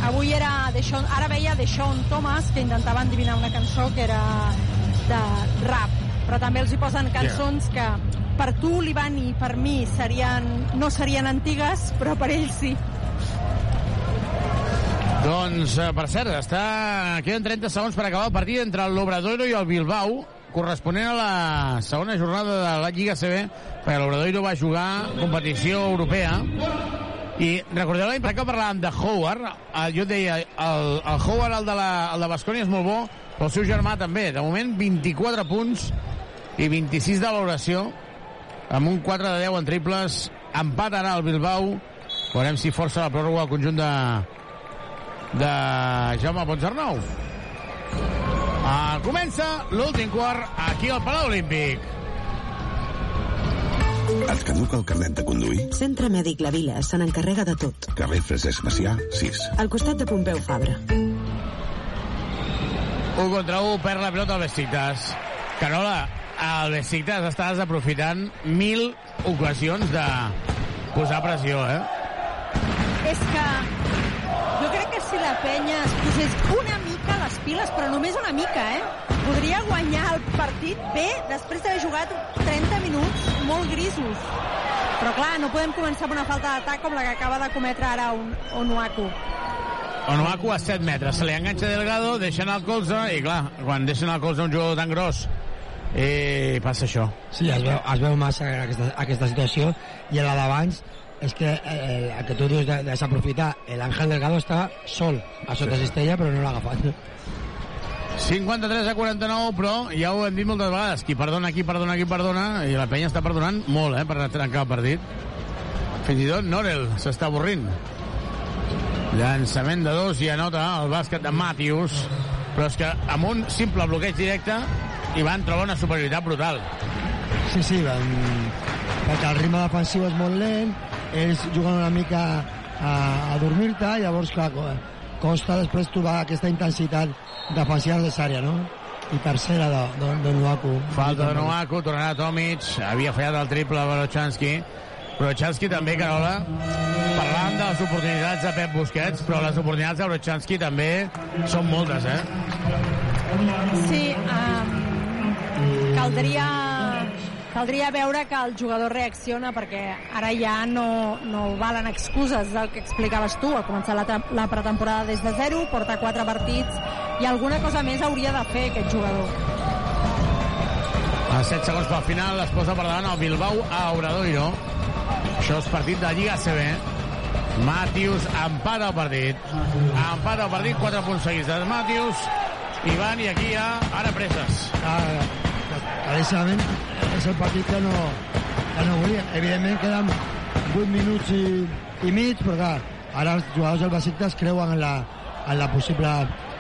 Avui era de Sean, ara veia de Sean Thomas, que intentava endevinar una cançó que era de rap, però també els hi posen cançons que per tu, l'Ivan, i per mi serien, no serien antigues, però per ells sí. Doncs, eh, per cert, està... queden 30 segons per acabar el partit entre l'Obradoiro i el Bilbao, corresponent a la segona jornada de la Lliga CB, perquè l'Obradoiro va jugar competició europea, i recordeu l'any que parlàvem de Howard, eh, jo deia, el, el Howard, el de, la, el de Bascònia, és molt bo, però el seu germà també. De moment, 24 punts i 26 de valoració, amb un 4 de 10 en triples, empat ara el Bilbao, veurem si força la pròrroga al conjunt de, de Jaume Ponsarnou. Uh, comença l'últim quart aquí al Palau Olímpic. Et caduca el carnet de conduir? Centre Mèdic La Vila se n'encarrega de tot. Carrer Francesc Macià, 6. Al costat de Pompeu Fabra. 1 contra 1, perd la pilota al Besiktas. Carola, el Besiktas està desaprofitant mil ocasions de posar pressió, eh? És que jo crec que si la penya es posés una mica les piles, però només una mica, eh? Podria guanyar el partit bé després d'haver jugat 30 minuts molt grisos. Però clar, no podem començar amb una falta d'atac com la que acaba de cometre ara un Onuaku. Onuaku a 7 metres, se li enganxa Delgado, deixa anar el colze, i clar, quan deixen el colze un jugador tan gros, eh, passa això. Sí, es veu, es veu massa aquesta, aquesta situació i a la d'abans és que eh, el que tu dius de, de desaprofitar l'Àngel Delgado està sol a sota cistella però no l'ha agafat 53 a 49, però ja ho hem dit moltes vegades. Qui perdona, qui perdona, qui perdona, i la penya està perdonant molt, eh, per trencar el partit. Fins i tot Norel s'està avorrint. Llançament de dos i anota el bàsquet de Matthews, però és que amb un simple bloqueig directe hi van trobar una superioritat brutal. Sí, sí, van... perquè el ritme defensiu és molt lent, ells juguen una mica a, a dormir-te, llavors, clar, co- costa després trobar aquesta intensitat defensiva necessària, no? I tercera de, de, de Nuaku. Falta de Noaku, tornarà Tomic, havia fallat el triple Barochanski, Brochanski també, Carola, parlant de les oportunitats de Pep Busquets, però les oportunitats de Brochanski també són moltes, eh? Sí, um, caldria, caldria veure que el jugador reacciona perquè ara ja no, no valen excuses del que explicaves tu. Ha començat la, la pretemporada des de zero, porta quatre partits i alguna cosa més hauria de fer aquest jugador. A 7 segons pel final es posa per davant el Bilbao a Obradoiro. Això és partit de Lliga CB. Matius empata el partit. Empata el partit, 4 punts seguits de Matius. Ivan, i aquí hi ha ara preses. Ah, claríssimament és el partit que no, que no volia. Evidentment queden 8 minuts i, i mig, però clar, ara els jugadors del Besiktas creuen en la, en la possible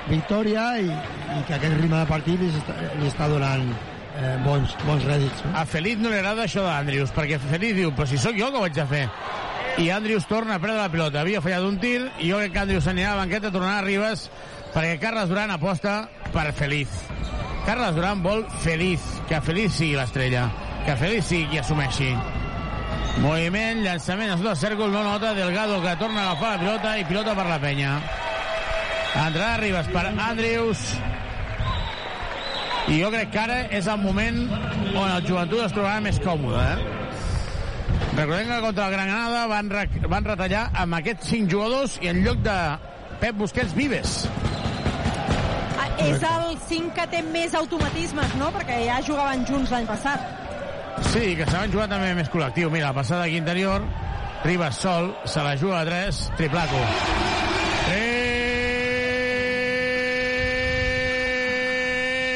victòria i, i que aquest ritme de partit li està, li està donant eh, bons, bons rèdits. No? A Felip no li agrada això d'Andrius, perquè Felip diu, però si sóc jo que haig de fer. I Andrius torna a perdre la pilota. Havia fallat un tir, i jo crec que Andrius anirà a la banqueta, tornarà a Ribes, perquè Carles Duran aposta per Feliz. Carles Duran vol Feliz, que Feliz sigui l'estrella, que Feliz sigui qui assumeixi. Moviment, llançament a sota cèrcol, no nota, Delgado que torna a agafar la pilota i pilota per la penya. Entrarà Ribes per Andrius, i jo crec que ara és el moment on el joventut es trobarà més còmode, eh? Recordem que contra el Granada van, van retallar amb aquests cinc jugadors i en lloc de Pep Busquets, Vives. És el 5 que té més automatismes, no? Perquè ja jugaven junts l'any passat. Sí, que s'han jugat també més col·lectiu. Mira, la passada aquí interior, Ribas sol, se la juga a 3, triplaco.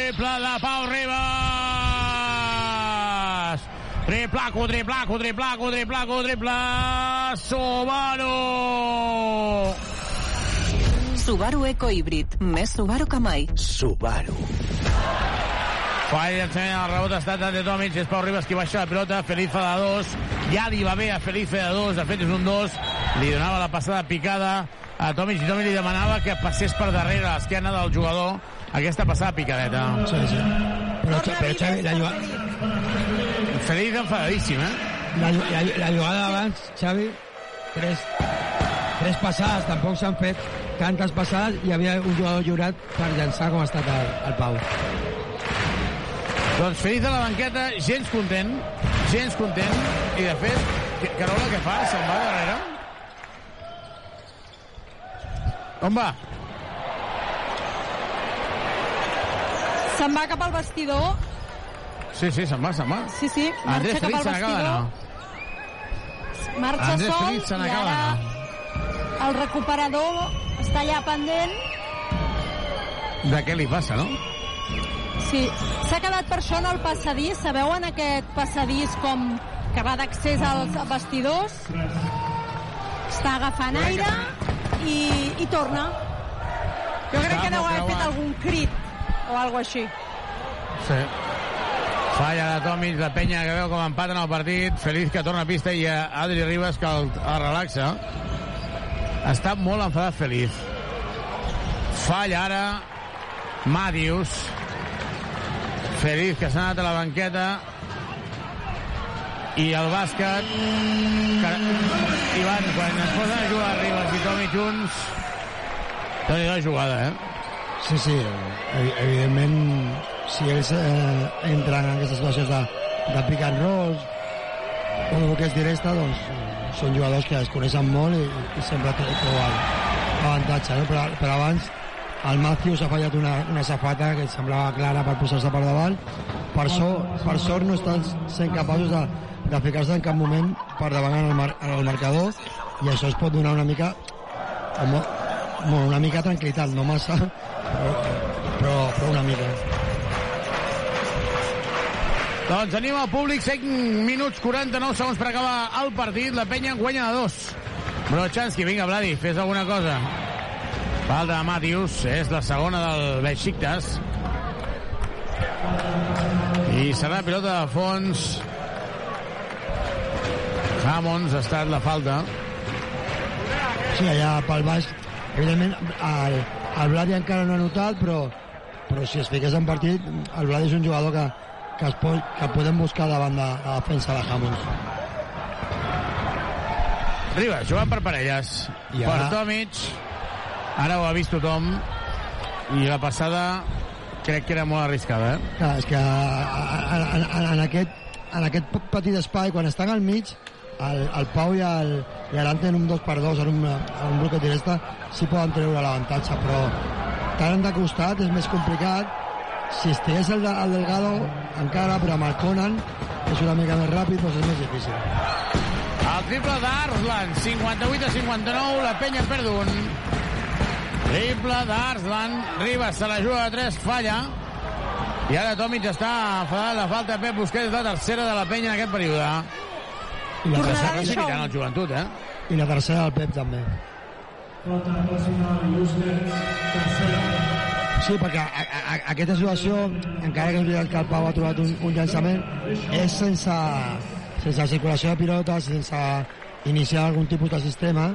Triple de Pau Ribas! Triplaco, triplaco, triplaco, triplaco, triple... Subaru! Subaru Eco Híbrid. Més Subaru que mai. Subaru. Fa el llançament, el rebot ha estat de Tomic, és Pau Ribas qui baixa la pilota, Feliz fa de dos, ja li va bé a Feliz fer de dos, de fet és un dos, li donava la passada picada a Tomic i Tomic li demanava que passés per darrere a l'esquena del jugador aquesta passada picadeta. Sí, sí. Però, però Xavi, la, jugada, Feliz enfadadíssim, eh? la, la, la jugada d'abans, Xavi, tres, tres passades, tampoc s'han fet tantes passades i hi havia un jugador lliurat per llançar com ha estat el, el Pau. Doncs Feliz a la banqueta, gens content, gens content, i de fet, que- Carola què fa? Se'n va darrere? On va? Se'n va cap al vestidor. Sí, sí, se'n va, se'n va. Sí, sí, marxa Andrés cap al vestidor. Marxa Andrés sol se i ara el recuperador està allà pendent. De què li passa, no? Sí, s'ha quedat per això en el passadís. Sabeu en aquest passadís com que va d'accés als vestidors? Està agafant aire i, i torna. Jo crec que deu haver fet algun crit o alguna així. Sí. Falla de Tomic, de Penya, que veu com empaten el partit. Feliz que torna a pista i a Adri Ribas que el, el relaxa. Està molt enfadat Feliz. Falla ara Madius. Feliz que s'ha anat a la banqueta. I el bàsquet... Que... Ivan, quan es posen a jugar Ribas i Tomic junts... déu nhi jugada, eh? Sí, sí, evi- evidentment, si ells eh, entren en aquestes situacions de, de pick and o de bloqueig directe, doncs són jugadors que es coneixen molt i, i sempre troben avantatge, no? però, però abans el Matthews ha fallat una, una safata que semblava clara per posar-se per davant. Per, sort, per sort no estan sent capaços de, de ficar-se en cap moment per davant en el, mar, en el marcador. I això es pot donar una mica mo, una mica tranquil·litat, no massa però, Doncs tenim al públic 5 minuts 49 segons per acabar el partit. La penya en guanya de dos. Brochanski, vinga, Vladi, fes alguna cosa. Falta de Matius, és la segona del Besiktas. I serà pilota de fons. Hammonds ha estat la falta. Sí, allà pel baix, evidentment, el, el Vladi encara no ha notat, però, però si es fiqués en partit, el Vladi és un jugador que, que, es pot, que podem buscar davant de la defensa de Hammonds. Ribas, jugant per parelles. I Per ara- Tomic. Ara ho ha vist tothom. I la passada crec que era molt arriscada, eh? Clar, és que en, en, en, en, aquest, en aquest petit espai, quan estan al mig, el, el Pau i el, i l'Aran tenen un 2 per 2 en un, en un bloqueig directe, sí poden treure l'avantatge, però tant de costat és més complicat. Si estigués el, el Delgado, encara, però amb el Conan és una mica més ràpid, doncs és més difícil. El triple d'Arslan, 58 a 59, la penya en perd un. Triple d'Arslan, Ribas se la juga de 3, falla. I ara Tomic està enfadat, la falta de Pep Busquets, la tercera de la penya en aquest període. I la, S'està tercera, precipitant el joventut, eh? I la tercera del Pep també. Sí, perquè a, a, aquesta situació, encara que és veritat que el Pau ha trobat un, un llançament, és sense, sense circulació de pilotes, sense iniciar algun tipus de sistema,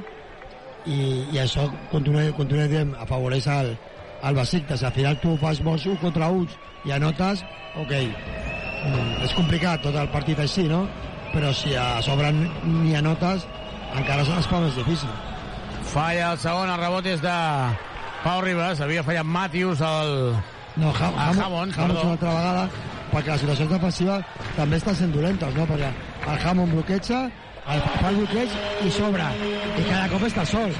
i, i això, continua, continua dient, afavoreix el, el Besiktas. Si al final tu fas molts 1 contra 1 i anotes, ok, mm, és complicat tot el partit així, no? Però si a sobre ni anotes, encara es fa més difícil. Falla el segon, el rebot és de Pau Ribas, havia fallat Matius al... No, ha, a Hammond, Hammond, una altra vegada, perquè les situacions defensives també estan sent dolentes, no? Perquè el Hammond bloqueja, el fa el bloqueig i s'obre, i cada cop està sol.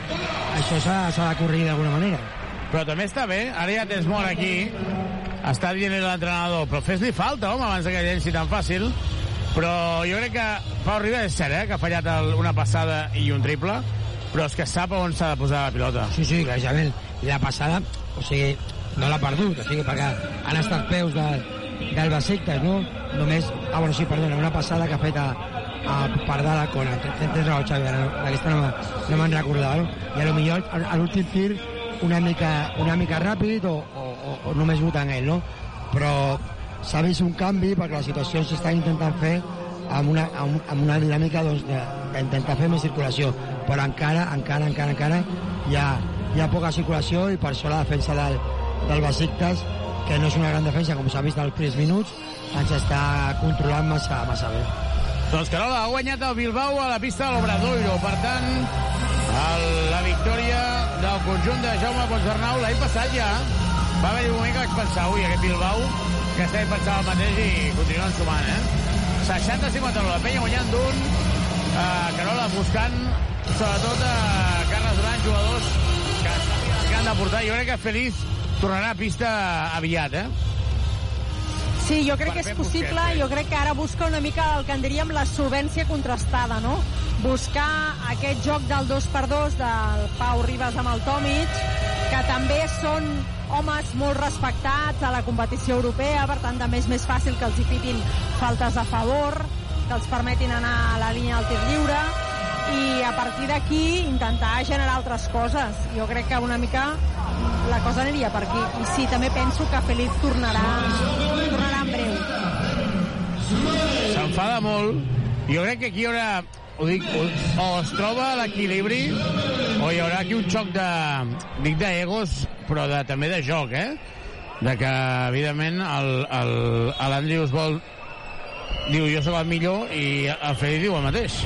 Això s'ha de corregir d'alguna manera. Però també està bé, ara ja tens mort aquí, està dient l'entrenador, però fes-li falta, home, abans que llenci tan fàcil. Però jo crec que Pau Ribas és cert, eh, que ha fallat el, una passada i un triple, però és que sap on s'ha de posar la pilota. Sí, sí, clarament. I la passada, o sigui, no l'ha perdut, o sigui, perquè han estat peus de, del Besiktas, no? Només, ah, bueno, sí, perdona, una passada que ha fet a, a per dalt a Kona. Tens raó, Xavi, ara d'aquesta no, no me'n recordava, no? I a lo millor a, l'últim tir una mica, una mica ràpid o, o, o, o només votant ell, no? Però s'ha vist un canvi perquè la situació s'està intentant fer amb una, amb, amb una dinàmica doncs, fer més circulació, però encara, encara, encara, encara hi ha, hi ha poca circulació i per això la defensa del, del Besiktas, que no és una gran defensa, com s'ha vist als primers minuts, ens està controlant massa, massa bé. Doncs Carola ha guanyat el Bilbao a la pista de l'Obradoiro. Per tant, el, la victòria del conjunt de Jaume Ponsarnau l'any passat ja va haver un moment que vaig pensar, ui, aquest Bilbao, que estava pensant el mateix i continuen sumant, eh? 60-50 la penya guanyant d'un, eh, Carola buscant sobretot a Carles Duran, jugadors que, que han de portar. Jo crec que Feliz tornarà a pista aviat, eh? Sí, jo crec que és possible. Sí. Jo crec que ara busca una mica el que en diríem la solvència contrastada, no? Buscar aquest joc del 2x2 del Pau Ribas amb el Tomic, que també són homes molt respectats a la competició europea, per tant també és més fàcil que els hi pitin faltes a favor, que els permetin anar a la línia del tir lliure, i a partir d'aquí intentar generar altres coses. Jo crec que una mica la cosa aniria per aquí. I sí, també penso que Feliz tornarà, tornarà en breu. s'enfada molt. Jo crec que aquí hi haurà... Ho dic, o, es troba l'equilibri o hi haurà aquí un xoc de... Dic d'egos, però de, també de joc, eh? De que, evidentment, l'Andrius vol... Diu, jo sóc el millor, i el Feliz diu el mateix.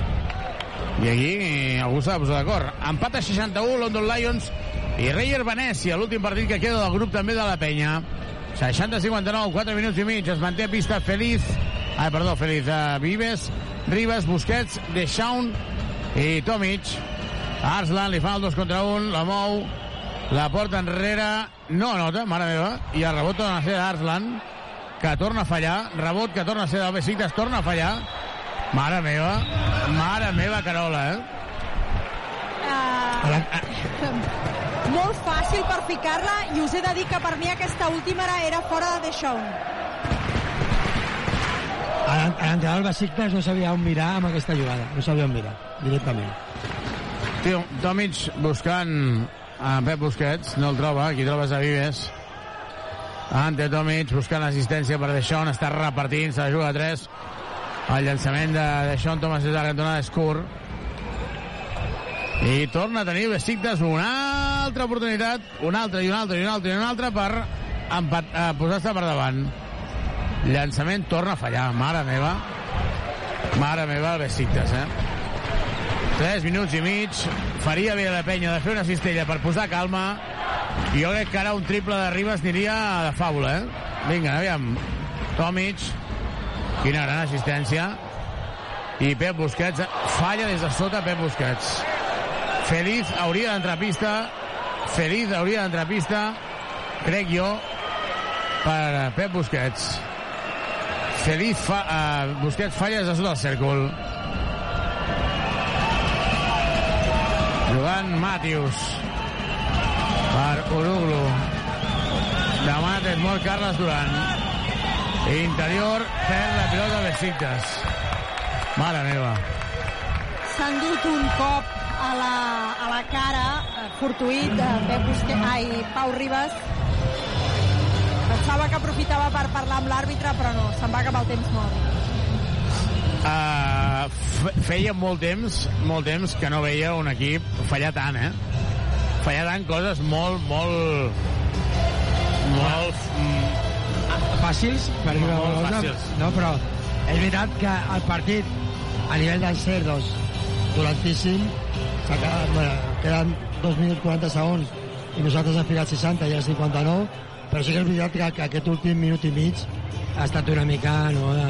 I aquí algú s'ha de posar d'acord. Empat a 61, London Lions i Reyer Venècia, l'últim partit que queda del grup també de la penya. 60-59, 4 minuts i mig, es manté a pista Feliz, ah, perdó, Feliz, uh, Vives, Ribas, Busquets, Deschamps i Tomic. Arslan li fa el 2 contra 1, la mou, la porta enrere, no anota, mare meva, i el rebot torna a ser d'Arslan, que torna a fallar, rebot que torna a ser del Besiktas, torna a fallar, mare meva, mare meva Carola, eh? Uh, <laughs> molt fàcil per ficar-la i us he de dir que per mi aquesta última era, era fora de. A l'entrenador del Besiktas no sabia on mirar amb aquesta jugada, no sabia on mirar, directament. Tio, Tomic buscant a Pep Busquets, no el troba, aquí trobes a Vives. Ante Tomic buscant assistència per Deixón, està repartint, se la juga a 3. El llançament de Deixón, Thomas és a la cantonada, és curt. I torna a tenir Besiktas una altra oportunitat, una altra i una altra i una altra i una altra per eh, posar-se per davant. Llançament torna a fallar, mare meva. Mare meva, el Besiktas, eh? 3 minuts i mig. Faria bé la penya de fer una cistella per posar calma. Jo crec que ara un triple de Ribas aniria de fàbula, eh? Vinga, aviam. Tomic. Quina gran assistència. I Pep Busquets falla des de sota Pep Busquets. Feliz hauria d'entrar a pista. Feliz hauria d'entrar a pista, crec jo, per eh, Pep Busquets. Feliz fa, uh, Busquets falla des de sota el cèrcol. Jugant Matius per Uruglu. Demanat és molt Carles Duran. Interior, perd la pilota Besiktas. Mare meva. S'ha endut un cop a la, a la cara, eh, fortuït, de Pep Busquets, ai, Pau Ribas. Pensava que aprofitava per parlar amb l'àrbitre, però no, se'n va acabar el temps mort. Uh, feia molt temps, molt temps que no veia un equip fallar tant, eh? Fallar tant coses molt, molt... Molt... Mm, Fàcils? Per dir Molt alguna cosa? fàcils. No, però és veritat que el partit, a nivell d'encert, doncs, dolentíssim, s'ha quedat, bueno, queden 2 minuts 40 segons i nosaltres hem ficat 60 i el 59, però sí que és veritat que, que aquest últim minut i mig ha estat una mica no, de,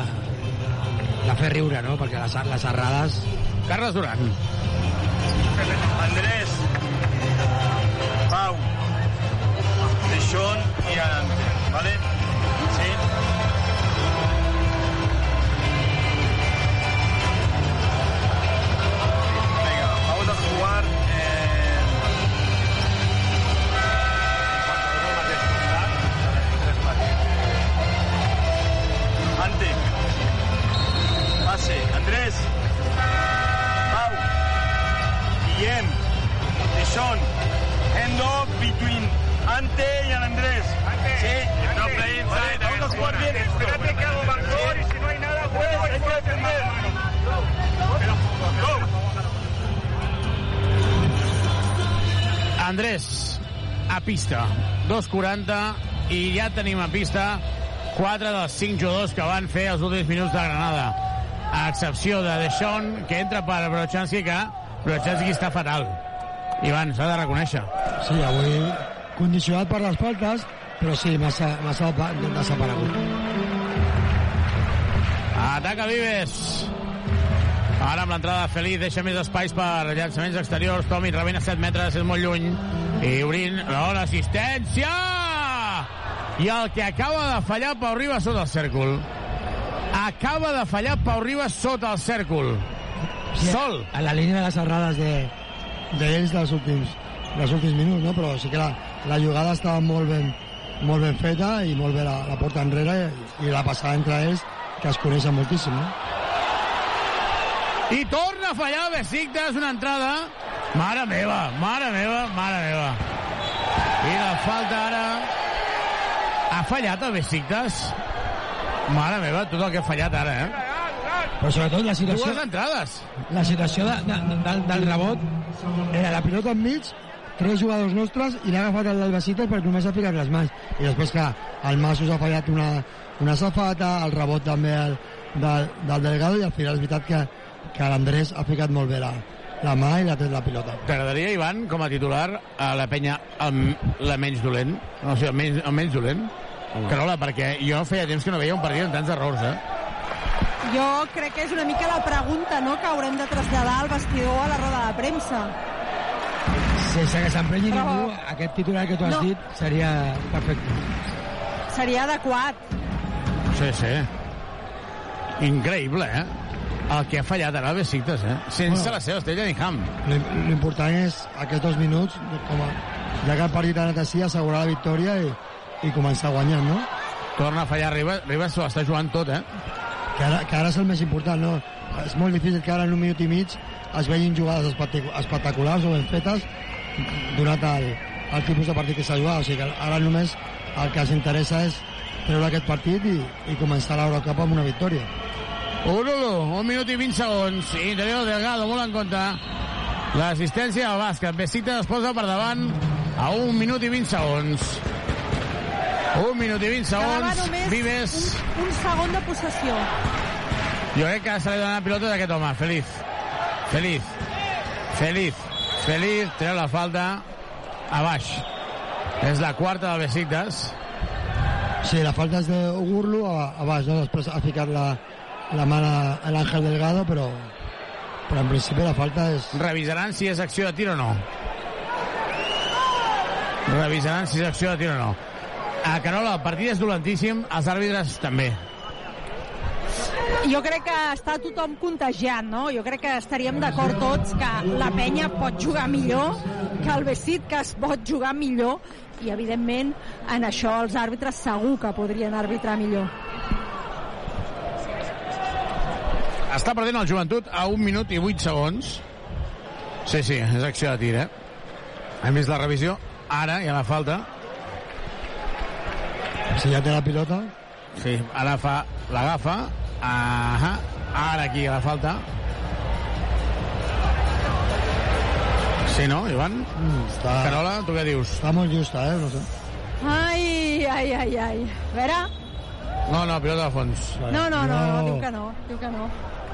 de fer riure, no? perquè les, les errades... Carles Duran. Andrés, Pau, Deixón y Arante, ¿vale? Eh. Hand off between Ante al Andrés. Sí, no play inside. Vamos a jugar bien esto. Espérate que hago balcón y si no hay nada, juego hay que defender. Andrés, a pista. 2.40 i ja tenim a pista 4 dels 5 jugadors que van fer els últims minuts de Granada. A excepció de Deschon, que entra per Brochanski, que Brochanski està fatal. Ivan, s'ha de reconèixer. Sí, avui condicionat per les faltes, però sí, massa, massa desaparegut. Ataca Vives. Ara amb l'entrada de Feliz deixa més espais per llançaments exteriors. Tomi rebent a 7 metres, és molt lluny. I obrint l'assistència! I el que acaba de fallar Pau Ribas sota el cèrcol. Acaba de fallar Pau Ribas sota el cèrcol. Sí, Sol. A la línia de les errades de, d'ells dels últims, dels últims minuts, no? però sí que la, la jugada estava molt ben, molt ben feta i molt bé la, la porta enrere i, la passada entre ells que es coneixen moltíssim. No? I torna a fallar Besiktas, una entrada. Mare meva, mare meva, mare meva. I la falta ara... Ha fallat el Besiktas? Mare meva, tot el que ha fallat ara, eh? Però sobretot la situació... Dues entrades. La situació de, de, de, del, del rebot Era la pilota enmig, tres jugadors nostres i l'ha agafat el Besiktas perquè només ha ficat les mans. I després, clar, el Masos ha fallat una, una safata, el rebot també el, del, del Delgado i al final és veritat que, que l'Andrés ha ficat molt bé la, la mà i l'ha tret la pilota. T'agradaria, Ivan, com a titular, a la penya el, la menys dolent? O sigui, el menys, el menys dolent? Carola, perquè jo feia temps que no veia un partit amb tants errors, eh? Jo crec que és una mica la pregunta no, que haurem de traslladar al vestidor a la roda de premsa. Sense que s'emprengui Però- ningú, aquest titular que tu has No. dit seria perfecte. Seria adequat. Sí, sí. Increïble, eh? El que ha fallat ara el Besiktas, eh? Sense Bueno. la seva estrella ni Ham. L'im- L'important és aquests dos minuts, com a, ja que el partit ha anat així, assegurar la victòria i, i començar guanyant, no? Torna a fallar Ribas, Ribas s'ho està jugant tot, eh? Que ara, que ara és el més important, no? És molt difícil que ara en un minut i mig es vegin jugades espectac- espectaculars o ben fetes donat el, el tipus de partit que s'ha jugat. O sigui que ara només el que ens interessa és treure aquest partit i, i començar l'Eurocup amb una victòria. Urulu, un minut i 20 segons. Interior Delgado, molt en compte. L'assistència al bàsquet. Besiktas es posa per davant a un minut i 20 segons. Un minut i 20 Quedava segons. Vives. un, un segon de possessió. Jo crec que se li dona la pilota d'aquest home. Feliz. Feliz. Feliz. Feliz. Treu la falta a baix. És la quarta del Besiktas. Sí, la falta és d'Ugurlu a, a baix, no? Després ha ficat la, la mà a l'Àngel Delgado, però, però en principi la falta és... Revisaran si és acció de tir o no. Revisaran si és acció de tir o no. A Carola, el partit és dolentíssim, els àrbitres també. Jo crec que està tothom contagiat, no? Jo crec que estaríem d'acord tots que la penya pot jugar millor, que el Besit que es pot jugar millor, i evidentment en això els àrbitres segur que podrien arbitrar millor. Està perdent el joventut a un minut i vuit segons. Sí, sí, és acció de tir, eh? Hem vist la revisió. Ara hi ha la falta. Si ja té la pilota... Sí, ara fa... L'agafa. Ahà. Ara aquí la falta. Sí, no, Ivan? Mm, està... Carola, tu què dius? Està molt justa, eh? No sé. Ai, ai, ai, ai. A veure... No, no, pilota de fons. No, no, no, no, diu que no, diu que no.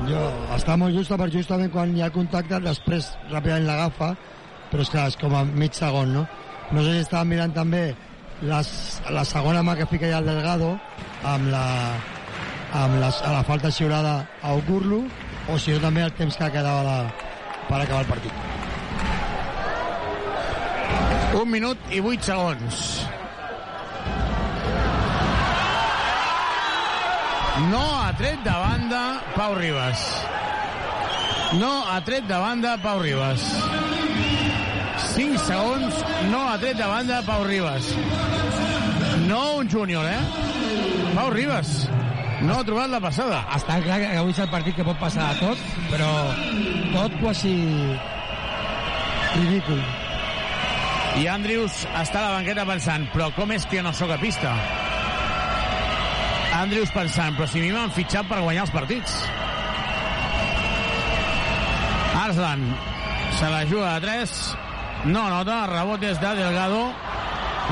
Jo, està molt justa per justament quan hi ha contacte, després ràpidament l'agafa, però és clar, és com a mig segon, no? No sé si estava mirant també les, la segona mà que fica ja el Delgado amb la, amb la, a la falta xiurada a Okurlu o si no també el temps que quedava la, per acabar el partit. Un minut i vuit segons. No ha tret de banda Pau Ribas. No ha tret de banda Pau Ribas. 5 segons, no ha tret de banda Pau Ribas. No un júnior, eh? Pau Ribas. No ha trobat la passada. Està clar que avui és el partit que pot passar a tot, però tot quasi ridícul. I Andrews està a la banqueta pensant, però com és que jo no sóc a pista? Andrews pensant, però si a mi m'han fitxat per guanyar els partits. Arslan se la juga a 3, no nota, rebot és de Delgado,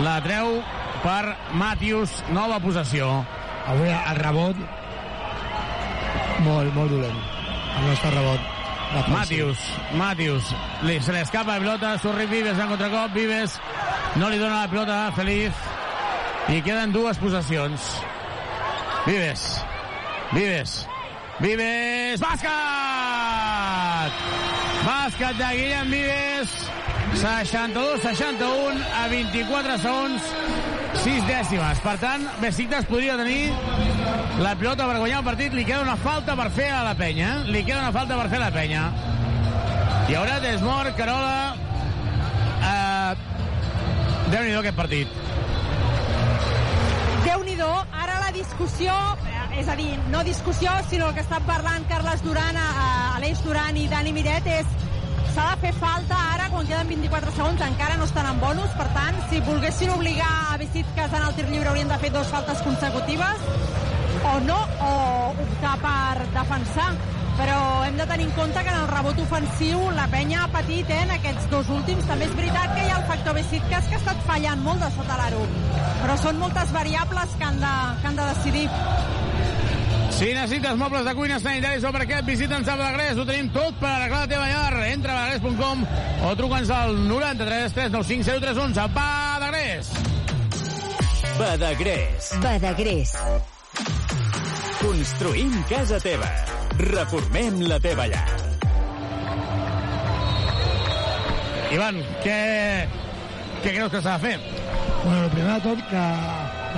la treu per Matius, nova possessió. Avui el rebot molt, molt dolent. El nostre rebot. Matius, Matius, li, se li escapa la pilota, surt Vives en contracop, Vives no li dona la pilota a Feliz i queden dues possessions. Vives, Vives, Vives, bàsquet! Bàsquet de Guillem Vives, 62-61 a 24 segons, 6 dècimes. Per tant, Besiktas podria tenir la pilota per guanyar el partit. Li queda una falta per fer a la penya. Li queda una falta per fer a la penya. Hi haurà Desmort, Carola... Eh, Déu-n'hi-do aquest partit. déu nhi ara la discussió, eh, és a dir, no discussió, sinó el que estan parlant Carles Duran, eh, Aleix Duran i Dani Miret és s'ha de fer falta ara quan queden 24 segons, encara no estan en bonus, per tant, si volguessin obligar a Besitkas en el tir lliure haurien de fer dues faltes consecutives, o no, o optar per defensar. Però hem de tenir en compte que en el rebot ofensiu la penya ha patit eh, en aquests dos últims. També és veritat que hi ha el factor Besitkas que ha estat fallant molt de sota l'aro. Però són moltes variables que han de, que han de decidir. Si necessites mobles de cuina sanitaris o per aquest, visita'ns a Badagrés. Ho tenim tot per arreglar la teva llar. Entra a badagrés.com o truca'ns al 93 395 0311. Badagrés! Badagrés. Badagrés. Construïm casa teva. Reformem la teva llar. Ivan, què, què creus que s'ha de fer? Bueno, el primer de tot, que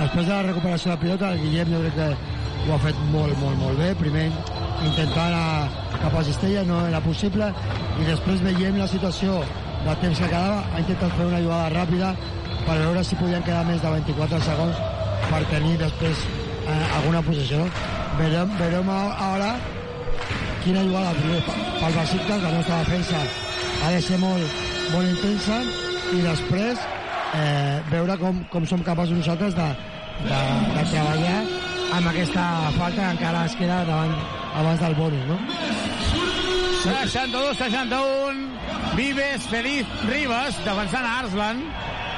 després de la recuperació de la pilota, el Guillem jo crec que ho ha fet molt, molt, molt bé. Primer intentar anar cap a Cistella, no era possible, i després veiem la situació de temps que quedava, ha intentat fer una jugada ràpida per veure si podien quedar més de 24 segons per tenir després eh, alguna posició. Verem, verem ara quina jugada pel Besiktas, la nostra defensa ha de ser molt, molt intensa i després eh, veure com, com som capaços nosaltres de, de, de treballar amb aquesta falta que encara es queda davant, abans del bonus, no? 62-61, Vives, Feliz, Ribas, defensant a Arslan,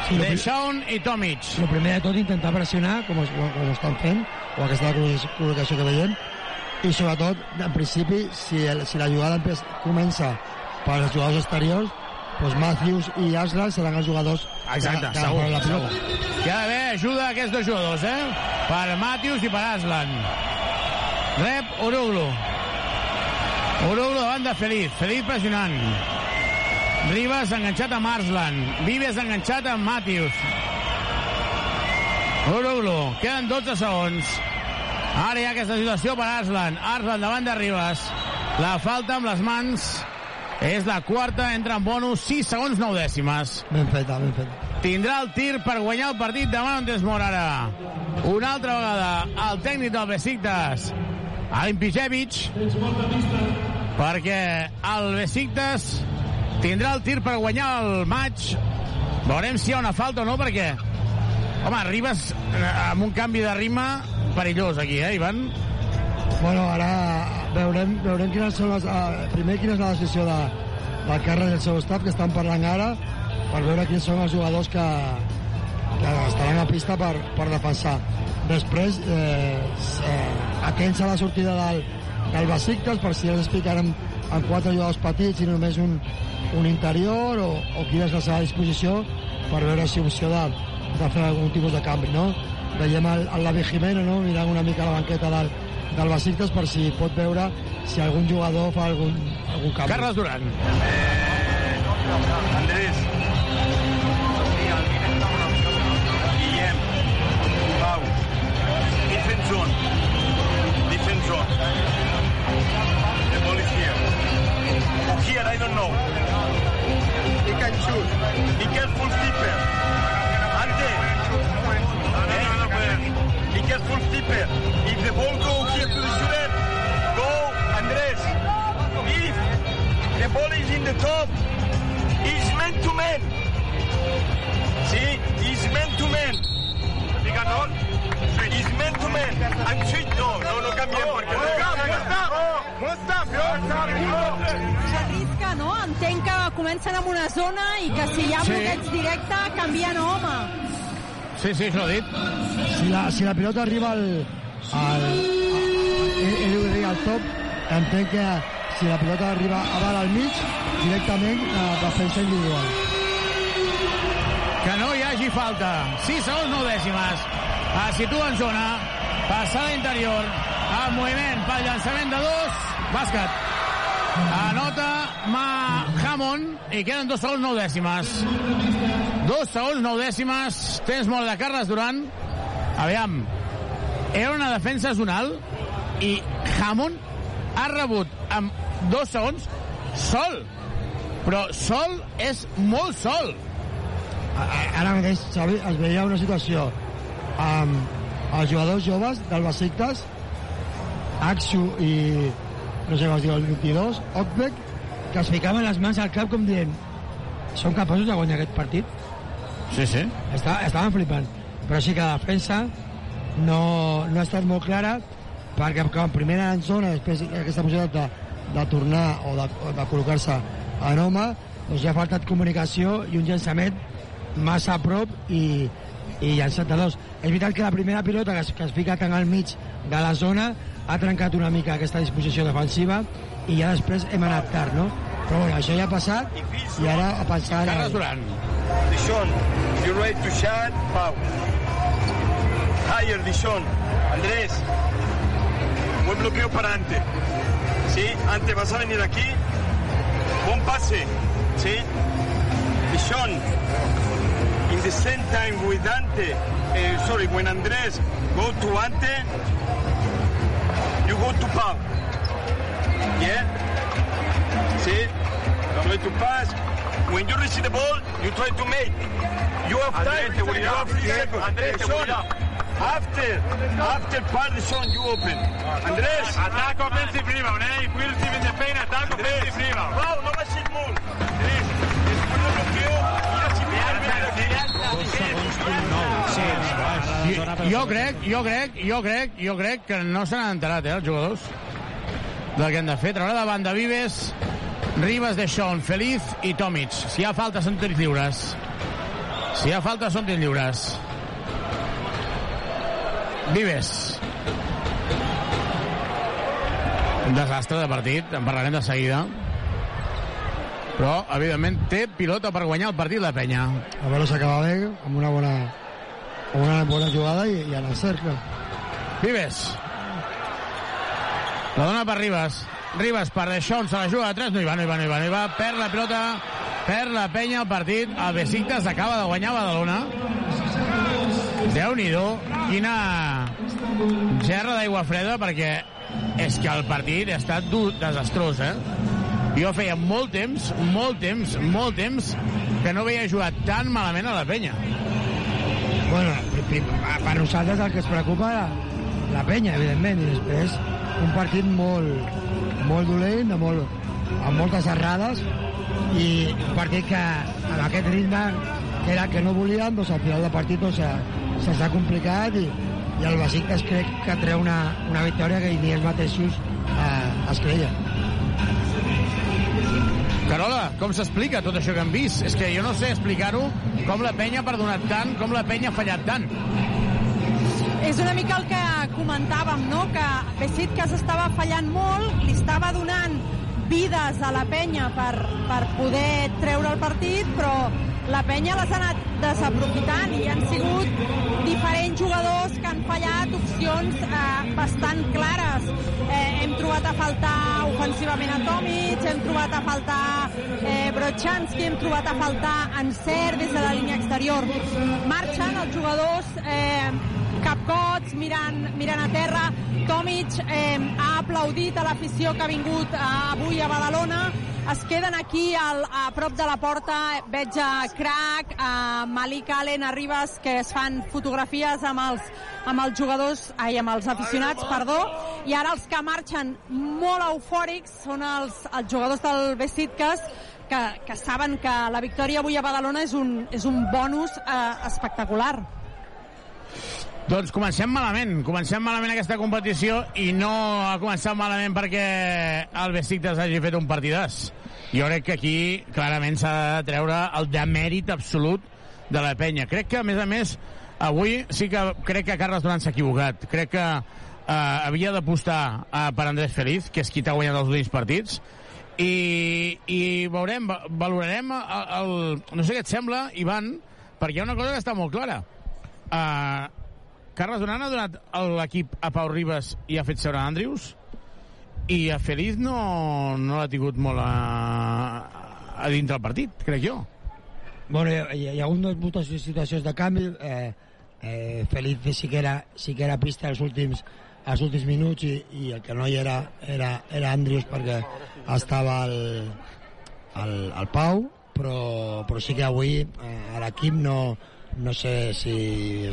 Sí, sí, Deschamps i Tomic. El primer de tot intentar pressionar, com, es, com estan fent, o aquesta col·locació que veiem, i sobretot, en principi, si, el, si la jugada comença per als jugadors exteriors, doncs Matthews i Aslan seran els jugadors Exacte, que, que segur, la pilota. segur. Hi ha d'haver ajuda a aquests dos jugadors, eh? Per Matius i per Aslan. Rep Uruglu. Uruglu davant de Feliz. Feliz pressionant. Ribas enganxat amb Arslan. Vives enganxat amb Matius. Uruglu. Queden 12 segons. Ara hi ha aquesta situació per Arslan. Arslan davant de Ribas. La falta amb les mans és la quarta, entra en bonus, 6 segons 9 dècimes. Ben feta, ben feta. Tindrà el tir per guanyar el partit demà on Desmor ara. Una altra vegada, el tècnic del Besiktas, Alin Pijevic, perquè el Besiktas tindrà el tir per guanyar el maig. Veurem si hi ha una falta o no, perquè... Home, arribes eh, amb un canvi de ritme perillós aquí, eh, Ivan? Bueno, ara veurem, veurem quines són les... Uh, primer, quina és la decisió de, del Carles i el seu staff, que estan parlant ara, per veure quins són els jugadors que, que estaran a pista per, per defensar. Després, eh, eh, atents a la sortida del, del Besiktas, per si els explicarem amb quatre jugadors petits i només un, un interior, o, o quina és la seva disposició, per veure si opció de, de fer algun tipus de canvi, no? Veiem el, el Lavi Jimeno, no?, mirant una mica la banqueta del, del Besiktas per si pot veure si algun jugador fa algun, algun canvi. Carles Duran. Andrés. Guillem. Pau. Defense zone. Defense zone. The ball is here. Or here, I don't know. He can shoot. Be careful, keeper. Ante. Eh? Be careful, keeper. If the ball go The ball is in the top. He's man to man. See, he's man to man. Digan He's man to man. I'm sweet. No, no, no cambien porque no no, entenc que comencen amb una zona i que si hi ha sí. directe canvien home. Sí, sí, això ho dit. Si la, si la pilota arriba al, al, al, al, al, al top, entenc que si la pilota arriba a dalt al mig, directament a defensa individual. Que no hi hagi falta. 6 segons, 9 dècimes. Es situa en zona. Passada interior. En moviment pel llançament de dos. Bàsquet. Anota Ma Hammond i queden 2 segons, 9 dècimes. 2 segons, 9 dècimes. Tens molt de Carles Durant. Aviam. Era una defensa zonal i Hammond ha rebut amb 2 segons sol. Però sol és molt sol. Ara mateix, Xavi, es veia una situació amb els jugadors joves del Besiktas, Axu i no sé com es diu el 22, Okbek, que es ficaven les mans al cap com dient som capaços de guanyar aquest partit? Sí, sí. Està, estaven flipant. Però sí que la defensa no, no ha estat molt clara perquè com primera en zona, després aquesta possibilitat de, de tornar o de, de col·locar-se en home, doncs ja ha faltat comunicació i un llançament massa a prop i, i llançat de dos. És veritat que la primera pilota que es, que es fica tan al mig de la zona ha trencat una mica aquesta disposició defensiva i ja després hem anat tard, no? Però bueno, això ja ha passat i ara a pensar... Carles Durant. Dishon, you ready to shot? Pau. Higher, Dishon. Andrés. Buen bloqueo para Ante. ¿Sí? Ante, vas a venir aquí. Buen pase. ¿Sí? Dishon. In the same time with Ante. eh, sorry, when Andrés go to Ante, you go to Pau. Yeah? See? Going to pass. When you receive the ball, you try to make. You have time. Andrés, you have three seconds. Andrés, Sean. After, after part the Sean, you open. Andrés. Attack offensive rebound, eh? If we're receiving the pain, attack offensive rebound. Pau, no baixis molt. Andrés, después del bloqueo, mira si me Jo, jo crec, jo crec, jo crec, jo crec que no se n'han enterat, eh, els jugadors, del que han de fer. Traurà davant de Vives, Ribas de Sean, Feliz i Tomic. Si hi ha falta, són tirs lliures. Si hi ha falta, són tirs lliures. Vives. Un desastre de partit, en parlarem de seguida. Però, evidentment, té pilota per guanyar el partit la penya. A veure s'acaba bé, amb una bona, amb una bona jugada i, i en el cercle. Vives. La dona per Ribas. Ribas per Deixón, se la juga de 3, no hi va, no hi va, no hi va, no hi va. Perd la pilota, perd la penya el partit. El Besiktas acaba de guanyar Badalona. Déu-n'hi-do, quina gerra d'aigua freda, perquè és que el partit ha estat dur, desastrós, eh? Jo feia molt temps, molt temps, molt temps que no veia jugar tan malament a la penya. Bueno, per nosaltres el que es preocupa la, la penya, evidentment, i després un partit molt, molt dolent, de molt, amb moltes errades, i un partit que amb aquest ritme que era que no volien, doncs al final del partit doncs, se- se'ns ha complicat i, i el Besiktas crec que treu una, una victòria que ni ells mateixos eh, es creien. Carola, com s'explica tot això que hem vist? És que jo no sé explicar-ho com la penya ha perdonat tant, com la penya ha fallat tant. És una mica el que comentàvem, no? que Besiktas estava fallant molt, li estava donant vides a la penya per, per poder treure el partit, però la penya les ha anat desaprofitant i han sigut diferents jugadors que han fallat opcions eh, bastant clares. Eh, hem trobat a faltar ofensivament a Tomic, hem trobat a faltar eh, Brochanski, hem trobat a faltar Anser des de la línia exterior. Marxen els jugadors eh, capcots, mirant, mirant a terra. Tomic eh, ha aplaudit a l'afició que ha vingut eh, avui a Badalona. Es queden aquí al, a prop de la porta. Veig a Crac, a Malik Allen, a Ribas, que es fan fotografies amb els, amb els jugadors, ai, amb els aficionats, perdó. I ara els que marxen molt eufòrics són els, els jugadors del Besiktas, que, que saben que la victòria avui a Badalona és un, és un bonus eh, espectacular. Doncs comencem malament, comencem malament aquesta competició i no ha començat malament perquè el Besiktas hagi fet un partidàs. Jo crec que aquí clarament s'ha de treure el demèrit absolut de la penya. Crec que, a més a més, avui sí que crec que Carles Duran s'ha equivocat. Crec que eh, havia d'apostar eh, per Andrés Feliz, que és qui t'ha guanyat els últims partits, i, i veurem, va- valorarem el, el... No sé què et sembla, Ivan, perquè hi ha una cosa que està molt clara. Uh, Carles Duran ha donat l'equip a Pau Ribas i ha fet seure Andrius i a Feliz no, no l'ha tingut molt a, a dintre del partit, crec jo. Bueno, hi, hi ha hagut moltes situacions de canvi. Eh, eh, Feliz sí que era, sí que era pista als últims, als últims minuts i, i el que no hi era era, era Andrius perquè estava al, al, al Pau, però, però sí que avui eh, a l'equip no, no sé si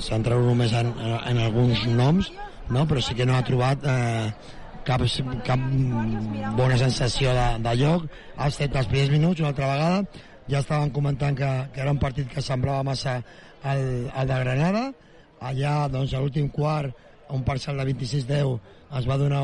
centrar només en, en alguns noms, no? però sí que no ha trobat eh, cap, cap bona sensació de, de lloc. Ha estat els primers minuts, una altra vegada, ja estaven comentant que, que era un partit que semblava massa el, el de Granada. Allà, doncs, a l'últim quart, un parcial de 26-10, es va donar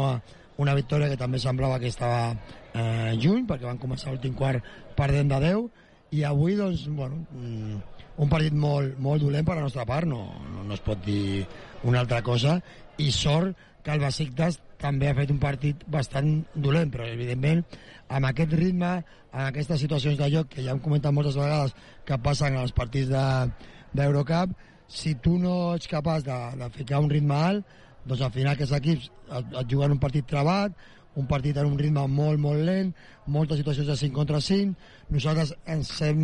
una victòria que també semblava que estava eh, juny, perquè van començar l'últim quart perdent de 10, i avui, doncs, bueno, mm, un partit molt, molt dolent per la nostra part, no, no, no es pot dir una altra cosa, i sort que el Besiktas també ha fet un partit bastant dolent, però evidentment amb aquest ritme, en aquestes situacions de joc que ja hem comentat moltes vegades que passen als partits de- d'Eurocup, si tu no ets capaç de, de ficar un ritme alt, doncs al final aquests equips et, et juguen un partit trebat, un partit en un ritme molt, molt lent, moltes situacions de 5 contra 5. Nosaltres ens hem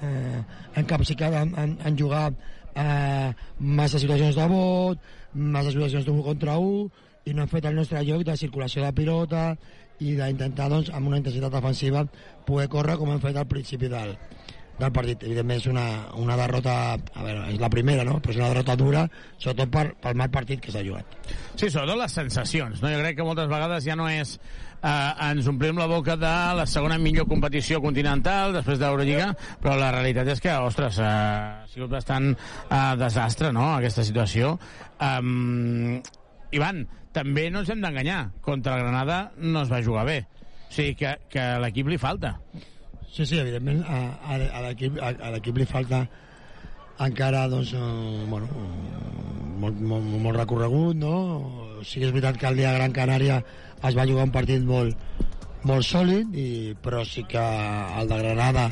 eh, encapsicat en, en, en jugar eh, massa situacions de vot, massa situacions d'un contra 1, i no hem fet el nostre lloc de circulació de pilota i d'intentar, doncs, amb una intensitat defensiva, poder córrer com hem fet al principi del, del partit. Evidentment és una, una derrota, a veure, és la primera, no? però és una derrota dura, sobretot per, pel mal partit que s'ha jugat. Sí, sobretot les sensacions. No? Jo crec que moltes vegades ja no és eh, ens omplim la boca de la segona millor competició continental després d'Eurolliga, però la realitat és que, ostres, eh, ha sigut bastant eh, desastre, no?, aquesta situació. Um, Ivan, també no ens hem d'enganyar. Contra el Granada no es va jugar bé. O sigui que, que l'equip li falta. Sí, sí, evidentment a, a, l'equip li falta encara doncs, eh, bueno, molt, molt, molt recorregut, no? Sí que és veritat que el dia Gran Canària es va jugar un partit molt, molt sòlid, i, però sí que el de Granada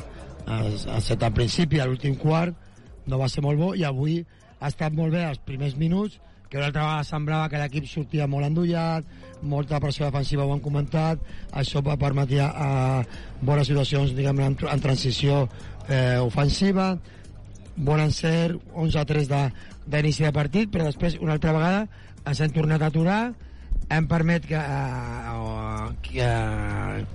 estat al principi, a l'últim quart, no va ser molt bo, i avui ha estat molt bé els primers minuts, que una altra vegada semblava que l'equip sortia molt endollat, molta pressió defensiva ho han comentat, això va permetre eh, bones situacions diguem en, en transició eh, ofensiva, bon encert, 11-3 de- d'inici de, de partit, però després una altra vegada ens hem tornat a aturar, hem permet que, eh, que,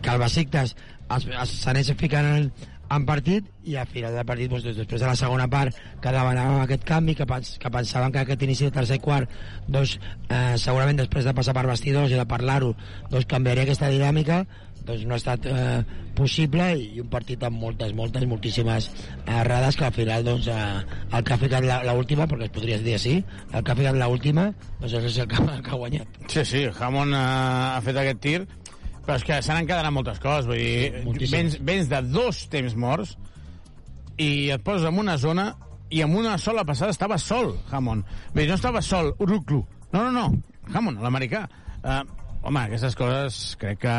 que el Besiktas es- es- s'anés ficant en, en partit i al final del partit doncs, després de la segona part que demanàvem aquest canvi que, pens que pensaven que aquest inici del tercer quart doncs, eh, segurament després de passar per vestidors i de parlar-ho doncs, canviaria aquesta dinàmica doncs no ha estat eh, possible i, un partit amb moltes, moltes, moltíssimes errades que al final doncs, eh, el que ha ficat la, la última, perquè es podria dir així, el que ha ficat la última doncs és el que, que ha guanyat. Sí, sí, Hamon eh, ha fet aquest tir, però és que s'han encadenat moltes coses. Vull dir, vens, vens de dos temps morts i et poses en una zona i amb una sola passada estava sol, Hamon. Vull dir, no estava sol, Uruklu. No, no, no, Hamon, l'americà. Uh, home, aquestes coses crec que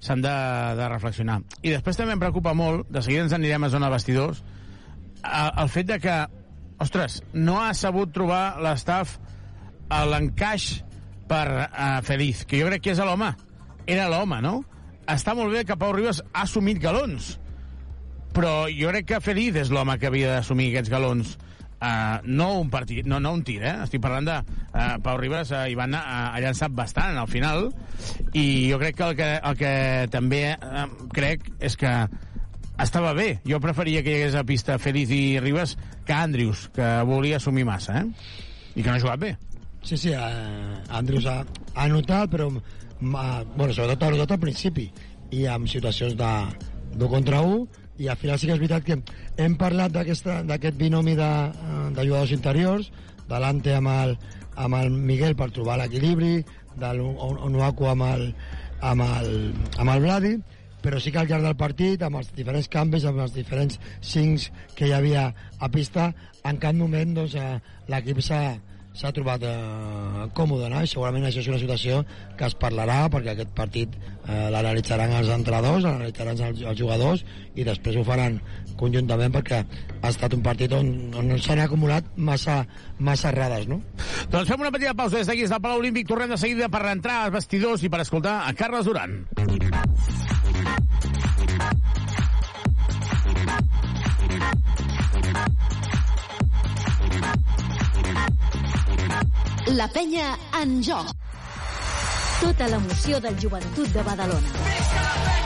s'han de, de reflexionar. I després també em preocupa molt, de seguida ens anirem a zona vestidors, el, el fet de que, ostres, no ha sabut trobar l'estaf a l'encaix per uh, Feliz, que jo crec que és l'home. Era l'home, no? Està molt bé que Pau Ribas ha assumit galons, però jo crec que Feliz és l'home que havia d'assumir aquests galons. Uh, no un partit, no, no un tir, eh? Estic parlant de uh, Pau Ribas uh, i Ivan uh, ha llançat bastant al final i jo crec que el que, el que també uh, crec és que estava bé. Jo preferia que hi hagués a pista Feliz i Ribas que Andrius, que volia assumir massa, eh? I que no ha jugat bé. Sí, sí, eh, Andrews ha, ha notat, però ma, bueno, sobretot notat al principi i amb situacions de, de contra 1 i al final sí que és veritat que hem parlat d'aquest binomi de, eh, de jugadors interiors delante amb el, amb el Miguel per trobar l'equilibri, del Onuaku amb el, amb el, amb el Vladi, però sí que al llarg del partit, amb els diferents canvis, amb els diferents cincs que hi havia a pista, en cap moment doncs, eh, l'equip s'ha s'ha trobat eh, còmode, no? I segurament això és una situació que es parlarà perquè aquest partit eh, l'analitzaran els entrenadors, l'analitzaran els, els jugadors i després ho faran conjuntament perquè ha estat un partit on, on s'han acumulat massa, massa errades, no? Doncs fem una petita pausa des d'aquí, des del Palau Olímpic. Tornem de seguida per entrar als vestidors i per escoltar a Carles Duran. La penya en joc. Tota l'emoció del joventut de Badalona.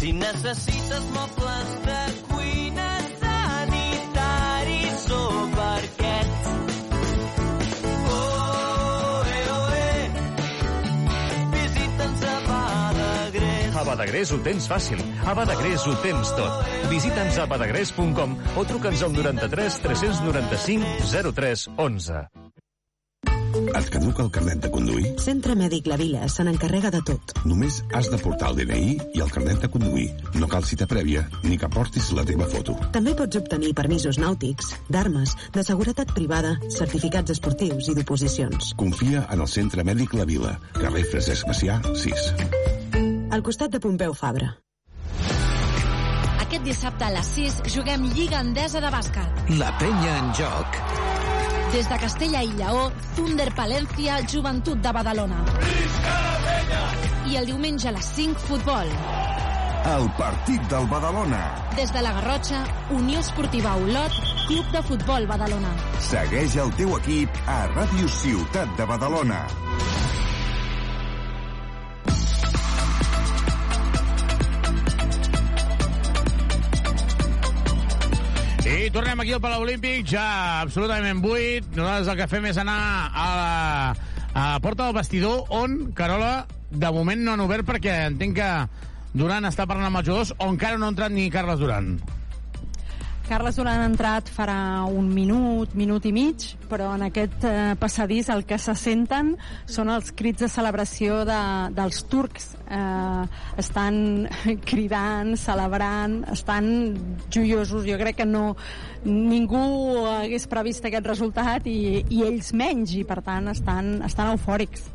Si necessites mobles de cuina sanitaris o parquets. Oe, oe, visita'ns a Badagrés. A Badagrés ho tens fàcil. A Badagrés ho tens tot. Visita'ns a badagrés.com o truca'ns al 93 395 03 11. Et caduca el carnet de conduir? Centre Mèdic La Vila se n'encarrega de tot. Només has de portar el DNI i el carnet de conduir. No cal cita prèvia ni que portis la teva foto. També pots obtenir permisos nàutics, d'armes, de seguretat privada, certificats esportius i d'oposicions. Confia en el Centre Mèdic La Vila, carrer Francesc Macià, 6. Al costat de Pompeu Fabra. Aquest dissabte a les 6 juguem Lliga Endesa de Bàsquet. La penya en joc. Des de Castella i Lleó, Thunder Palència, Joventut de Badalona. I el diumenge a les 5, futbol. El partit del Badalona. Des de la Garrotxa, Unió Esportiva Olot, Club de Futbol Badalona. Segueix el teu equip a Ràdio Ciutat de Badalona. I tornem aquí al Palau Olímpic, ja absolutament buit. Nosaltres el que fem és anar a la, a la porta del vestidor, on, Carola, de moment no han obert perquè entenc que Duran està parlant amb els jugadors, o encara no ha entrat ni Carles Duran. Carles Duran ha entrat farà un minut, minut i mig, però en aquest eh, passadís el que se senten són els crits de celebració de, dels turcs. Eh, estan <laughs> cridant, celebrant, estan joiosos. Jo crec que no ningú hagués previst aquest resultat i, i ells menys, i per tant estan, estan eufòrics.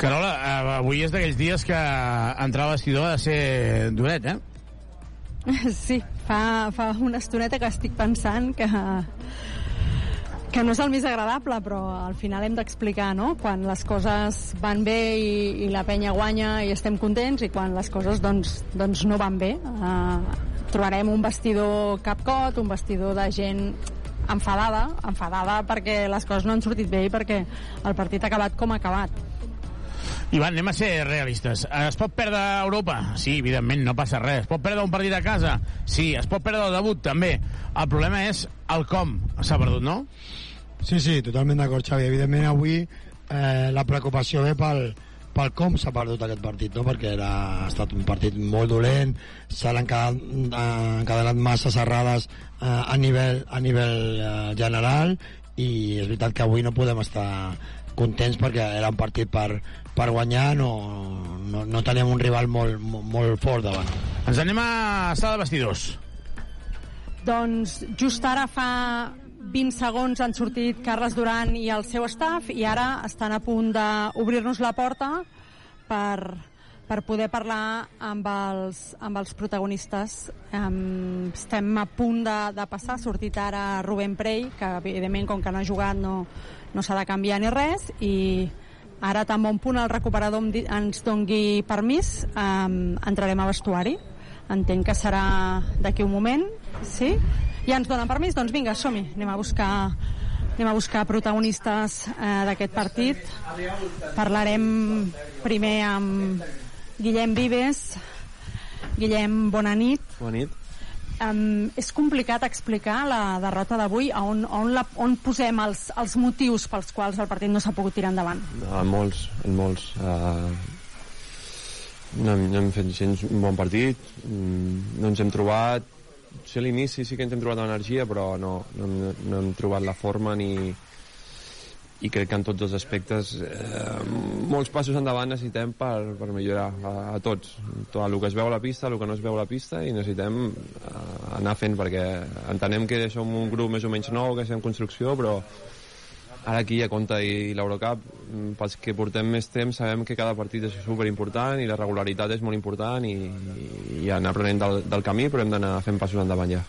Carola, eh, avui és d'aquells dies que entrar al vestidor ha de ser duret, eh? <laughs> Sí, fa, fa una estoneta que estic pensant que, que no és el més agradable, però al final hem d'explicar, no?, quan les coses van bé i, i la penya guanya i estem contents, i quan les coses, doncs, doncs no van bé. Uh, trobarem un vestidor capcot, un vestidor de gent enfadada, enfadada perquè les coses no han sortit bé i perquè el partit ha acabat com ha acabat. Ivan, anem a ser realistes. Es pot perdre a Europa? Sí, evidentment, no passa res. Es pot perdre un partit a casa? Sí. Es pot perdre el debut? També. El problema és el com s'ha perdut, no? Sí, sí, totalment d'acord, Xavi. Evidentment, avui eh, la preocupació ve pel, pel com s'ha perdut aquest partit, no? perquè era, ha estat un partit molt dolent, s'han encadenat, encadenat massa errades eh, a nivell, a nivell eh, general i és veritat que avui no podem estar contents perquè era un partit per, per guanyar, no, no, no teníem un rival molt, molt, molt fort davant. Ens anem a sala de vestidors. Doncs just ara fa 20 segons han sortit Carles Duran i el seu staff i ara estan a punt d'obrir-nos la porta per, per poder parlar amb els, amb els protagonistes. Um, estem a punt de, de passar, ha sortit ara Rubén Prey, que evidentment com que no ha jugat no, no s'ha de canviar ni res, i ara tan bon punt el recuperador ens dongui permís, um, entrarem a vestuari. Entenc que serà d'aquí un moment, sí? Ja ens donen permís? Doncs vinga, som-hi. Anem a buscar anem a buscar protagonistes eh, d'aquest partit. Parlarem primer amb Guillem Vives. Guillem, bona nit. Bona nit. Um, és complicat explicar la derrota d'avui, on, on, la, on posem els, els motius pels quals el partit no s'ha pogut tirar endavant? En molts, en molts. Uh, no, hem, no hem fet gens un bon partit, mm, no ens hem trobat... Sí, a l'inici sí que ens hem trobat l'energia, però no, no, hem, no hem trobat la forma ni, i crec que en tots els aspectes eh, molts passos endavant necessitem per, per millorar a, a tots. Tot el que es veu a la pista, el que no es veu a la pista i necessitem eh, anar fent perquè entenem que som un grup més o menys nou que estem en construcció però ara aquí a compte i l'Eurocup mm, pels que portem més temps sabem que cada partit és superimportant i la regularitat és molt important i, i anar aprenent del, del camí però hem d'anar fent passos endavant ja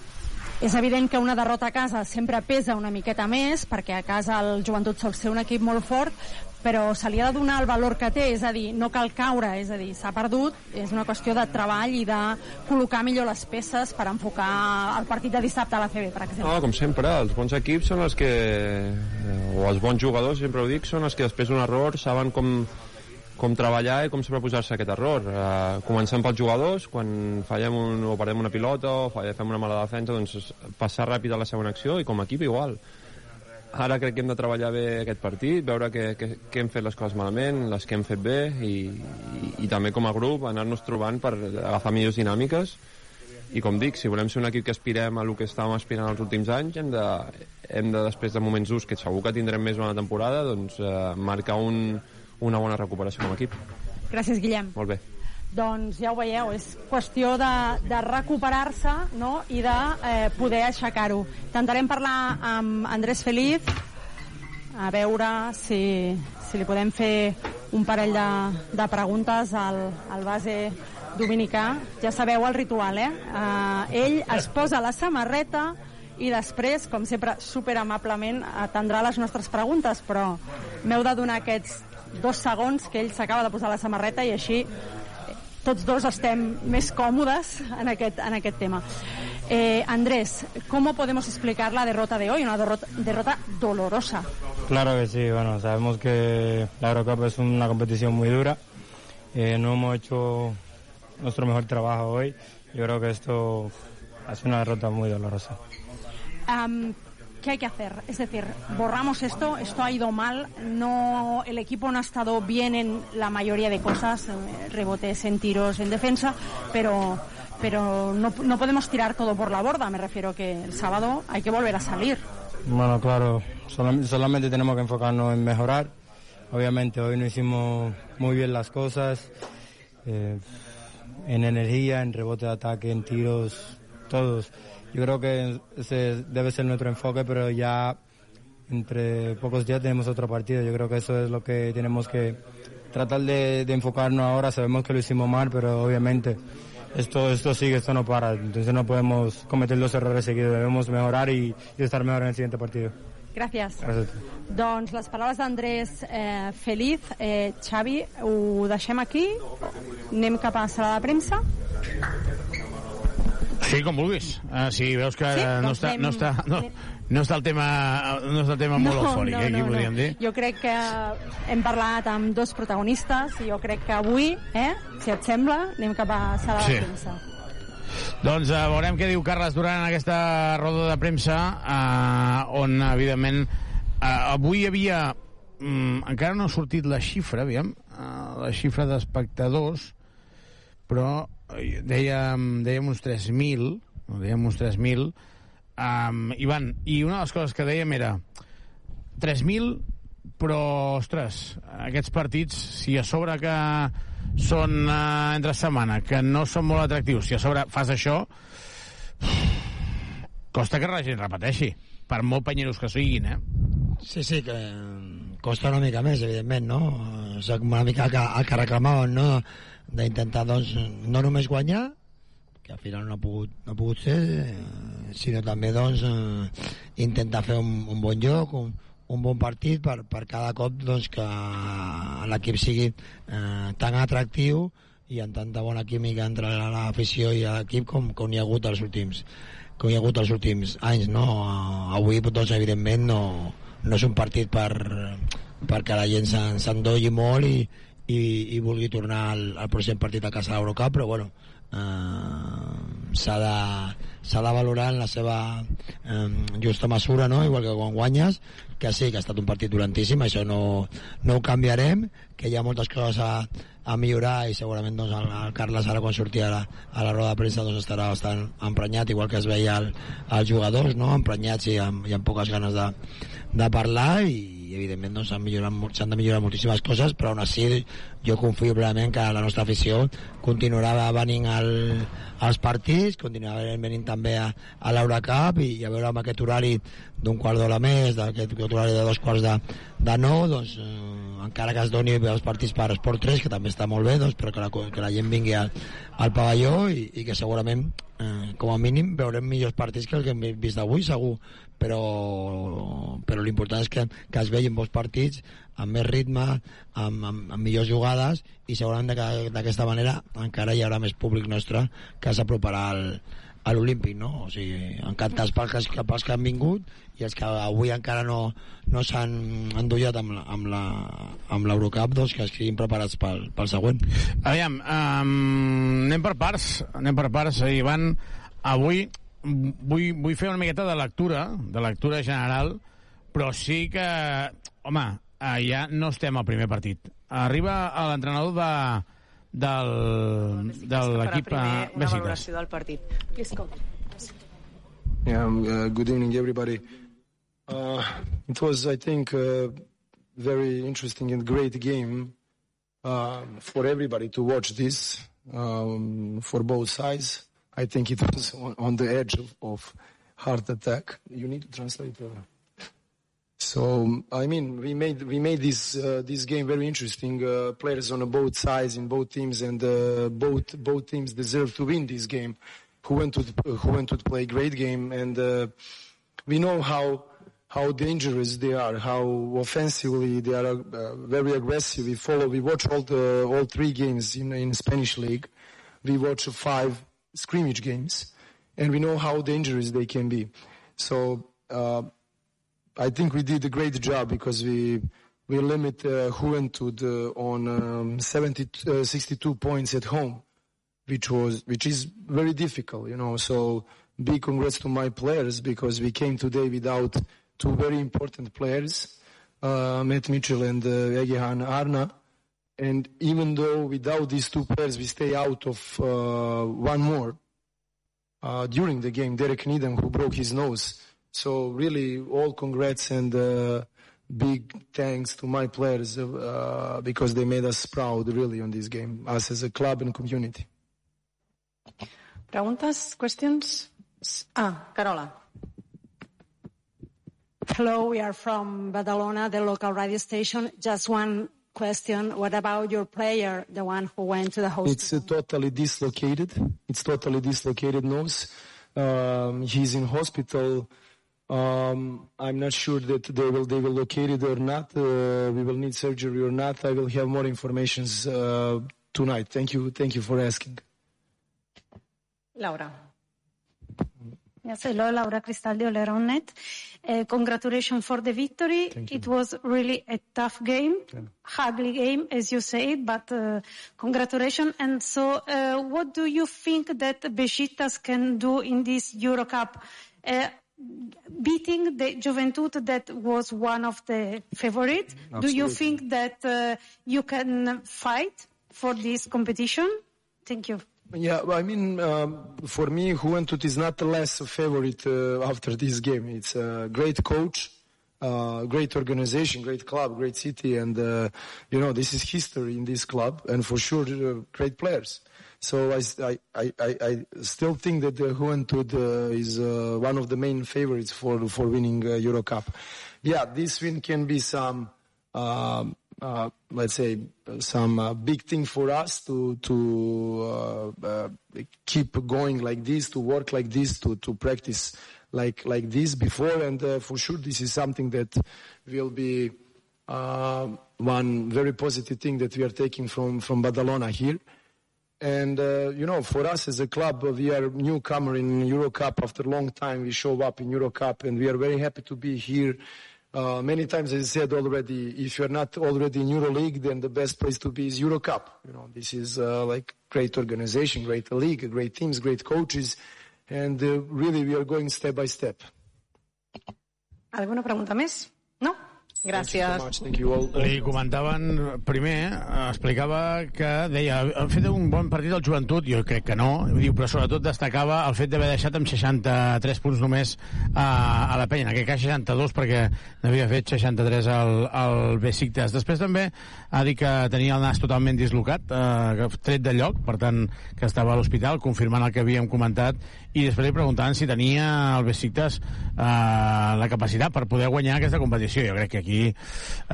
És evident que una derrota a casa sempre pesa una miqueta més, perquè a casa el joventut sol ser un equip molt fort, però se li ha de donar el valor que té, és a dir, no cal caure, és a dir, s'ha perdut, és una qüestió de treball i de col·locar millor les peces per enfocar el partit de dissabte a la CB, per exemple. No, com sempre, els bons equips són els que, eh, o els bons jugadors, sempre ho dic, són els que després d'un error saben com, com treballar i com sobreposar-se a aquest error. Uh, comencem pels jugadors, quan fallem un, o perdem una pilota o fallem, fem una mala defensa, doncs passar ràpid a la segona acció i com a equip igual. Ara crec que hem de treballar bé aquest partit, veure que, que, que hem fet les coses malament, les que hem fet bé i, i, i també com a grup anar-nos trobant per agafar millors dinàmiques i com dic, si volem ser un equip que aspirem a el que estàvem aspirant els últims anys hem de, hem de després de moments durs que segur que tindrem més una temporada doncs eh, marcar un, una bona recuperació com a equip. Gràcies, Guillem. Molt bé. Doncs ja ho veieu, és qüestió de, de recuperar-se no? i de eh, poder aixecar-ho. Intentarem parlar amb Andrés Feliz, a veure si, si li podem fer un parell de, de preguntes al, al base dominicà. Ja sabeu el ritual, eh? eh ell es posa la samarreta i després, com sempre, superamablement atendrà les nostres preguntes, però m'heu de donar aquests dos segons que ell s'acaba de posar la samarreta i així tots dos estem més còmodes en aquest, en aquest tema. Eh, Andrés, ¿cómo podemos explicar la derrota de hoy? Una derrota, derrota dolorosa. Claro que sí, bueno, sabemos que la Eurocup es una competición muy dura. Eh, no hemos hecho nuestro mejor trabajo hoy. Yo creo que esto ha sido una derrota muy dolorosa. Um, ¿Qué hay que hacer? Es decir, borramos esto, esto ha ido mal, no, el equipo no ha estado bien en la mayoría de cosas, eh, rebotes en tiros, en defensa, pero, pero no, no podemos tirar todo por la borda, me refiero que el sábado hay que volver a salir. Bueno, claro, solamente, solamente tenemos que enfocarnos en mejorar. Obviamente hoy no hicimos muy bien las cosas, eh, en energía, en rebote de ataque, en tiros, todos. Yo creo que ese debe ser nuestro enfoque, pero ya entre pocos días tenemos otro partido. Yo creo que eso es lo que tenemos que tratar de, de enfocarnos ahora. Sabemos que lo hicimos mal, pero obviamente esto, esto sigue, esto no para. Entonces no podemos cometer los errores seguidos. Debemos mejorar y, y estar mejor en el siguiente partido. Gràcies. Gràcies. Doncs les paraules d'Andrés eh, Feliz. Eh, Xavi, ho deixem aquí? Anem cap a la sala de premsa? Sí, com vulguis. Uh, si veus que Sí? no, Doncs està, anem- no, està, no, no està el tema, no està el tema molt eufòric, eh, aquí podríem dir. Jo crec que hem parlat amb dos protagonistes i jo crec que avui, eh, si et sembla, anem cap a sala Sí. de premsa. Doncs uh, veurem què diu Carles Duran en aquesta roda de premsa, uh, on, evidentment, uh, avui hi havia... Um, encara no ha sortit la xifra, aviam, uh, la xifra d'espectadors, però dèiem, dèiem uns 3.000, no, dèiem uns 3.000, um, Ivan, i una de les coses que dèiem era 3.000, però, ostres, aquests partits, si a sobre que són uh, entre setmana, que no són molt atractius, si a sobre fas això, costa que la gent repeteixi, per molt panyeros que siguin, eh? Sí, sí, que costa una mica més, evidentment, no? És una mica el que, el que reclamàvem, no? D'intentar, doncs, no només guanyar, que al final no ha pogut, no ha pogut ser, eh, sinó també, doncs, eh, intentar fer un, un bon joc, un, un bon partit per, per cada cop doncs, que l'equip sigui eh, tan atractiu i amb tanta bona química entre l'afició i l'equip com, com hi ha hagut els últims com hi ha hagut els últims anys no? avui doncs evidentment no, no és un partit per, perquè la gent s'endolli molt i, i, i vulgui tornar al, al pròxim partit a casa de l'Eurocup però bueno eh, s'ha de, de valorar en la seva eh, justa mesura, no? igual que quan guanyes, que sí, que ha estat un partit durantíssim, això no, no ho canviarem, que hi ha moltes coses a, a millorar i segurament doncs, el, el Carles ara quan sortia a la, a la roda de premsa doncs, estarà bastant emprenyat, igual que es veia el, els jugadors, no? emprenyats i amb, i amb poques ganes de, de parlar i, i evidentment doncs, s'han doncs, s'han de millorar moltíssimes coses però aún així jo confio plenament que la nostra afició continuarà venint al, als partits continuarà venint també a, a l'Eurocup i, i a veure amb aquest horari d'un quart d'hora més d'aquest horari de dos quarts de, de nou doncs, eh, encara que es doni els partits per Esport 3 que també està molt bé doncs, però que la, que la gent vingui al, al pavelló i, i que segurament eh, com a mínim veurem millors partits que el que hem vist avui segur però, però l'important és que, que es vegin bons partits amb més ritme, amb, amb, amb millors jugades i segurament d'aquesta manera encara hi haurà més públic nostre que s'aproparà al, a l'Olímpic, no? O sigui, encantats pels que, pels que han vingut i els que avui encara no, no s'han endollat amb, amb la amb l'Eurocup, doncs que estiguin preparats pel, pel següent. Aviam, um, anem per parts, anem per parts, Ivan. Avui vull, vull fer una miqueta de lectura, de lectura general, però sí que, home, ja no estem al primer partit. Arriba l'entrenador de, del, de l'equip Una Besiktas. valoració del partit. Yeah, um, uh, good evening, everybody. Uh, it was, I think, a very interesting and great game uh, for everybody to watch this um, for both sides. I think it was on, on the edge of, of heart attack. You need to translate. Uh, so I mean, we made we made this uh, this game very interesting. Uh, players on both sides in both teams, and uh, both both teams deserve to win this game. Who went to who went to play great game, and uh, we know how how dangerous they are, how offensively they are uh, very aggressive. We follow, we watch all the all three games in in Spanish league. We watch five scrimmage games, and we know how dangerous they can be. So. Uh, I think we did a great job because we we limit uh, Juventud uh, on um, 70, uh, 62 points at home, which was which is very difficult, you know. So big congrats to my players because we came today without two very important players, uh, Matt Mitchell and uh, Egehan Arna. And even though without these two players we stay out of uh, one more uh, during the game, Derek Needham who broke his nose. So really, all congrats and uh, big thanks to my players uh, because they made us proud really on this game, us as a club and community. Preguntes? Questions? Ah, Carola. Hello, we are from Badalona, the local radio station. Just one question. What about your player, the one who went to the hospital? It's uh, totally dislocated. It's totally dislocated nose. Um, he's in hospital. Um, I'm not sure that they will they will locate it or not. Uh, we will need surgery or not. I will have more information uh, tonight. Thank you. Thank you for asking. Laura. Yes, hello, Laura Cristal de Oleronet. Uh, congratulations for the victory. It was really a tough game, ugly game, as you said, but uh, congratulations. And so, uh, what do you think that Besiktas can do in this Euro Cup? Uh, beating the Juventud that was one of the favorites. Do you think that uh, you can fight for this competition? Thank you. Yeah, I mean, um, for me, Juventud is not the less a favorite uh, after this game. It's a great coach, uh, great organization, great club, great city, and uh, you know this is history in this club, and for sure, uh, great players. So I still think that uh, Juventud uh, is uh, one of the main favorites for for winning Euro Cup. Yeah, this win can be some. Um, uh, let's say some uh, big thing for us to to uh, uh, keep going like this, to work like this, to to practice like like this before, and uh, for sure this is something that will be uh, one very positive thing that we are taking from from Badalona here. And, you know, for us as a club, we are newcomer in Eurocup. After a long time, we show up in Eurocup, and we are very happy to be here. Uh, many times, I said already, if you're not already in EuroLeague, then the best place to be is Eurocup. You know, this is uh, like great organization, great league, great teams, great coaches, and uh, really we are going step by step. Alguna pregunta més? No? Gràcies. Li comentaven, primer, eh, explicava que deia, ha fet un bon partit al joventut, jo crec que no, diu, però sobretot destacava el fet d'haver deixat amb 63 punts només a, a la penya, en aquest cas 62 perquè n'havia fet 63 al, al Besiktas. Després també ha dit que tenia el nas totalment dislocat, eh, tret de lloc, per tant, que estava a l'hospital, confirmant el que havíem comentat, i després li preguntaven si tenia el Besiktas eh, la capacitat per poder guanyar aquesta competició. Jo crec que aquí eh,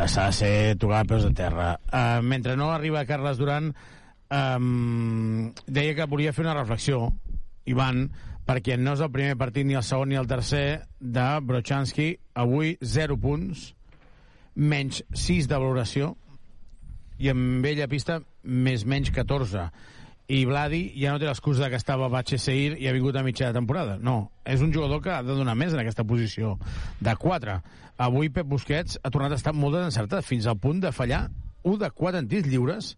s'ha de ser tocar peus de terra. Eh, mentre no arriba Carles Duran, eh, deia que volia fer una reflexió, Ivan, perquè no és el primer partit, ni el segon ni el tercer, de Brochanski. Avui, 0 punts, menys 6 de valoració, i amb ell a pista més menys 14 i Vladi ja no té l'excusa que estava a Batxeseir i ha vingut a mitja temporada. No, és un jugador que ha de donar més en aquesta posició de 4 avui Pep Busquets ha tornat a estar molt desencertat fins al punt de fallar 1 de 4 en tirs lliures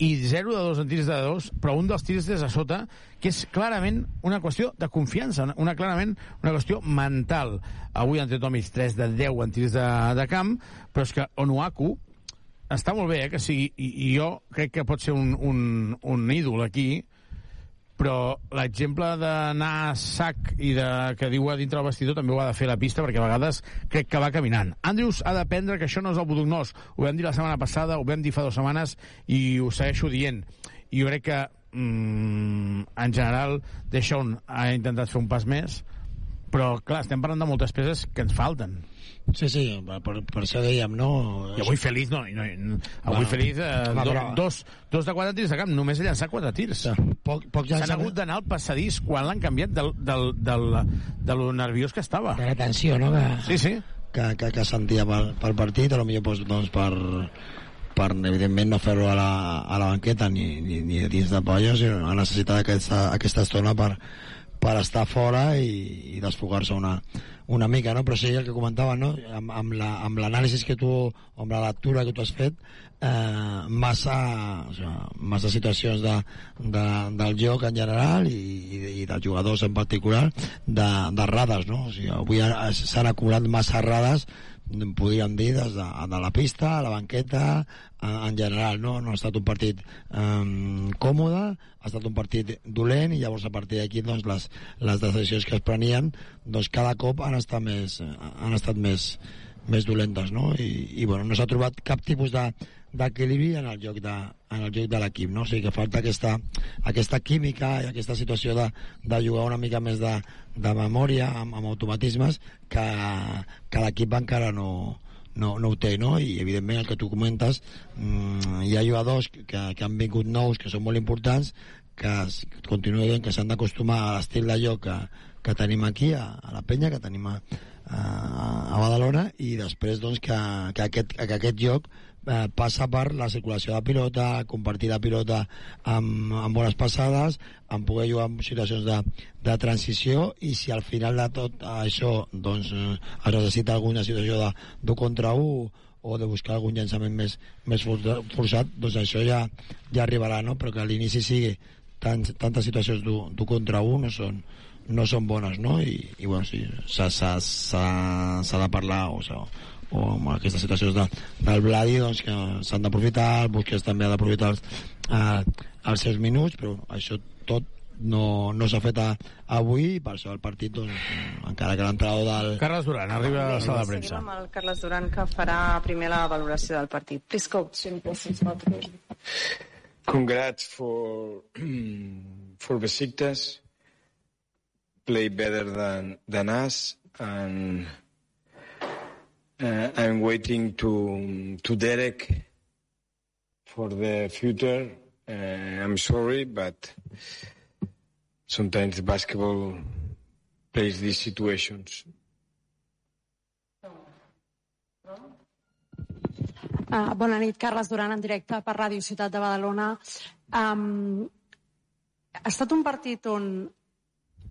i 0 de 2 en tirs de 2 però un dels tirs des de sota que és clarament una qüestió de confiança una, una clarament una qüestió mental. Avui Tomic 3 de 10 en tirs de, de camp però és que Onuaku està molt bé eh, que sigui, i, i jo crec que pot ser un, un, un ídol aquí, però l'exemple d'anar a sac i de, que diu a dintre el vestidor també ho ha de fer la pista perquè a vegades crec que va caminant. Andrews ha d'aprendre que això no és el Budugnós. Ho vam dir la setmana passada, ho vam dir fa dues setmanes i ho segueixo dient. I jo crec que mm, en general Deixón ha intentat fer un pas més però clar, estem parlant de moltes peces que ens falten. Sí, sí, per, per això dèiem, no? I avui Feliz, no, no, no avui Bueno, Feliz, eh, home, do, però- dos, dos de quatre tirs de camp, només ha llançat quatre tirs. Poc, poc S'han llançament. hagut d'anar al passadís quan l'han canviat del, del, del, de lo nerviós que estava. De la tensió, no? Que... Sí, sí. que, que, que sentia pel, pel partit, a lo millor doncs, doncs per, per evidentment no fer-lo a, la, a la banqueta ni, ni, ni dins de polles, sinó ha necessitat aquesta, aquesta estona per, per estar fora i, i desfogar-se una, una mica, no? Però sí, el que comentava, no? Amb, amb la- l'anàlisi que tu, amb la lectura que tu has fet, eh, massa, o sigui, massa situacions de, de, del joc en general i, i, i dels jugadors en particular de, de errades, no? O sigui, avui ha- s'han acumulat massa errades podríem dir des de, de la pista, a la banqueta en, en general, no? no ha estat un partit um, còmode ha estat un partit dolent i llavors a partir d'aquí doncs, les, les decisions que es prenien doncs cada cop han estat més, han estat més, més dolentes no? I, i bueno, no s'ha trobat cap tipus de d'equilibri en el joc de, en el joc de l'equip no? o sigui que falta aquesta, aquesta química i aquesta situació de, de jugar una mica més de, de memòria amb, amb automatismes que, que l'equip encara no, no, no ho té, no? I evidentment el que tu comentes mmm, hi ha jugadors que, que han vingut nous que són molt importants que dient que s'han d'acostumar a l'estil de joc que, que tenim aquí a, a la penya, que tenim a, a, a Badalona i després doncs que, que, aquest, que aquest joc eh, passa per la circulació de pilota, compartir la pilota amb, amb bones passades, en poder jugar en situacions de, de transició i si al final de tot això doncs, eh, es necessita alguna situació de, de contra 1 o de buscar algun llançament més, més força- forçat, doncs això ja, ja arribarà, no? però que a l'inici sigui tant, tantes situacions d'un contra un no són, no són bones, no? I, i bueno, sí, s'ha de parlar, o, sigui, o amb aquestes situacions de, del Bladi, doncs que s'han d'aprofitar, el Busquets també ha d'aprofitar els, eh, els seus minuts, però això tot no, no s'ha fet a, avui i per això el partit, doncs, encara que l'entrenador del... Carles Duran, arriba a la sala de Seguim premsa. amb el Carles Duran, que farà primer la valoració del partit. Please, coach. Congrats for for Besiktas. Play better than than us, and uh, I'm waiting to to Derek for the future. Uh, I'm sorry, but sometimes basketball plays these situations. Uh, bona nit, Carles Duran, en directe per Ràdio Ciutat de Badalona. Um, ha estat un partit on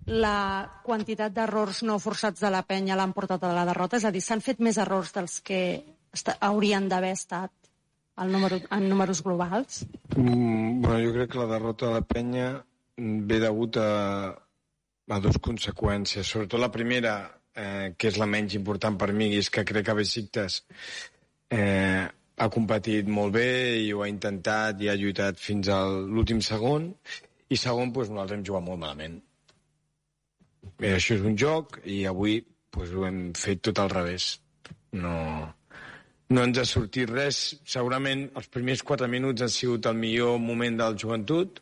la quantitat d'errors no forçats de la penya l'han portat a la derrota? És a dir, s'han fet més errors dels que haurien d'haver estat el número, en números globals? Mm, bueno, jo crec que la derrota de la penya ve degut a, a dues conseqüències. Sobretot la primera, eh, que és la menys important per mi, és que crec que Besiktas eh, ha competit molt bé i ho ha intentat i ha lluitat fins a l'últim segon. I segon, doncs, nosaltres hem jugat molt malament. Bé, això és un joc i avui doncs, ho hem fet tot al revés. No, no ens ha sortit res. Segurament els primers 4 minuts han sigut el millor moment del joventut,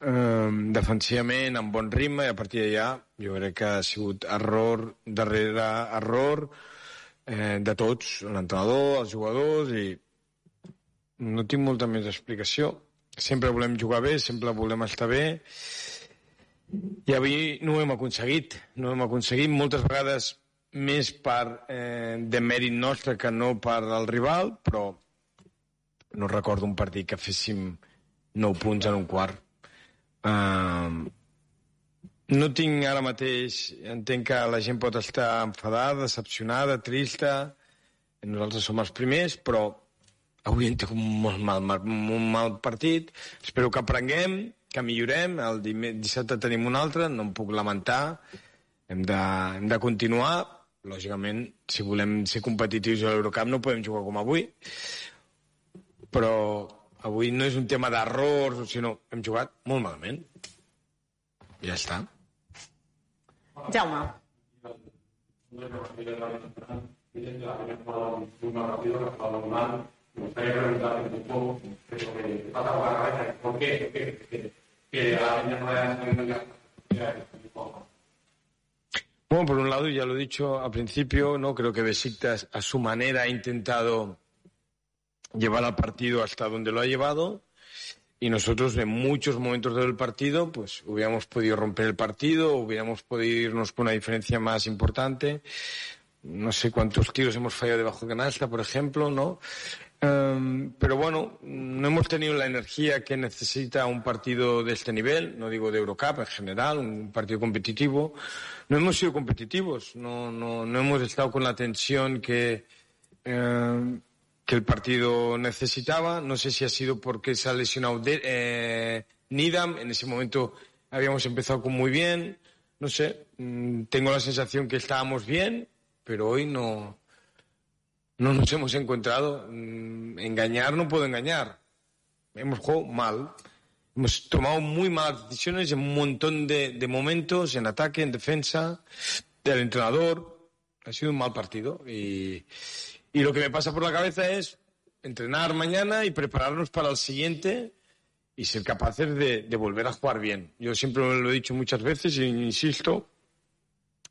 eh, defensivament, amb bon ritme, i a partir d'allà jo crec que ha sigut error darrere error eh, de tots, l'entrenador, els jugadors, i no tinc molta més explicació. Sempre volem jugar bé, sempre volem estar bé, i avui no ho hem aconseguit. No ho hem aconseguit moltes vegades més per eh, de mèrit nostre que no per al rival, però no recordo un partit que féssim 9 punts en un quart. Uh, no tinc ara mateix... Entenc que la gent pot estar enfadada, decepcionada, trista. Nosaltres som els primers, però avui hem tingut un molt mal- un mal partit. Espero que aprenguem, que millorem. El dissabte tenim un altre, no em puc lamentar. Hem de, hem de continuar. Lògicament, si volem ser competitius a l'Eurocup no podem jugar com avui. Però avui no és un tema d'errors, sinó hem jugat molt malament. Ja està. Jaume. ¿Por qué? Bueno, por un lado, ya lo he dicho al principio, no creo que Besiktas a su manera ha intentado llevar al partido hasta donde lo ha llevado y nosotros en muchos momentos del partido pues hubiéramos podido romper el partido, hubiéramos podido irnos con una diferencia más importante. No sé cuántos tiros hemos fallado debajo de canasta, por ejemplo, ¿no? Em, pero bueno, no hemos tenido la energía que necesita un partido de este nivel, no digo de Eurocup en general, un partido competitivo. No hemos sido competitivos, no, no, no hemos estado con la tensión que, eh, que el partido necesitaba. No sé si ha sido porque se ha lesionado de, eh, Nidam, en ese momento habíamos empezado con muy bien. No sé, mm, tengo la sensación que estábamos bien, pero hoy no, no nos hemos encontrado. Mm, Engañar no puedo engañar. Hemos jugado mal. Hemos tomado muy malas decisiones en un montón de, de momentos, en ataque, en defensa, del entrenador. Ha sido un mal partido. Y, y lo que me pasa por la cabeza es entrenar mañana y prepararnos para el siguiente y ser capaces de, de volver a jugar bien. Yo siempre lo he dicho muchas veces e insisto,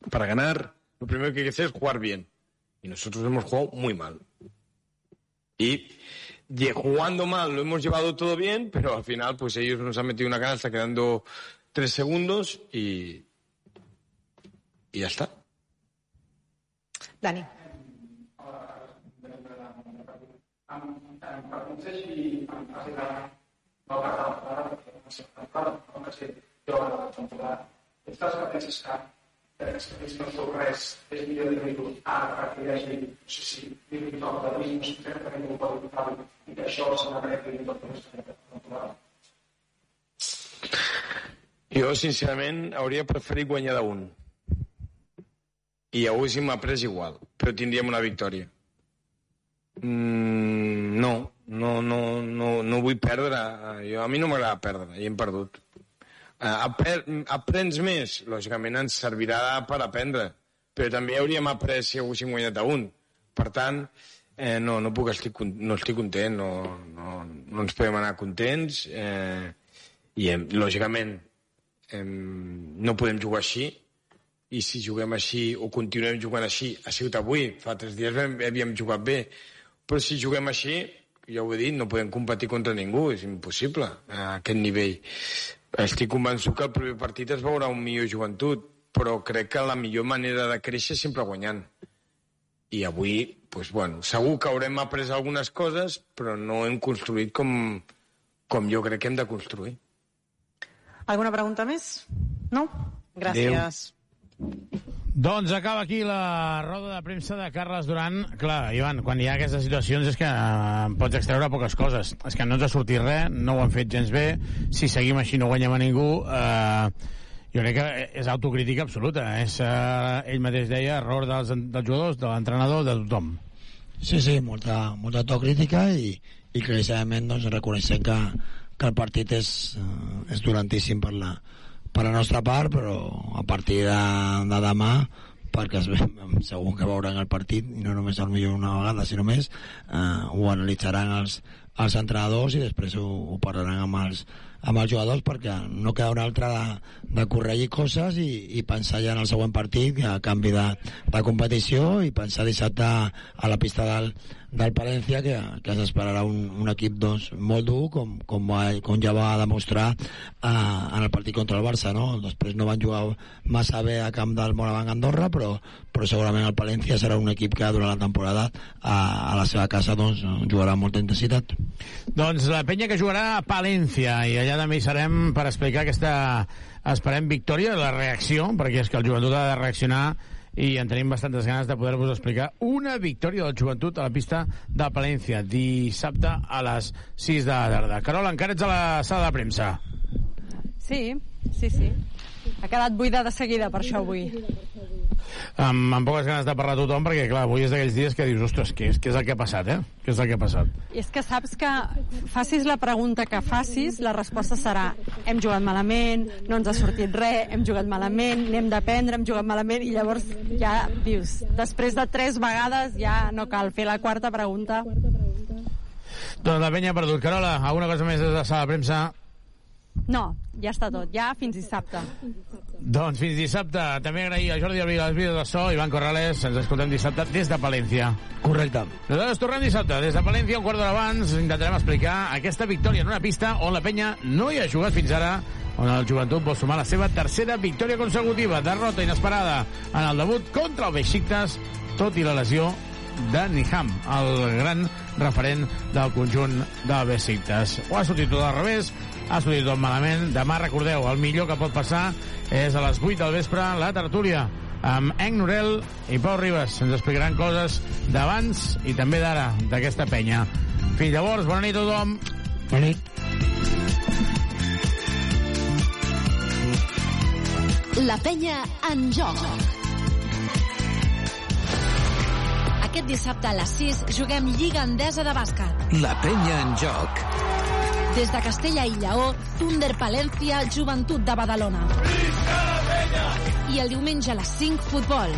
para ganar lo primero que hay que hacer es jugar bien. Y nosotros hemos jugado muy mal. Y lle- jugando mal lo hemos llevado todo bien, pero al final pues ellos nos han metido una canasta quedando tres segundos y, y ya está. Dani. Que que és no res, és millor dir-li ara partir d'ahir, no sé si dir-li tot de dir, no sé si que tenim un codi vital i que això se n'apreti i tot més natural. Jo, sincerament, hauria preferit guanyar d'un. I haguéssim après igual, però tindríem una victòria. Mm, no, no, no, no, no vull perdre. Jo, a mi no m'agrada perdre, i hem perdut. Apre aprens més? Lògicament ens servirà per aprendre, però també hauríem après si haguéssim guanyat a un. Per tant, eh, no, no, puc estic, no estic content, no, no, no ens podem anar contents, eh, i hem, lògicament em, no podem jugar així i si juguem així o continuem jugant així ha sigut avui, fa tres dies vam, havíem jugat bé però si juguem així ja ho he dit, no podem competir contra ningú és impossible a aquest nivell estic convençut que el primer partit es veurà un millor joventut però crec que la millor manera de créixer és sempre guanyant i avui, pues, bueno, segur que haurem après algunes coses però no hem construït com, com jo crec que hem de construir Alguna pregunta més? No? Gràcies. Doncs acaba aquí la roda de premsa de Carles Duran. Clar, Ivan, quan hi ha aquestes situacions és que eh, pots extreure poques coses. És que no ens ha sortit res, no ho han fet gens bé. Si seguim així no guanyem a ningú. Eh, jo crec que és autocrítica absoluta. És, eh, ell mateix deia, error dels, dels jugadors, de l'entrenador, de tothom. Sí, sí, molta, molta autocrítica i, i claríssimament doncs, reconeixem que, que el partit és, eh, és durantíssim per la, per la nostra part, però a partir de, de demà perquè es <laughs> segur que veuran el partit i no només el millor una vegada sinó més eh, ho analitzaran els, els entrenadors i després ho, ho parlaran amb els, amb els jugadors perquè no queda una altra de, de corregir coses i, i pensar ja en el següent partit a canvi de, de competició i pensar dissabte a la pista del, del Palència que, que s'esperarà un, un equip doncs, molt dur com, com, va, com ja va demostrar eh, en el partit contra el Barça no? després no van jugar massa bé a camp del Moravang Andorra però, però segurament el Palència serà un equip que durant la temporada a, a la seva casa doncs, jugarà amb molta intensitat Doncs la penya que jugarà a Palència i allà també hi serem per explicar aquesta esperem victòria, la reacció perquè és que el joventut ha de reaccionar i en tenim bastantes ganes de poder-vos explicar una victòria del joventut a la pista de Palència dissabte a les 6 de la tarda. Carol, encara ets a la sala de premsa. Sí, sí, sí. Ha quedat buida de seguida per això avui. Amb, amb poques ganes de parlar a tothom, perquè, clar, avui és d'aquells dies que dius, ostres, què és, què és el que ha passat, eh? Què és el que ha passat? I és que saps que facis la pregunta que facis, la resposta serà hem jugat malament, no ens ha sortit res, hem jugat malament, n'hem d'aprendre, hem jugat malament, i llavors ja dius, després de tres vegades ja no cal fer la quarta pregunta. Doncs la penya ha perdut. Carola, alguna cosa més des de la sala de premsa? No, ja està tot, ja fins dissabte. Doncs fins dissabte. També agrair a Jordi Albiga les vídeos de so, Ivan Corrales, ens escoltem dissabte des de Palència. Correcte. Nosaltres tornem dissabte des de Palència, un quart d'hora abans, intentarem explicar aquesta victòria en una pista on la penya no hi ha jugat fins ara, on el joventut vol sumar la seva tercera victòria consecutiva, derrota inesperada en el debut contra el Besiktas, tot i la lesió de Niham, el gran referent del conjunt del Besiktas. Ho ha sortit tot al revés, ha sortit tot malament. Demà, recordeu, el millor que pot passar és a les 8 del vespre la tertúlia amb Enc Norel i Pau Ribas. Ens explicaran coses d'abans i també d'ara, d'aquesta penya. Fins llavors, bona nit a tothom. Bona nit. La penya en joc. Aquest dissabte a les 6 juguem Lliga Endesa de bàsquet. La penya en joc. Des de Castella i Lleó, Thunder Palència, Joventut de Badalona. I el diumenge a les 5, futbol.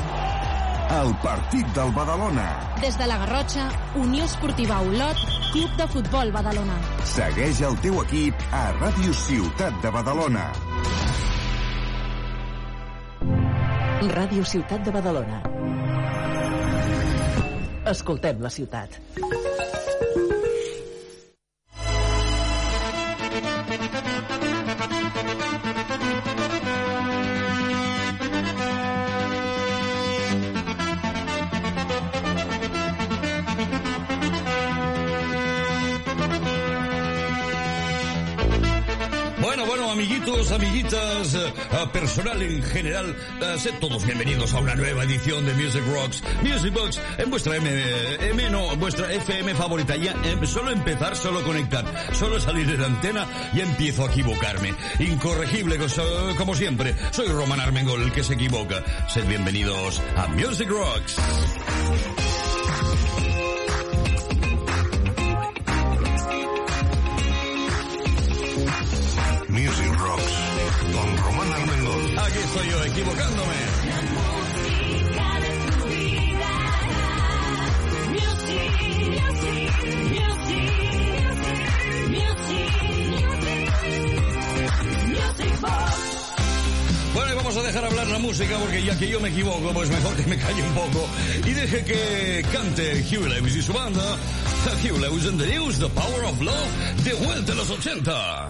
El partit del Badalona. Des de la Garrotxa, Unió Esportiva Olot, Club de Futbol Badalona. Segueix el teu equip a Ràdio Ciutat de Badalona. Ràdio Ciutat de Badalona. Escoltem la ciutat. Amiguitos, amiguitas, eh, eh, personal en general, eh, sed todos bienvenidos a una nueva edición de Music Rocks, Music Box, en vuestra M, M no, vuestra FM favorita. Ya, eh, solo empezar, solo conectar, solo salir de la antena y empiezo a equivocarme. Incorregible, como siempre. Soy Roman Armengol, el que se equivoca. Sed bienvenidos a Music Rocks. Con Román Armengol. Aquí estoy yo, equivocándome. Bueno, y vamos a dejar hablar la música porque ya que yo me equivoco, pues mejor que me calle un poco y deje que cante Hugh Lewis y su banda. Hugh Lewis and the News, The Power of Love, de vuelta a los 80.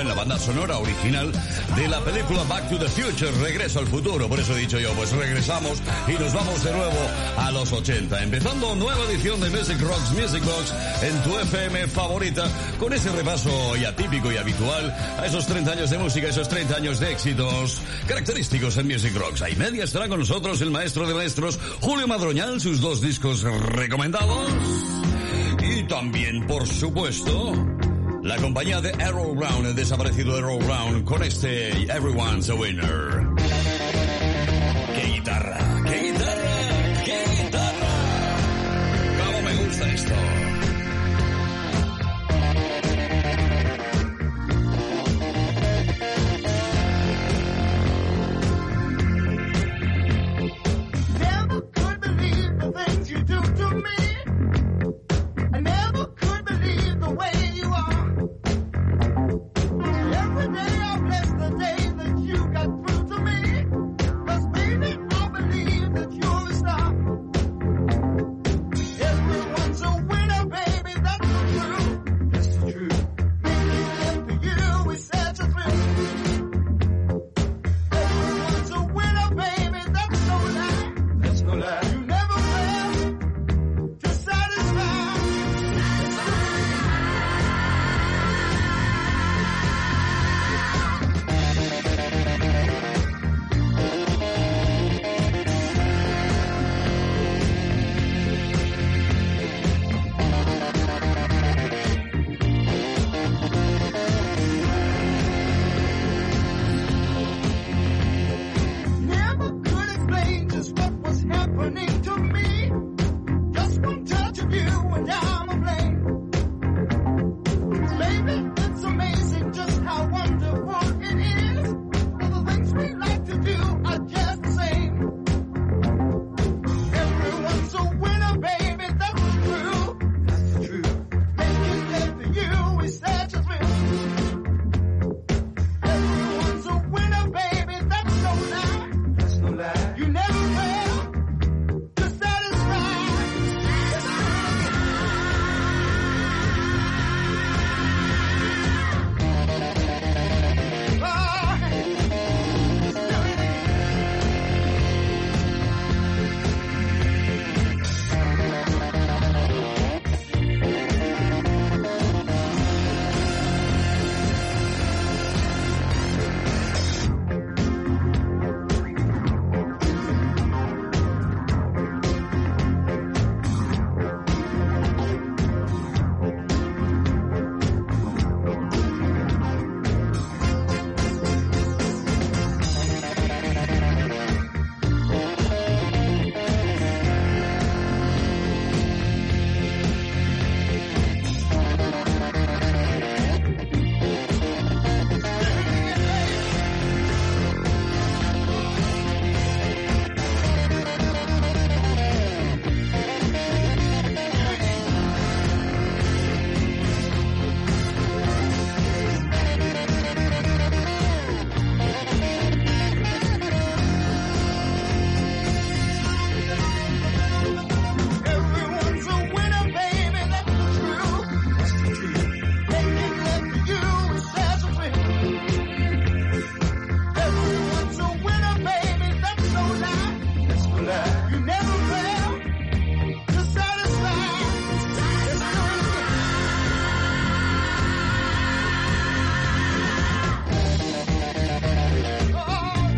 En la banda sonora original de la película Back to the Future, Regreso al futuro. Por eso he dicho yo, pues regresamos y nos vamos de nuevo a los 80. Empezando nueva edición de Music Rocks, Music Box en tu FM favorita, con ese repaso ya típico y habitual a esos 30 años de música, esos 30 años de éxitos característicos en Music Rocks. Ahí media estará con nosotros el maestro de maestros, Julio Madroñal, sus dos discos recomendados. Y también, por supuesto, la compañía de Arrow Brown, el desaparecido Arrow Brown, con este Everyone's a Winner.